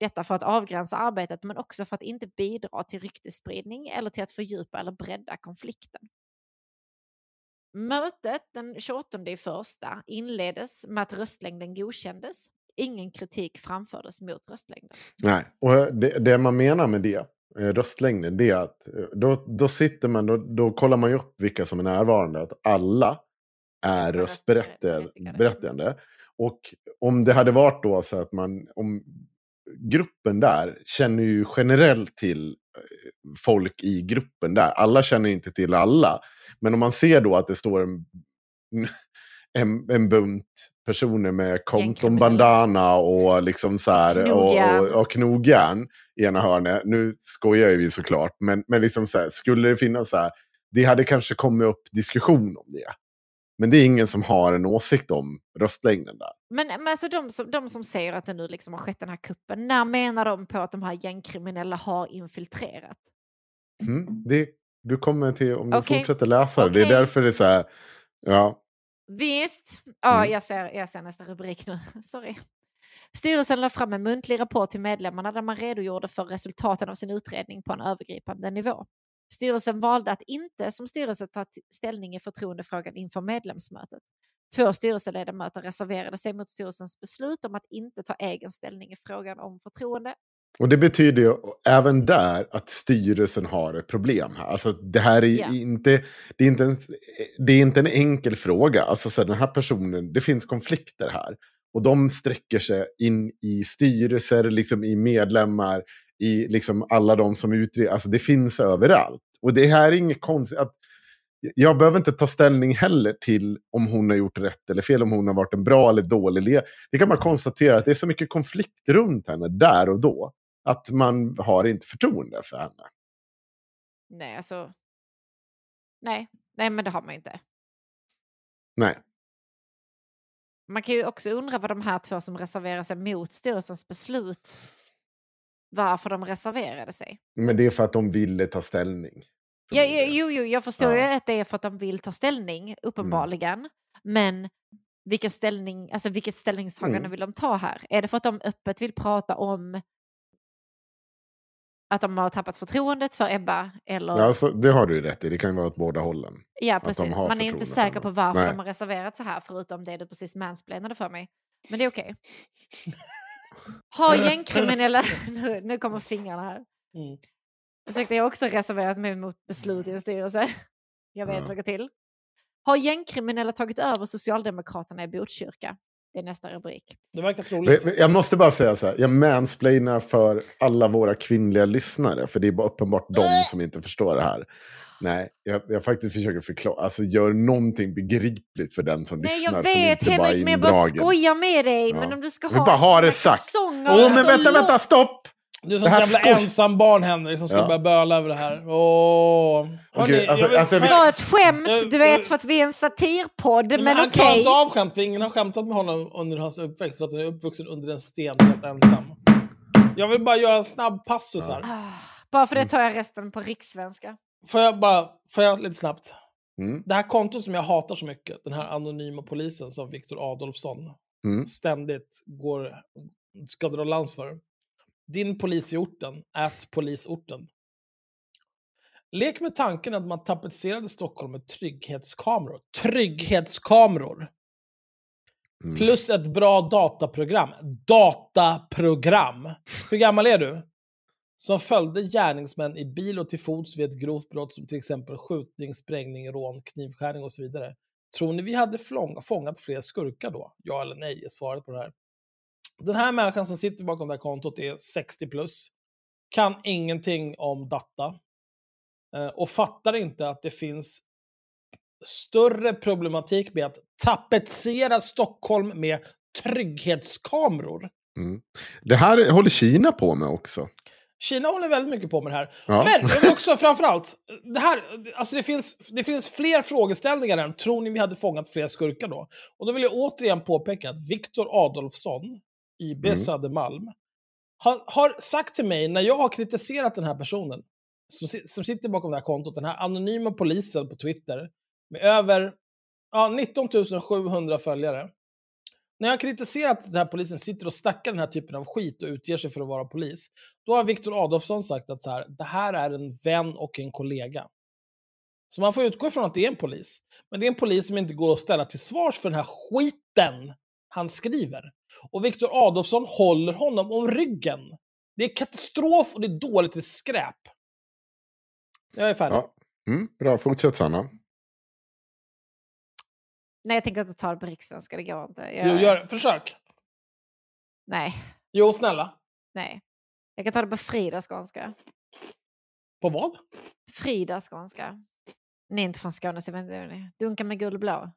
Detta för att avgränsa arbetet men också för att inte bidra till ryktesspridning eller till att fördjupa eller bredda konflikten. Mötet den 28 i första inleddes med att röstlängden godkändes. Ingen kritik framfördes mot röstlängden. Nej, och det, det man menar med det, eh, röstlängden, det är att eh, då, då sitter man, då, då kollar man ju upp vilka som är närvarande, att alla är Ska röstberättigade. röstberättigade. berättigande. Och om det hade varit då så att man, om gruppen där känner ju generellt till eh, folk i gruppen där. Alla känner inte till alla. Men om man ser då att det står en, <laughs> en, en bunt personer med konton bandana och liksom så här Knogjärn. och, och, och knogjärn i ena hörnet. Nu skojar vi såklart, men, men liksom så här, skulle det finnas så här, det hade kanske kommit upp diskussion om det. Men det är ingen som har en åsikt om röstlängden där. Men, men alltså de, som, de som säger att det nu liksom har skett den här kuppen, när menar de på att de här gängkriminella har infiltrerat? Mm, det, du kommer till, om du Okej. fortsätter läsa det, det är därför det är så här, ja, Visst. Ja, Mm. jag, ser, jag ser nästa rubrik nu. <laughs> Sorry. Styrelsen lade fram en muntlig rapport till medlemmarna där man redogjorde för resultaten av sin utredning på en övergripande nivå. Styrelsen valde att inte som styrelse ta ställning i förtroendefrågan inför medlemsmötet. Två styrelseledamöter reserverade sig mot styrelsens beslut om att inte ta egen ställning i frågan om förtroende. Och det betyder ju även där att styrelsen har ett problem här. Alltså det här är Ja. inte, det är inte, en, det är inte en enkel fråga. Alltså så här, den här personen, det finns konflikter här. Och de sträcker sig in i styrelser, liksom i medlemmar, i liksom alla de som utreder. Alltså det finns överallt. Och det här är inget konstigt. Att, jag behöver inte ta ställning heller till om hon har gjort rätt eller fel, om hon har varit en bra eller dålig ledare. Det kan man konstatera att det är så mycket konflikt runt henne där och då. Att man har inte förtroende för henne. Nej, alltså. Nej, nej men det har man inte. Nej. Man kan ju också undra vad de här två som reserverar sig mot styrelsens beslut, varför de reserverade sig. Men det är för att de ville ta ställning. Ja, ja, jo, jo, jag förstår Ja. ju att det är för att de vill ta ställning, uppenbarligen. Men vilken ställning, alltså vilket ställningstagande Mm. vill de ta här? Är det för att de öppet vill prata om att de har tappat förtroendet för Ebba? Eller? Ja, alltså, det har du ju rätt i, det kan ju vara åt båda hållen. Ja, att de precis. har Man är inte säker på varför Nej. de har reserverat sig här, förutom det du precis mansplainade för mig. Men det är okej. Har <laughs> gängkriminella... <laughs> nu, nu kommer fingrarna här. Mm. Ursäkta, jag har också reserverat mig mot beslut i en styrelse. Jag vet Ja. hur det går till. Har gängkriminella tagit över Socialdemokraterna i Botkyrka? Det är nästa rubrik. Det verkar troligt. Jag måste bara säga så här, jag mansplainar för alla våra kvinnliga lyssnare, för det är bara uppenbart de som inte förstår det här. Nej, jag, jag faktiskt försöker förklara, alltså gör någonting begripligt för den som Nej, lyssnar. jag som vet inte bara är Henrik, men jag bara skojar med dig. Ja. Men om du ska Jag vill ha... bara ha det sagt. Åh, och men vänta, vänta, stopp! Du är som Det ett här jävla skoj- ensam barn Henrik som ska Ja. börja böla över det här. Åh. Hörni, Okej, alltså- jag vill- alltså, Det var ett skämt, du vet, för att vi är en satirpodd. Men, han okej. klarar inte av skämt, för ingen har skämtat med honom under hans uppväxt, för att han är uppvuxen under en sten helt ensam. Jag vill bara göra en snabb passus här. Ah, Bara för det tar jag resten på rikssvenska. Får jag bara, får jag lite snabbt? Mm. Det här kontot som jag hatar så mycket, den här anonyma polisen som Viktor Adolfsson Mm. ständigt går, ska dra lans för. Din polis i orten, ät polisorten. Lek med tanken att man tapetserade Stockholm med trygghetskameror. Trygghetskameror! Mm. Plus ett bra dataprogram. Dataprogram! Hur gammal är du? Som följde gärningsmän i bil och till fots vid ett grovt brott som till exempel skjutning, sprängning, rån, knivskärning och så vidare. Tror ni vi hade flång- fångat fler skurkar då? Ja eller nej är svaret på det här. Den här människan som sitter bakom det här kontot är 60 plus. Kan ingenting om data. eh, Och fattar inte att det finns större problematik med att tapetsera Stockholm med trygghetskameror. Mm. Det här håller Kina på med också. Kina håller väldigt mycket på med det här. Ja. Men <laughs> jag vill också framförallt, det här, alltså det finns, det finns fler frågeställningar än, tror ni vi hade fångat fler skurkar då? Och då vill jag återigen påpeka att Viktor Adolfsson, IB Mm. Södermalm, har, har sagt till mig när jag har kritiserat den här personen, som, som sitter bakom det här kontot, den här anonyma polisen på Twitter, med över ja, 19 700 följare. När jag har kritiserat att den här polisen sitter och stackar den här typen av skit och utger sig för att vara polis, då har Viktor Adolfsson sagt att så här, det här är en vän och en kollega. Så man får utgå ifrån att det är en polis. Men det är en polis som inte går att ställa till svars för den här skiten han skriver. Och Viktor Adolfsson håller honom om ryggen. Det är katastrof och det är dåligt, det är skräp. Jag är färdig. Ja. Mm, bra, fortsätt Sanna. Nej, jag tänker inte ta det på rikssvenska, det går inte. Jag, Jo, gör, försök. Nej, Jo, snälla. nej. Jag kan ta det på Frida skånska. På vad? Frida skånska. Ni är inte från Skåne så jag vet inte det. Dunka med gul och blå.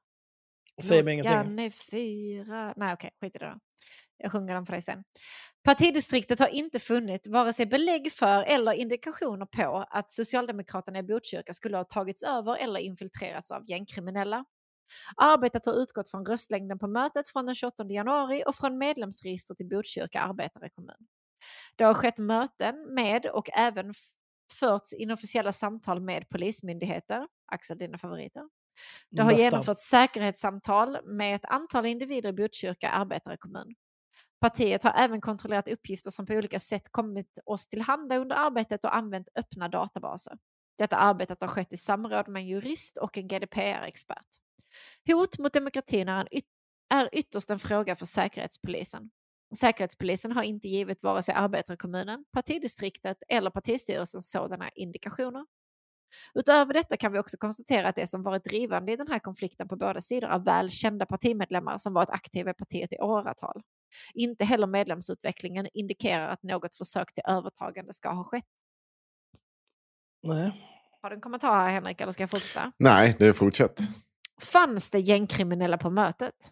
Säger mig ingenting. Klockan är fyra. Nej, okej, skit i det då. Jag sjunger den för dig sen. Partidistriktet har inte funnit vare sig belägg för eller indikationer på att Socialdemokraterna i Botkyrka skulle ha tagits över eller infiltrerats av gängkriminella. Arbetet har utgått från röstlängden på mötet från den 28 januari och från medlemsregistret i Botkyrka arbetarekommun. Det har skett möten med och även förts inofficiella samtal med polismyndigheter, Axel dina favoriter. Det har genomförts säkerhetssamtal med ett antal individer i Botkyrka arbetarekommun. Partiet har även kontrollerat uppgifter som på olika sätt kommit oss tillhanda under arbetet och använt öppna databaser. Detta arbetet har skett i samråd med en jurist och en GDPR-expert. Hot mot demokratin är, yt- är ytterst en fråga för Säkerhetspolisen. Säkerhetspolisen har inte givit vare sig arbetarkommunen, partidistriktet eller partistyrelsen sådana indikationer. Utöver detta kan vi också konstatera att det som varit drivande i den här konflikten på båda sidor är välkända partimedlemmar som varit aktiva i partiet i åratal. Inte heller medlemsutvecklingen indikerar att något försök till övertagande ska ha skett. Nej. Har du en kommentar här Henrik eller ska jag fortsätta? Nej, det är fortsätt. Fanns det gängkriminella på mötet?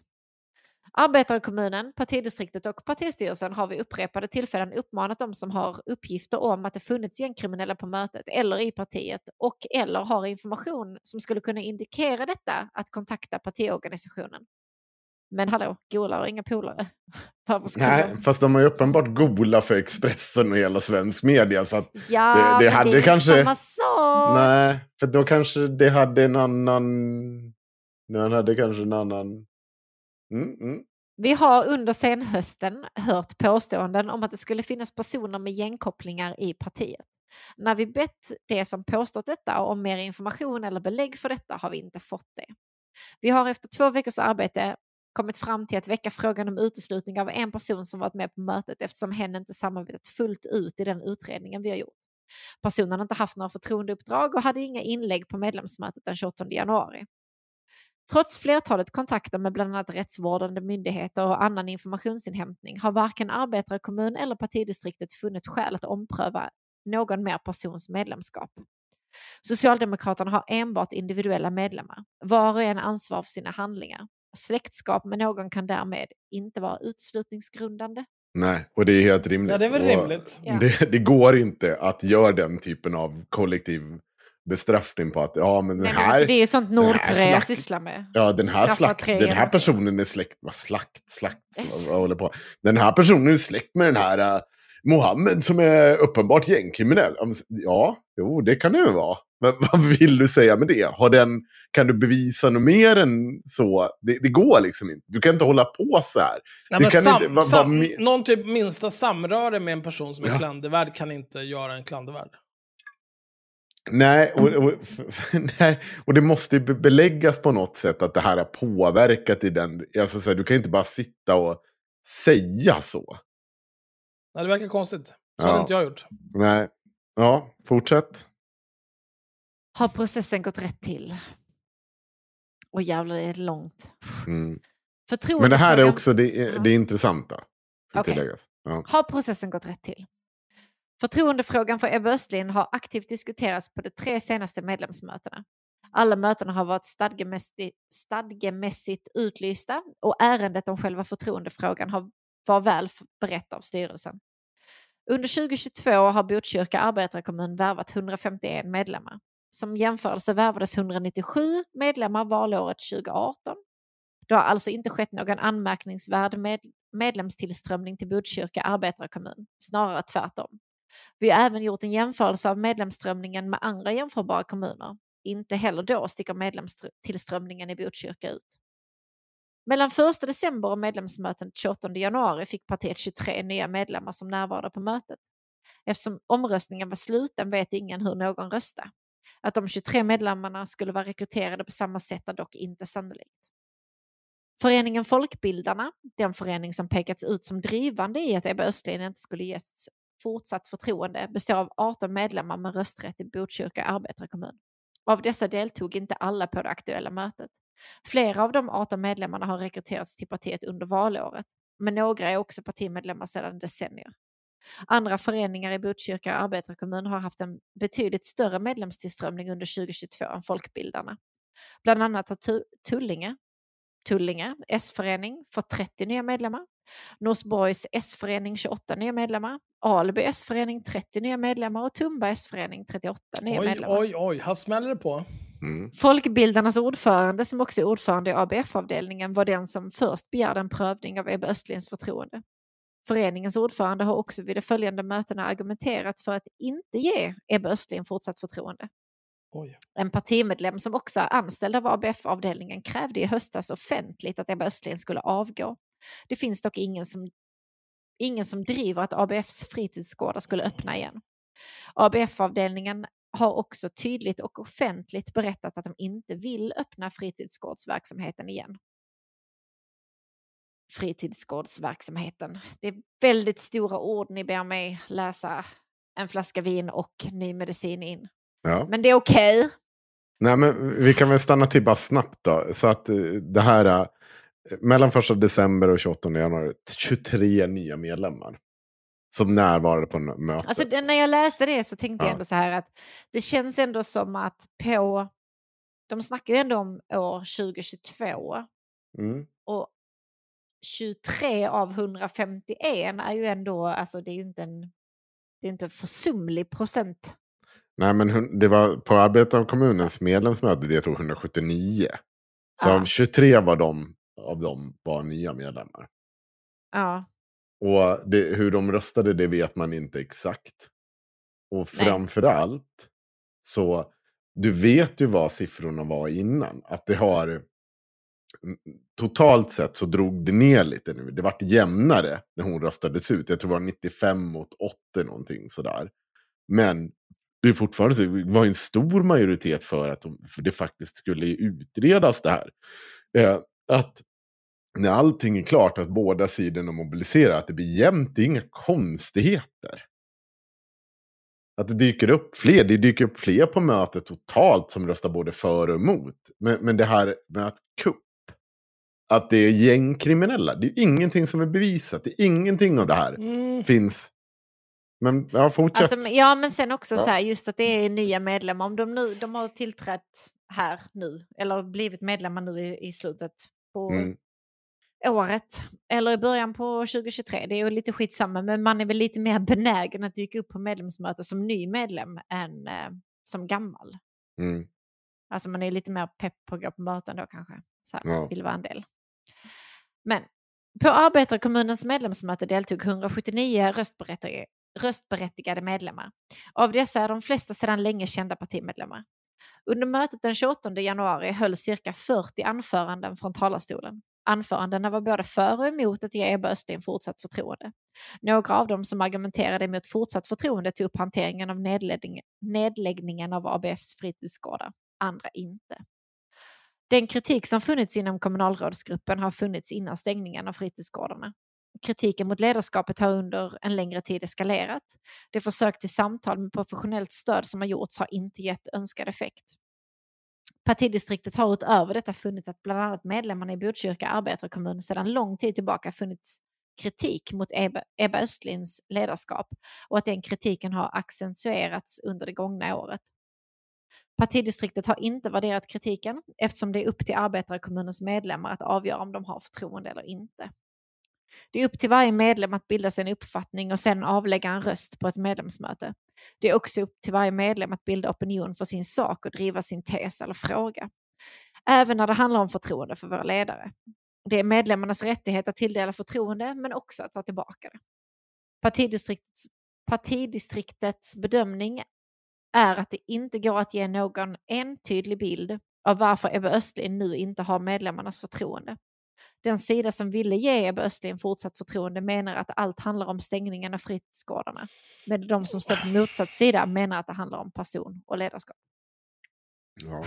Arbetarkommunen, partidistriktet och partistyrelsen har vid upprepade tillfällen uppmanat de som har uppgifter om att det funnits gängkriminella på mötet eller i partiet och eller har information som skulle kunna indikera detta att kontakta partiorganisationen. Men hallå, golar har inga polare. <laughs> Nej, de? fast de har ju uppenbart gola för Expressen och hela svensk media. Så Ja, det- det hade det är kanske- samma sak. nej, för då kanske det hade en annan... Den hade kanske en annan... Mm, mm. Vi har under senhösten hört påståenden om att det skulle finnas personer med gängkopplingar i partiet. När vi bett det som påstått detta om mer information eller belägg för detta har vi inte fått det. Vi har efter två veckors arbete kommit fram till att väcka frågan om uteslutning av en person som varit med på mötet eftersom hen inte samarbetat fullt ut i den utredningen vi har gjort. Personen har inte haft några förtroendeuppdrag och hade inga inlägg på medlemsmötet den 28 januari. Trots flertalet kontakter med bland annat rättsvårdande myndigheter och annan informationsinhämtning har varken arbetarkommun eller partidistriktet funnit skäl att ompröva någon mer persons medlemskap. Socialdemokraterna har enbart individuella medlemmar. Var och en ansvar för sina handlingar. Släktskap med någon kan därmed inte vara uteslutningsgrundande. Nej, och det är helt rimligt. Ja, det är väl rimligt. Ja. Det, det går inte att göra den typen av kollektiv bestraffning på att ja, men den Nej, men här... alltså, det är ju sånt Nordkorea slakt- sysslar med. Ja, den här, slakt, den här personen är släkt... Vad slakt? Slakt? Vad, vad håller på? Den här personen är släkt med den här uh, Mohammed som är uppenbart gängkriminell. Ja, jo, det kan det ju vara. Men <laughs> vad vill du säga med det? Har den, kan du bevisa något mer än så? Det, det går liksom inte. Du kan inte hålla på så här. Nej, sam, inte- vad- sam, någon typ minsta samröre med en person som är Ja. klandervärd kan inte göra en klandervärd. Nej och, och, <laughs> nej, och det måste ju be- beläggas på något sätt att det här har påverkat i den. Alltså, så här, du kan inte bara sitta och säga så. Nej, det verkar konstigt. Så Ja. hade inte jag gjort. Nej, ja, fortsätt. Har processen gått rätt till? Och jävlar, det är långt. Mm. Men det här är också det, Ja. det intressanta. Tilläggas. Ja. Har processen gått rätt till? Förtroendefrågan för Ebba Östlin har aktivt diskuterats på de tre senaste medlemsmötena. Alla mötena har varit stadgemässigt, stadgemässigt utlysta och ärendet om själva förtroendefrågan har, var väl berett av styrelsen. Under 2022 har Botkyrka arbetarkommun värvat 151 medlemmar. Som jämförelse värvades 197 medlemmar valåret 2018. Det har alltså inte skett någon anmärkningsvärd med medlemstillströmning till Botkyrka arbetarkommun, snarare tvärtom. Vi har även gjort en jämförelse av medlemsströmningen med andra jämförbara kommuner. Inte heller då sticker medlemstillströmningen i Botkyrka ut. Mellan 1 december och medlemsmötet 28 januari fick partiet 23 nya medlemmar som närvarade på mötet. Eftersom omröstningen var sluten vet ingen hur någon röstade. Att de 23 medlemmarna skulle vara rekryterade på samma sätt är dock inte sannolikt. Föreningen Folkbildarna, den förening som pekats ut som drivande i att Ebba Östlin inte skulle ges fortsatt förtroende, består av 18 medlemmar med rösträtt i Botkyrka arbetarkommun. Av dessa deltog inte alla på det aktuella mötet. Flera av de 18 medlemmarna har rekryterats till partiet under valåret, men några är också partimedlemmar sedan decennier. Andra föreningar i Botkyrka arbetarkommun har haft en betydligt större medlemstillströmning under 2022 än Folkbildarna. Bland annat har Tu- Tullinge, Tullinge S-förening fått 30 nya medlemmar. Norsborgs S-förening 28 nya medlemmar. Alby S-förening 30 nya medlemmar och Tumba S-förening 38 nya Oj, medlemmar. oj, oj. Här smäller det på. Mm. Folkbildarnas ordförande, som också är ordförande i ABF-avdelningen, var den som först begärde en prövning av Ebba Östlins förtroende. Föreningens ordförande har också vid de följande mötena argumenterat för att inte ge Ebba Östlin fortsatt förtroende. Oj. En partimedlem som också är anställd av ABF-avdelningen krävde i höstas offentligt att Ebba Östlin skulle avgå. Det finns dock ingen som, ingen som driver att ABFs fritidsgårdar skulle öppna igen. ABF-avdelningen har också tydligt och offentligt berättat att de inte vill öppna fritidsgårdsverksamheten igen. Fritidsgårdsverksamheten. Det är väldigt stora ord ni ber mig läsa en flaska vin och ny medicin in. Ja. Men det är okej. Nej, men vi kan väl stanna till bara snabbt då. Så att eh, det här, eh, mellan 1 december och 28 januari, 23 nya medlemmar. Som närvarade på mötet. Alltså, det- när jag läste det så tänkte jag Ja. ändå så här att det känns ändå som att på... De snackar ju ändå om år 2022 Mm. och 23 av 151 är ju ändå, alltså det är ju inte en, det är inte en försumlig procent. Nej, men det var på arbetarkommunens medlemsmöte deltog 179. Så Ja. av 23 var de, av dem var nya medlemmar. Ja, Och det, hur de röstade det vet man inte exakt. Och Nej. framförallt så du vet ju vad siffrorna var innan. Att det har mm, totalt sett så drog det ner lite nu. Det vart jämnare när hon röstades ut. Jag tror det var 95 mot 80 någonting sådär. Men det är fortfarande så, det var en stor majoritet för att de, för det faktiskt skulle utredas det här. Eh, att när allting är klart, att båda sidorna mobiliserar, att det blir jämnt, det är inga konstigheter. Att det dyker upp fler, det dyker upp fler på mötet totalt som röstar både för och emot. Men, men det här med att kupp, att det är gängkriminella, det är ingenting som är bevisat, det är ingenting av det här Mm. finns. Men ja, fortsätt. alltså, ja men sen också Ja. så här, just att det är nya medlemmar. Om de nu de har tillträtt här nu, eller blivit medlemmar nu i, i slutet på Mm. Året, eller i början på 2023, det är ju lite skitsamma, men man är väl lite mer benägen att dyka upp på medlemsmöte som ny medlem än eh, som gammal. Mm. Alltså man är lite mer pepp på att gå på möten då kanske. Så här, Ja. vill vara en del. Men på arbetarkommunens medlemsmöte deltog 179 röstberättigade, röstberättigade medlemmar. Av dessa är de flesta sedan länge kända partimedlemmar. Under mötet den 28 januari höll cirka 40 anföranden från talarstolen. Anförandena var både för och emot att ge Ebba Östlin fortsatt förtroende. Några av dem som argumenterade emot fortsatt förtroende tog upp hanteringen av nedläggning, nedläggningen av ABFs fritidsgårdar, andra inte. Den kritik som funnits inom kommunalrådsgruppen har funnits innan stängningen av fritidsgårdarna. Kritiken mot ledarskapet har under en längre tid eskalerat. De försök till samtal med professionellt stöd som har gjorts har inte gett önskad effekt. Partidistriktet har utöver detta funnit att bland annat medlemmarna i Botkyrka arbetarkommun sedan lång tid tillbaka funnits kritik mot Ebba, Ebba Östlins ledarskap och att den kritiken har accentuerats under det gångna året. Partidistriktet har inte värderat kritiken eftersom det är upp till arbetarkommunens medlemmar att avgöra om de har förtroende eller inte. Det är upp till varje medlem att bilda sig en uppfattning och sedan avlägga en röst på ett medlemsmöte. Det är också upp till varje medlem att bilda opinion för sin sak och driva sin tes eller fråga. Även när det handlar om förtroende för våra ledare. Det är medlemmarnas rättighet att tilldela förtroende men också att ta tillbaka det. Partidistriktets, partidistriktets bedömning är att det inte går att ge någon entydig bild av varför Ebba Östlin nu inte har medlemmarnas förtroende. Den sida som ville ge Ebba Östlin fortsatt förtroende menar att allt handlar om stängningen av fritidsgårdarna. Men de som står på motsatt sida menar att det handlar om person och ledarskap. Ja.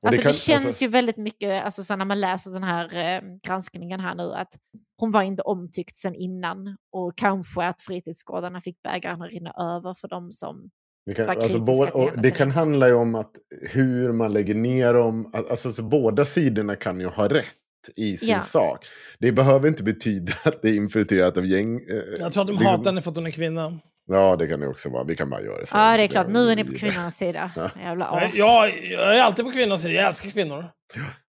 Och Alltså det, kan- känns alltså- ju väldigt mycket, alltså så när man läser den här eh, granskningen här nu, att hon var inte omtyckt sen innan och kanske att fritidsgårdarna fick bägaren att rinna över för de som Det kan, var alltså, till och det kan handla om att hur man lägger ner dem. Alltså, så båda sidorna kan ju ha rätt i sin Ja. sak. Det behöver inte betyda <laughs> att det är infiltrerat av gäng. eh, Jag tror att de liksom- hatar henne för att hon är kvinna. Ja, det kan det också vara. Vi kan bara göra så. Ja, det är klart. Nu är ni på vi- kvinnornas sida. Ja. Jävla Jag, as. jag, jag är alltid på kvinnors sida, jag älskar kvinnor.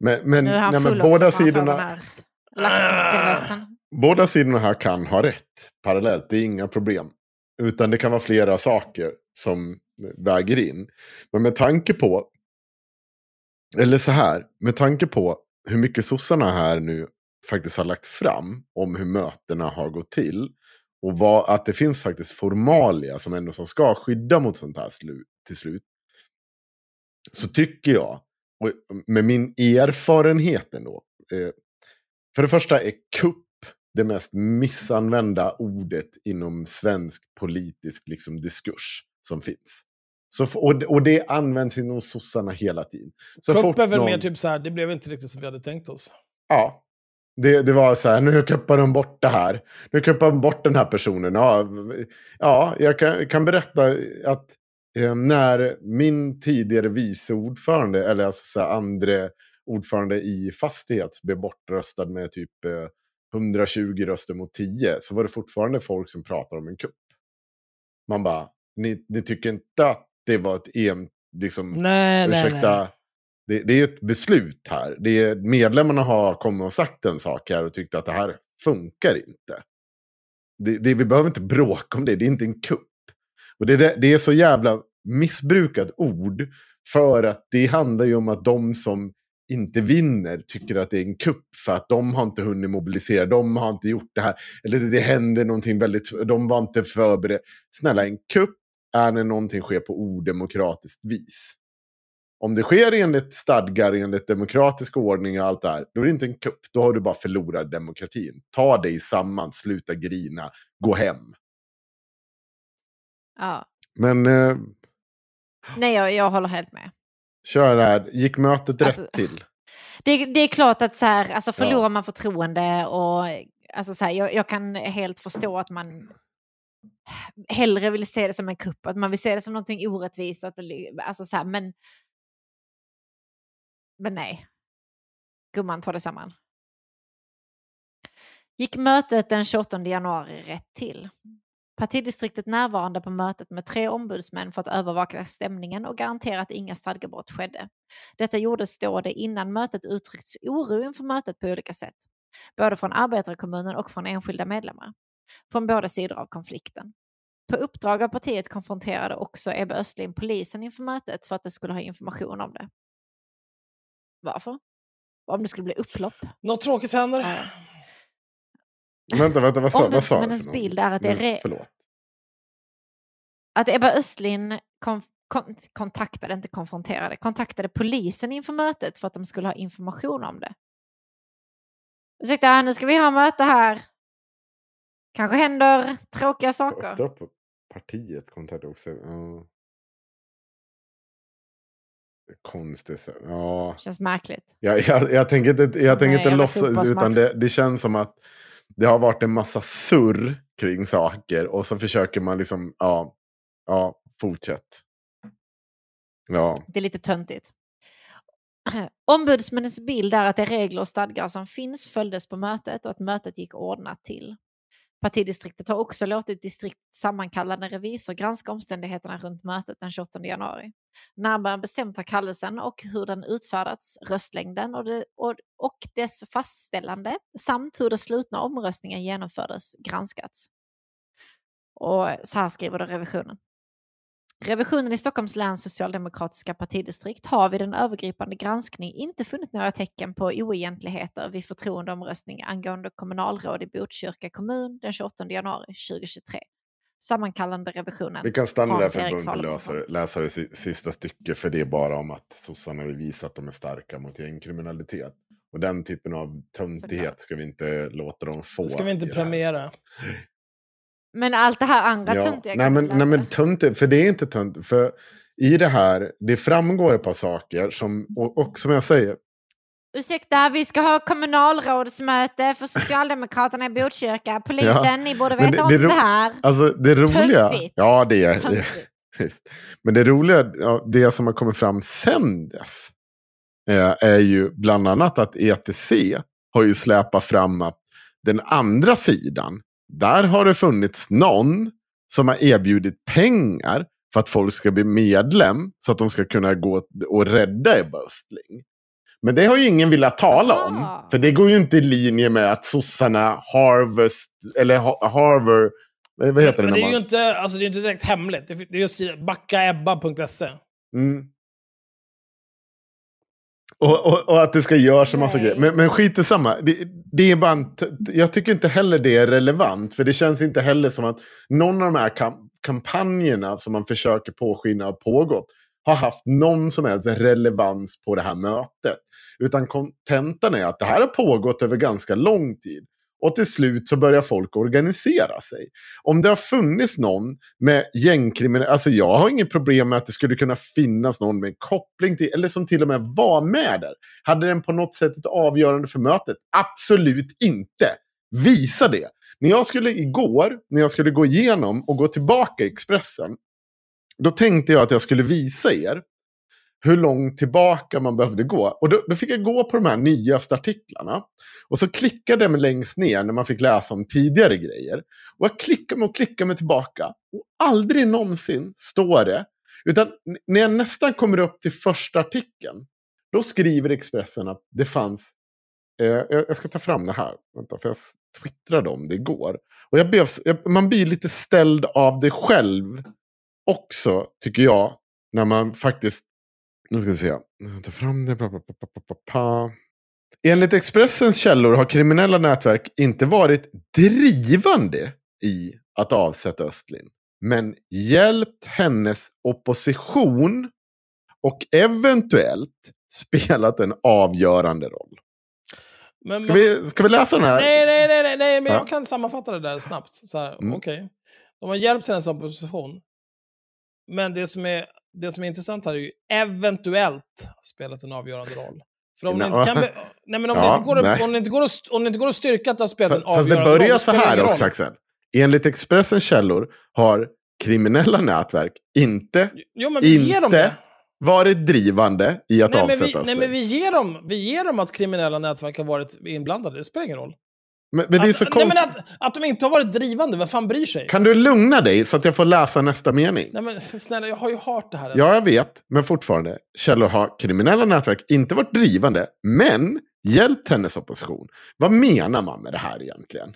Men, men, Nu är han nej, men båda, också sidorna, laxsnackarrösten. båda sidorna här kan ha rätt parallellt. Det är inga problem. Utan det kan vara flera saker som väger in. Men med tanke på, eller så här, med tanke på hur mycket sossarna här nu faktiskt har lagt fram om hur mötena har gått till. Och vad, att det finns faktiskt formalia som ändå som ska skydda mot sånt här slu, till slut. Så tycker jag, och mm, med min erfarenhet ändå. Eh, för det första är kupp det mest missanvända ordet inom svensk politisk liksom, diskurs som finns. Så, och, och det används inom sossarna hela tiden. Så Kupp är väl någon- mer typ så här, det blev inte riktigt som vi hade tänkt oss. Ja. Det, det var så här, nu kuppar de bort det här. Nu kuppar de bort den här personen. Ja, ja jag kan, kan berätta att eh, när min tidigare vice ordförande, eller alltså så här, andre ordförande i Fastighets blev bortröstad med typ eh, 120 röster mot 10, så var det fortfarande folk som pratade om en kupp. Man bara, ni, ni tycker inte att det var ett en, liksom, Nej, nej, ursäkta, nej. det, det är ett beslut här. Det är, medlemmarna har kommit och sagt en sak här och tyckt att det här funkar inte. Det, det, vi behöver inte bråka om det, det är inte en kupp. Och det, det, det är så jävla missbrukat ord för att det handlar ju om att de som inte vinner tycker att det är en kupp för att de har inte hunnit mobilisera, de har inte gjort det här, eller det, det händer någonting väldigt, de var inte förberedda. Snälla, en kupp är när någonting sker på odemokratiskt vis. Om det sker enligt stadgar, enligt demokratisk ordning och allt det här, då är det inte en kupp. Då har du bara förlorat demokratin. Ta dig samman, sluta grina, gå hem. Ja. Men eh, Nej, jag, jag håller helt med. kör här, gick mötet Alltså- rätt till? <laughs> Det, det är klart att så här, alltså förlorar man förtroende och alltså så här, jag, jag kan helt förstå att man hellre vill se det som en kupp, att man vill se det som någonting orättvist. Att det, alltså så här, men, men nej. Gumman, ta det samman. Gick mötet den 28 januari rätt till? Partidistriktet närvarande på mötet med tre ombudsmän för att övervaka stämningen och garantera att inga stadgebrott skedde. Detta gjordes då det innan mötet uttryckts oro inför mötet på olika sätt. Både från arbetarkommunen och från enskilda medlemmar. Från båda sidor av konflikten. På uppdrag av partiet konfronterade också Ebbe Östlin polisen inför mötet för att de skulle ha information om det. Varför? Om det skulle bli upplopp. Något tråkigt händer. Ja. Vänta, vänta, vad sa, vad sa du? Bild är att det är Förlåt. Att Ebba Östlin kon kon kontaktade, inte konfronterade, kontaktade polisen inför mötet för att de skulle ha information om det. Ursäkta, nu ska vi ha möte här. Kanske händer tråkiga saker. Uppdrag på partiet kontaktade också. Ja. Konstigt. Ja. Känns märkligt. Jag, jag, jag tänker inte, jag tänker inte låtsas, utan det, det känns som att det har varit en massa surr kring saker och så försöker man liksom, ja, ja, fortsätt. Ja, Det är lite töntigt. <clears throat> Ombudsmännens bild är att de regler och stadgar som finns följdes på mötet och att mötet gick ordnat till. Partidistriktet har också låtit distrikt sammankallande revisor granska omständigheterna runt mötet den 28 januari. Närmare bestämt har kallelsen och hur den utfärdats, röstlängden och, det, och, och dess fastställande samt hur den slutna omröstningen genomfördes granskats. Och så här skriver då revisionen. Revisionen i Stockholms läns socialdemokratiska partidistrikt har vid en övergripande granskning inte funnit några tecken på oegentligheter vid förtroendeomröstning angående kommunalråd i Botkyrka kommun den 28 januari 2023. Sammankallande revisionen. vi kan stanna där för att inte Salomonsson. läsa, läsa det si- sista stycket, för det är bara om att sossarna vill visa att de är starka mot gängkriminalitet. Och den typen av töntighet ska vi inte låta dem få. Det ska vi inte premiera. Men allt det här andra Ja. töntiga Nej men, nej men töntigt, för det är inte töntigt. För i det här, det framgår ett par saker som, och, och som jag säger, Ursäkta, vi ska ha kommunalrådsmöte för <laughs> Socialdemokraterna i Botkyrka. Polisen, ni borde veta det- om det det, här. alltså det roliga, Töntigt. ja det är, det. <laughs> Men det roliga, ja, det som har kommit fram sen dess, eh, är ju bland annat att ETC har ju släpat fram att den andra sidan, där har det funnits någon som har erbjudit pengar för att folk ska bli medlem så att de ska kunna gå och rädda Ebba Östling. Men det har ju ingen velat tala om. Ah. För det går ju inte i linje med att sossarna Harvest, eller Ha- Harvard, vad heter det? Men det är man- ju inte, alltså, det är inte direkt hemligt. Det är just backaebba.se. Mm. Och, och, och att det ska göras en massa Nej. grejer. Men, men skit i samma. Det, det är bara jag tycker inte heller det är relevant. För det känns inte heller som att någon av de här kam- kampanjerna som man försöker påskina har pågått har haft någon som helst relevans på det här mötet. Utan kontentan är att det här har pågått över ganska lång tid. Och till slut så börjar folk organisera sig. Om det har funnits någon med gängkriminella, alltså jag har inget problem med att det skulle kunna finnas någon med koppling till, eller som till och med var med där. Hade den på något sätt ett avgörande för mötet? Absolut inte. Visa det. När jag skulle igår, när jag skulle gå igenom och gå tillbaka i Expressen, då tänkte jag att jag skulle visa er hur långt tillbaka man behövde gå. Och då, då, fick jag gå på de här nyaste artiklarna. Och så klickade jag mig längst ner när man fick läsa om tidigare grejer. Och jag klickade mig och klickade mig tillbaka. Och aldrig någonsin står det. Utan när jag nästan kommer upp till första artikeln. Då skriver Expressen att det fanns Eh, jag ska ta fram det här. Vänta, för jag twittrade om det igår. Och jag behövs, man blir lite ställd av det själv också, tycker jag. När man faktiskt... Nu ska vi se. Ta fram det. Bla, bla, bla, Enligt Expressens källor har kriminella nätverk inte varit drivande i att avsätta Östlin. Men hjälpt hennes opposition och eventuellt spelat en avgörande roll. Men ska, vi, ska vi läsa den här? Nej, nej, nej, nej, nej men ja. jag kan sammanfatta det där snabbt. mm. Okej. Okay. De har hjälpt hennes opposition. Men det som är, det som är intressant här är ju eventuellt spelat en avgörande roll. För om, no. det, inte kan, nej, men om, ja, det inte går att, om, det inte går att, om det inte går att styrka att det har spelat en avgörande roll. Fast det börjar så här också Axel. Enligt Expressens källor har kriminella nätverk inte, jo, men inte varit drivande i att nej, avsätta Nej, men vi ger, dem, vi ger dem att kriminella nätverk har varit inblandade. Det spelar ingen roll. Men, men det är så att, konstigt. Nej, men att, att de inte har varit drivande, vem fan bryr sig? Kan du lugna dig så att jag får läsa nästa mening? Nej, men snälla, jag har ju hört det här. Ja, jag vet. Men fortfarande. Källor har kriminella nätverk inte varit drivande, men hjälpt hennes opposition. Vad menar man med det här egentligen?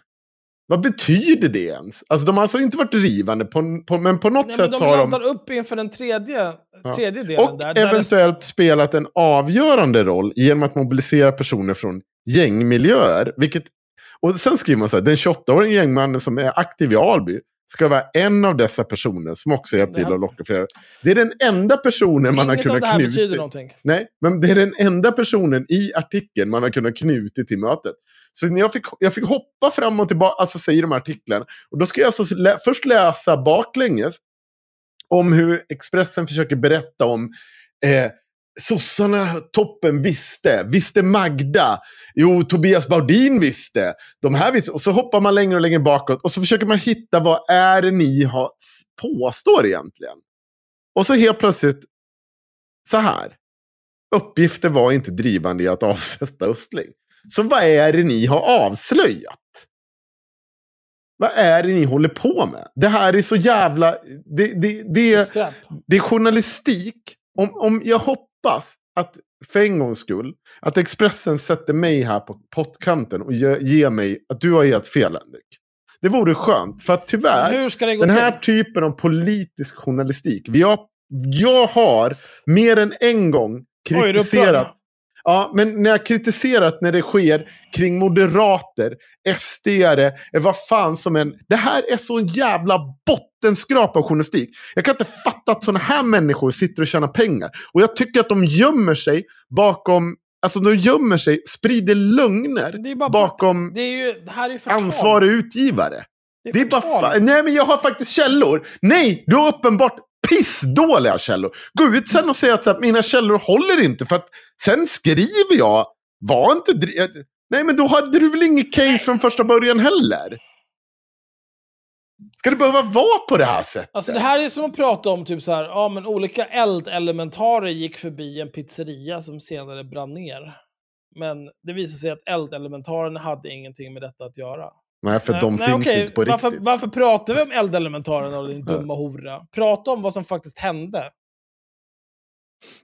Vad betyder det ens? Alltså de har alltså inte varit drivande, på, på, men på något Nej, sätt de har de... De upp inför den tredje, tredje delen. Och där, eventuellt där spelat en avgörande roll genom att mobilisera personer från gängmiljöer. Vilket, och sen skriver man så här, den 28-åriga gängmannen som är aktiv i Alby ska vara en av dessa personer som också hjälpt till att locka flera. Det är den enda personen man Inget har kunnat knyta... betyder någonting. Nej, men det är den enda personen i artikeln man har kunnat knyta till mötet. Så när jag, fick, jag fick hoppa fram och tillbaka, alltså säger de här artiklarna. Och då ska jag alltså lä först läsa baklänges om hur Expressen försöker berätta om eh, sossarna toppen visste. Visste Magda? Jo, Tobias Baudin visste. De här visste. Och så hoppar man längre och längre bakåt. Och så försöker man hitta vad är det ni har, påstår egentligen. Och så helt plötsligt så här. Uppgifter var inte drivande i att <laughs> avsätta Östling. Så vad är det ni har avslöjat? Vad är det ni håller på med? Det här är så jävla... Det, det, det, det är journalistik. Om, om jag hoppas att för en gångs skull, att Expressen sätter mig här på pottkanten och ger, mig att du har helt fel, Henrik. Det vore skönt, för att tyvärr, den här till? typen av politisk journalistik. Vi har, jag har mer än en gång kritiserat Ja, men när jag kritiserat när det sker kring moderater, SD-are, eh, vad fan som än. Det här är så en jävla bottenskrap av journalistik. Jag kan inte fatta att sådana här människor sitter och tjänar pengar. Och jag tycker att de gömmer sig bakom Alltså de gömmer sig, sprider lögner bakom det är ju, det här är ansvarig utgivare. Det är, det är bara Nej men jag har faktiskt källor. Nej, du har uppenbart pissdåliga källor. Gå ut sen och säg att, att mina källor håller inte. För att sen skriver jag, var inte... Nej, men då hade du väl inget case från första början heller? Ska det behöva vara på det här sättet? Alltså det här är som att prata om typ så här, ja men olika eldelementarer gick förbi en pizzeria som senare brann ner. Men det visade sig att eldelementarerna hade ingenting med detta att göra. Nej, för nej, de nej, finns okej. inte på varför, riktigt. Varför pratar vi om eldelementarerna och din dumma hora? Prata om vad som faktiskt hände.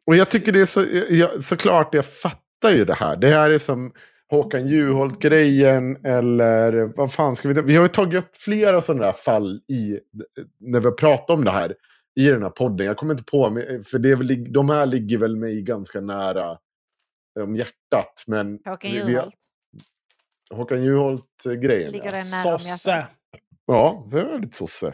Och jag tycker det är så, jag, såklart, jag fattar ju det här. Det här är som Håkan Juholt-grejen eller vad fan ska vi Vi har ju tagit upp flera sådana där fall i, när vi har pratat om det här i den här podden. Jag kommer inte på, för det är väl, de här ligger väl mig ganska nära om hjärtat. Men Håkan Juholt? Håkan Juholt-grejen. Ligger den nära Sosse. Ja, det är väldigt sosse.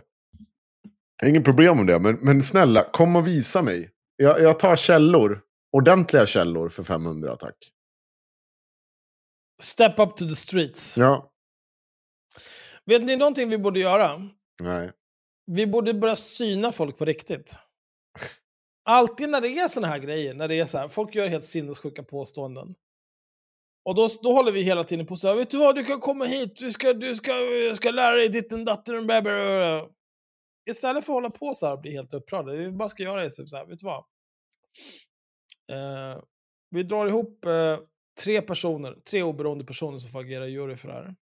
Inget problem med det, men, men snälla, kom och visa mig. Jag, jag tar källor. Ordentliga källor för 500, tack. Step up to the streets. Ja. Vet ni någonting vi borde göra? Nej. Vi borde börja syna folk på riktigt. Alltid när det är såna här grejer, när det är så här, folk gör helt sinnessjuka påståenden. Och då, då håller vi hela tiden på så här, vet du vad, du kan komma hit, du ska, du ska, jag ska lära dig ditten datten, bla. Istället för att hålla på så här och bli helt upprörda, vi bara ska göra det typ så här, vet du vad? Eh, vi drar ihop eh, tre personer, tre oberoende personer som får agera jury för det här.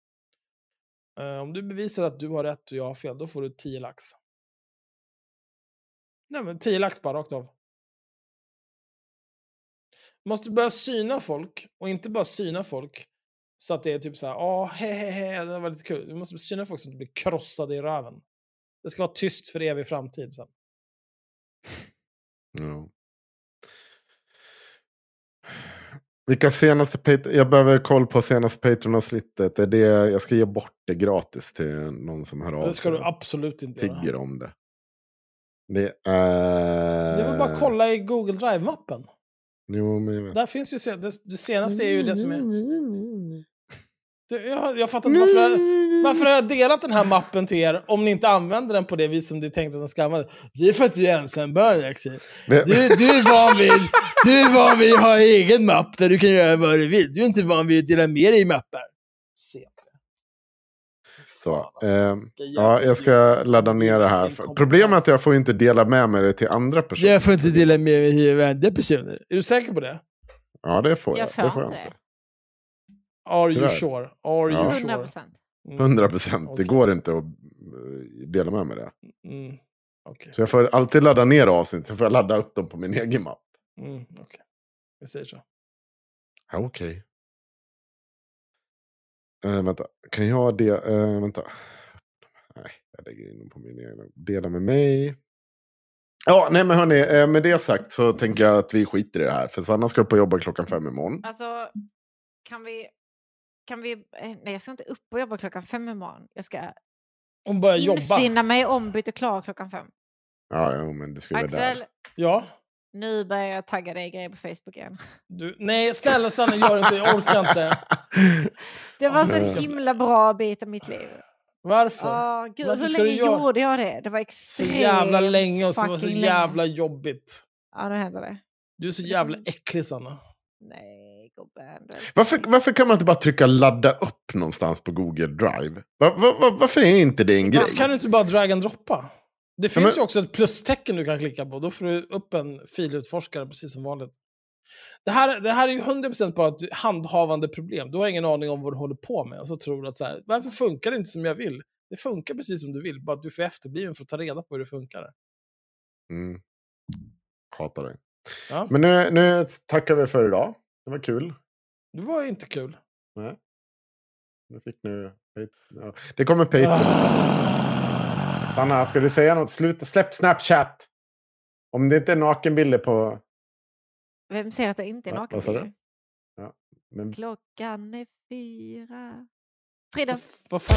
Eh, om du bevisar att du har rätt och jag har fel, då får du 10 lax. Nej men 10 lax bara rakt av. Måste börja syna folk och inte bara syna folk så att det är typ så här, he, he, he, det var lite kul. Du måste syna folk så att de blir krossade i röven. Det ska vara tyst för evig framtid sen. Ja. Vilka senaste. Jag behöver koll på senaste Patreon-avsnittet. Jag ska ge bort det gratis till någon som hör av Det ska sig du absolut inte tigger göra. om det. Det är... Det väl bara att kolla i Google Drive-mappen. Jo, men jag vet. Där finns ju, se- det, det senaste är ju det som är... Det, jag, jag fattar inte varför jag, varför har jag delat den här mappen till er om ni inte använder den på det vis som det är tänkt att den ska användas? Det är för att du är ensambarn Du, du är van vid, du är van vid att ha en egen mapp där du kan göra vad du vill. Du är inte van vid att dela med dig i mappar. Se. Så, Fan, alltså. jävla ja, jag ska ladda ner det här. Problemet är att jag får inte dela med mig det till andra personer. Jag får inte dela med mig till andra personer. Är du säker på det? Ja, det får jag. Jag får det får jag inte det. Are you sure? Are Ja. you 100 sure? procent. Mm. 100 procent. Det går inte att eh, dela med mig det. Mm. Okej. Så jag får alltid ladda ner avsnitt, så får jag ladda upp dem på min egen mapp. Mm, okej. Vi säger så. Ja, okej. Eh, vänta, kan jag det? Uh, vänta. Nej, jag lägger in dem på min egen. Dela med mig. Ja, nej men hörni, eh, med det sagt så tänker jag att vi skiter i det här. För Sanna ska upp och jobba klockan fem imorgon. Alltså, kan vi... Kan vi... eh, Nej, jag ska inte upp och jobba klockan fem imorgon. Jag ska Hon börjar jobba. infinna mig ombytt och klar klockan fem. Ja, ja men du ska Axel, där. Ja. Nu börjar jag tagga dig i grejer på Facebook igen. Du, nej, snälla Sanna, gör inte. Jag orkar inte. Det var så en himla bra bit av mitt liv. Varför? Åh, gud, Varför hur länge du göra- gjorde jag det? Det var så extremt jävla länge och så var det så jävla länge. jobbigt. Ja, nu händer det. Du är så jävla äcklig Sanna. Nej, gubben. Varför, varför kan man inte bara trycka ladda upp någonstans på Google Drive? Va, va, va, varför är inte det en grej? Varför kan du inte bara drag and droppa? Det finns men- ju också ett plustecken du kan klicka på. Då får du upp en filutforskare precis som vanligt. Det här, det här är ju 100% bara ett handhavande problem. Du har ingen aning om vad du håller på med. Och så tror du att så här, varför funkar det inte som jag vill? Det funkar precis som du vill, bara att du för efterbliven för att ta reda på hur det funkar. Mm. Hatar dig. Ja. Men nu, nu tackar vi för idag. Det var kul. Det var inte kul. Nej. Nu fick nu... Ja. Det kommer Patreon <sighs> också. Sanna, ska du säga något? Sluta, släpp Snapchat! Om det inte är nakenbilder på... Vem säger att det inte är nakenbilder? Ja, men... Klockan är fyra. Frida, Vad fan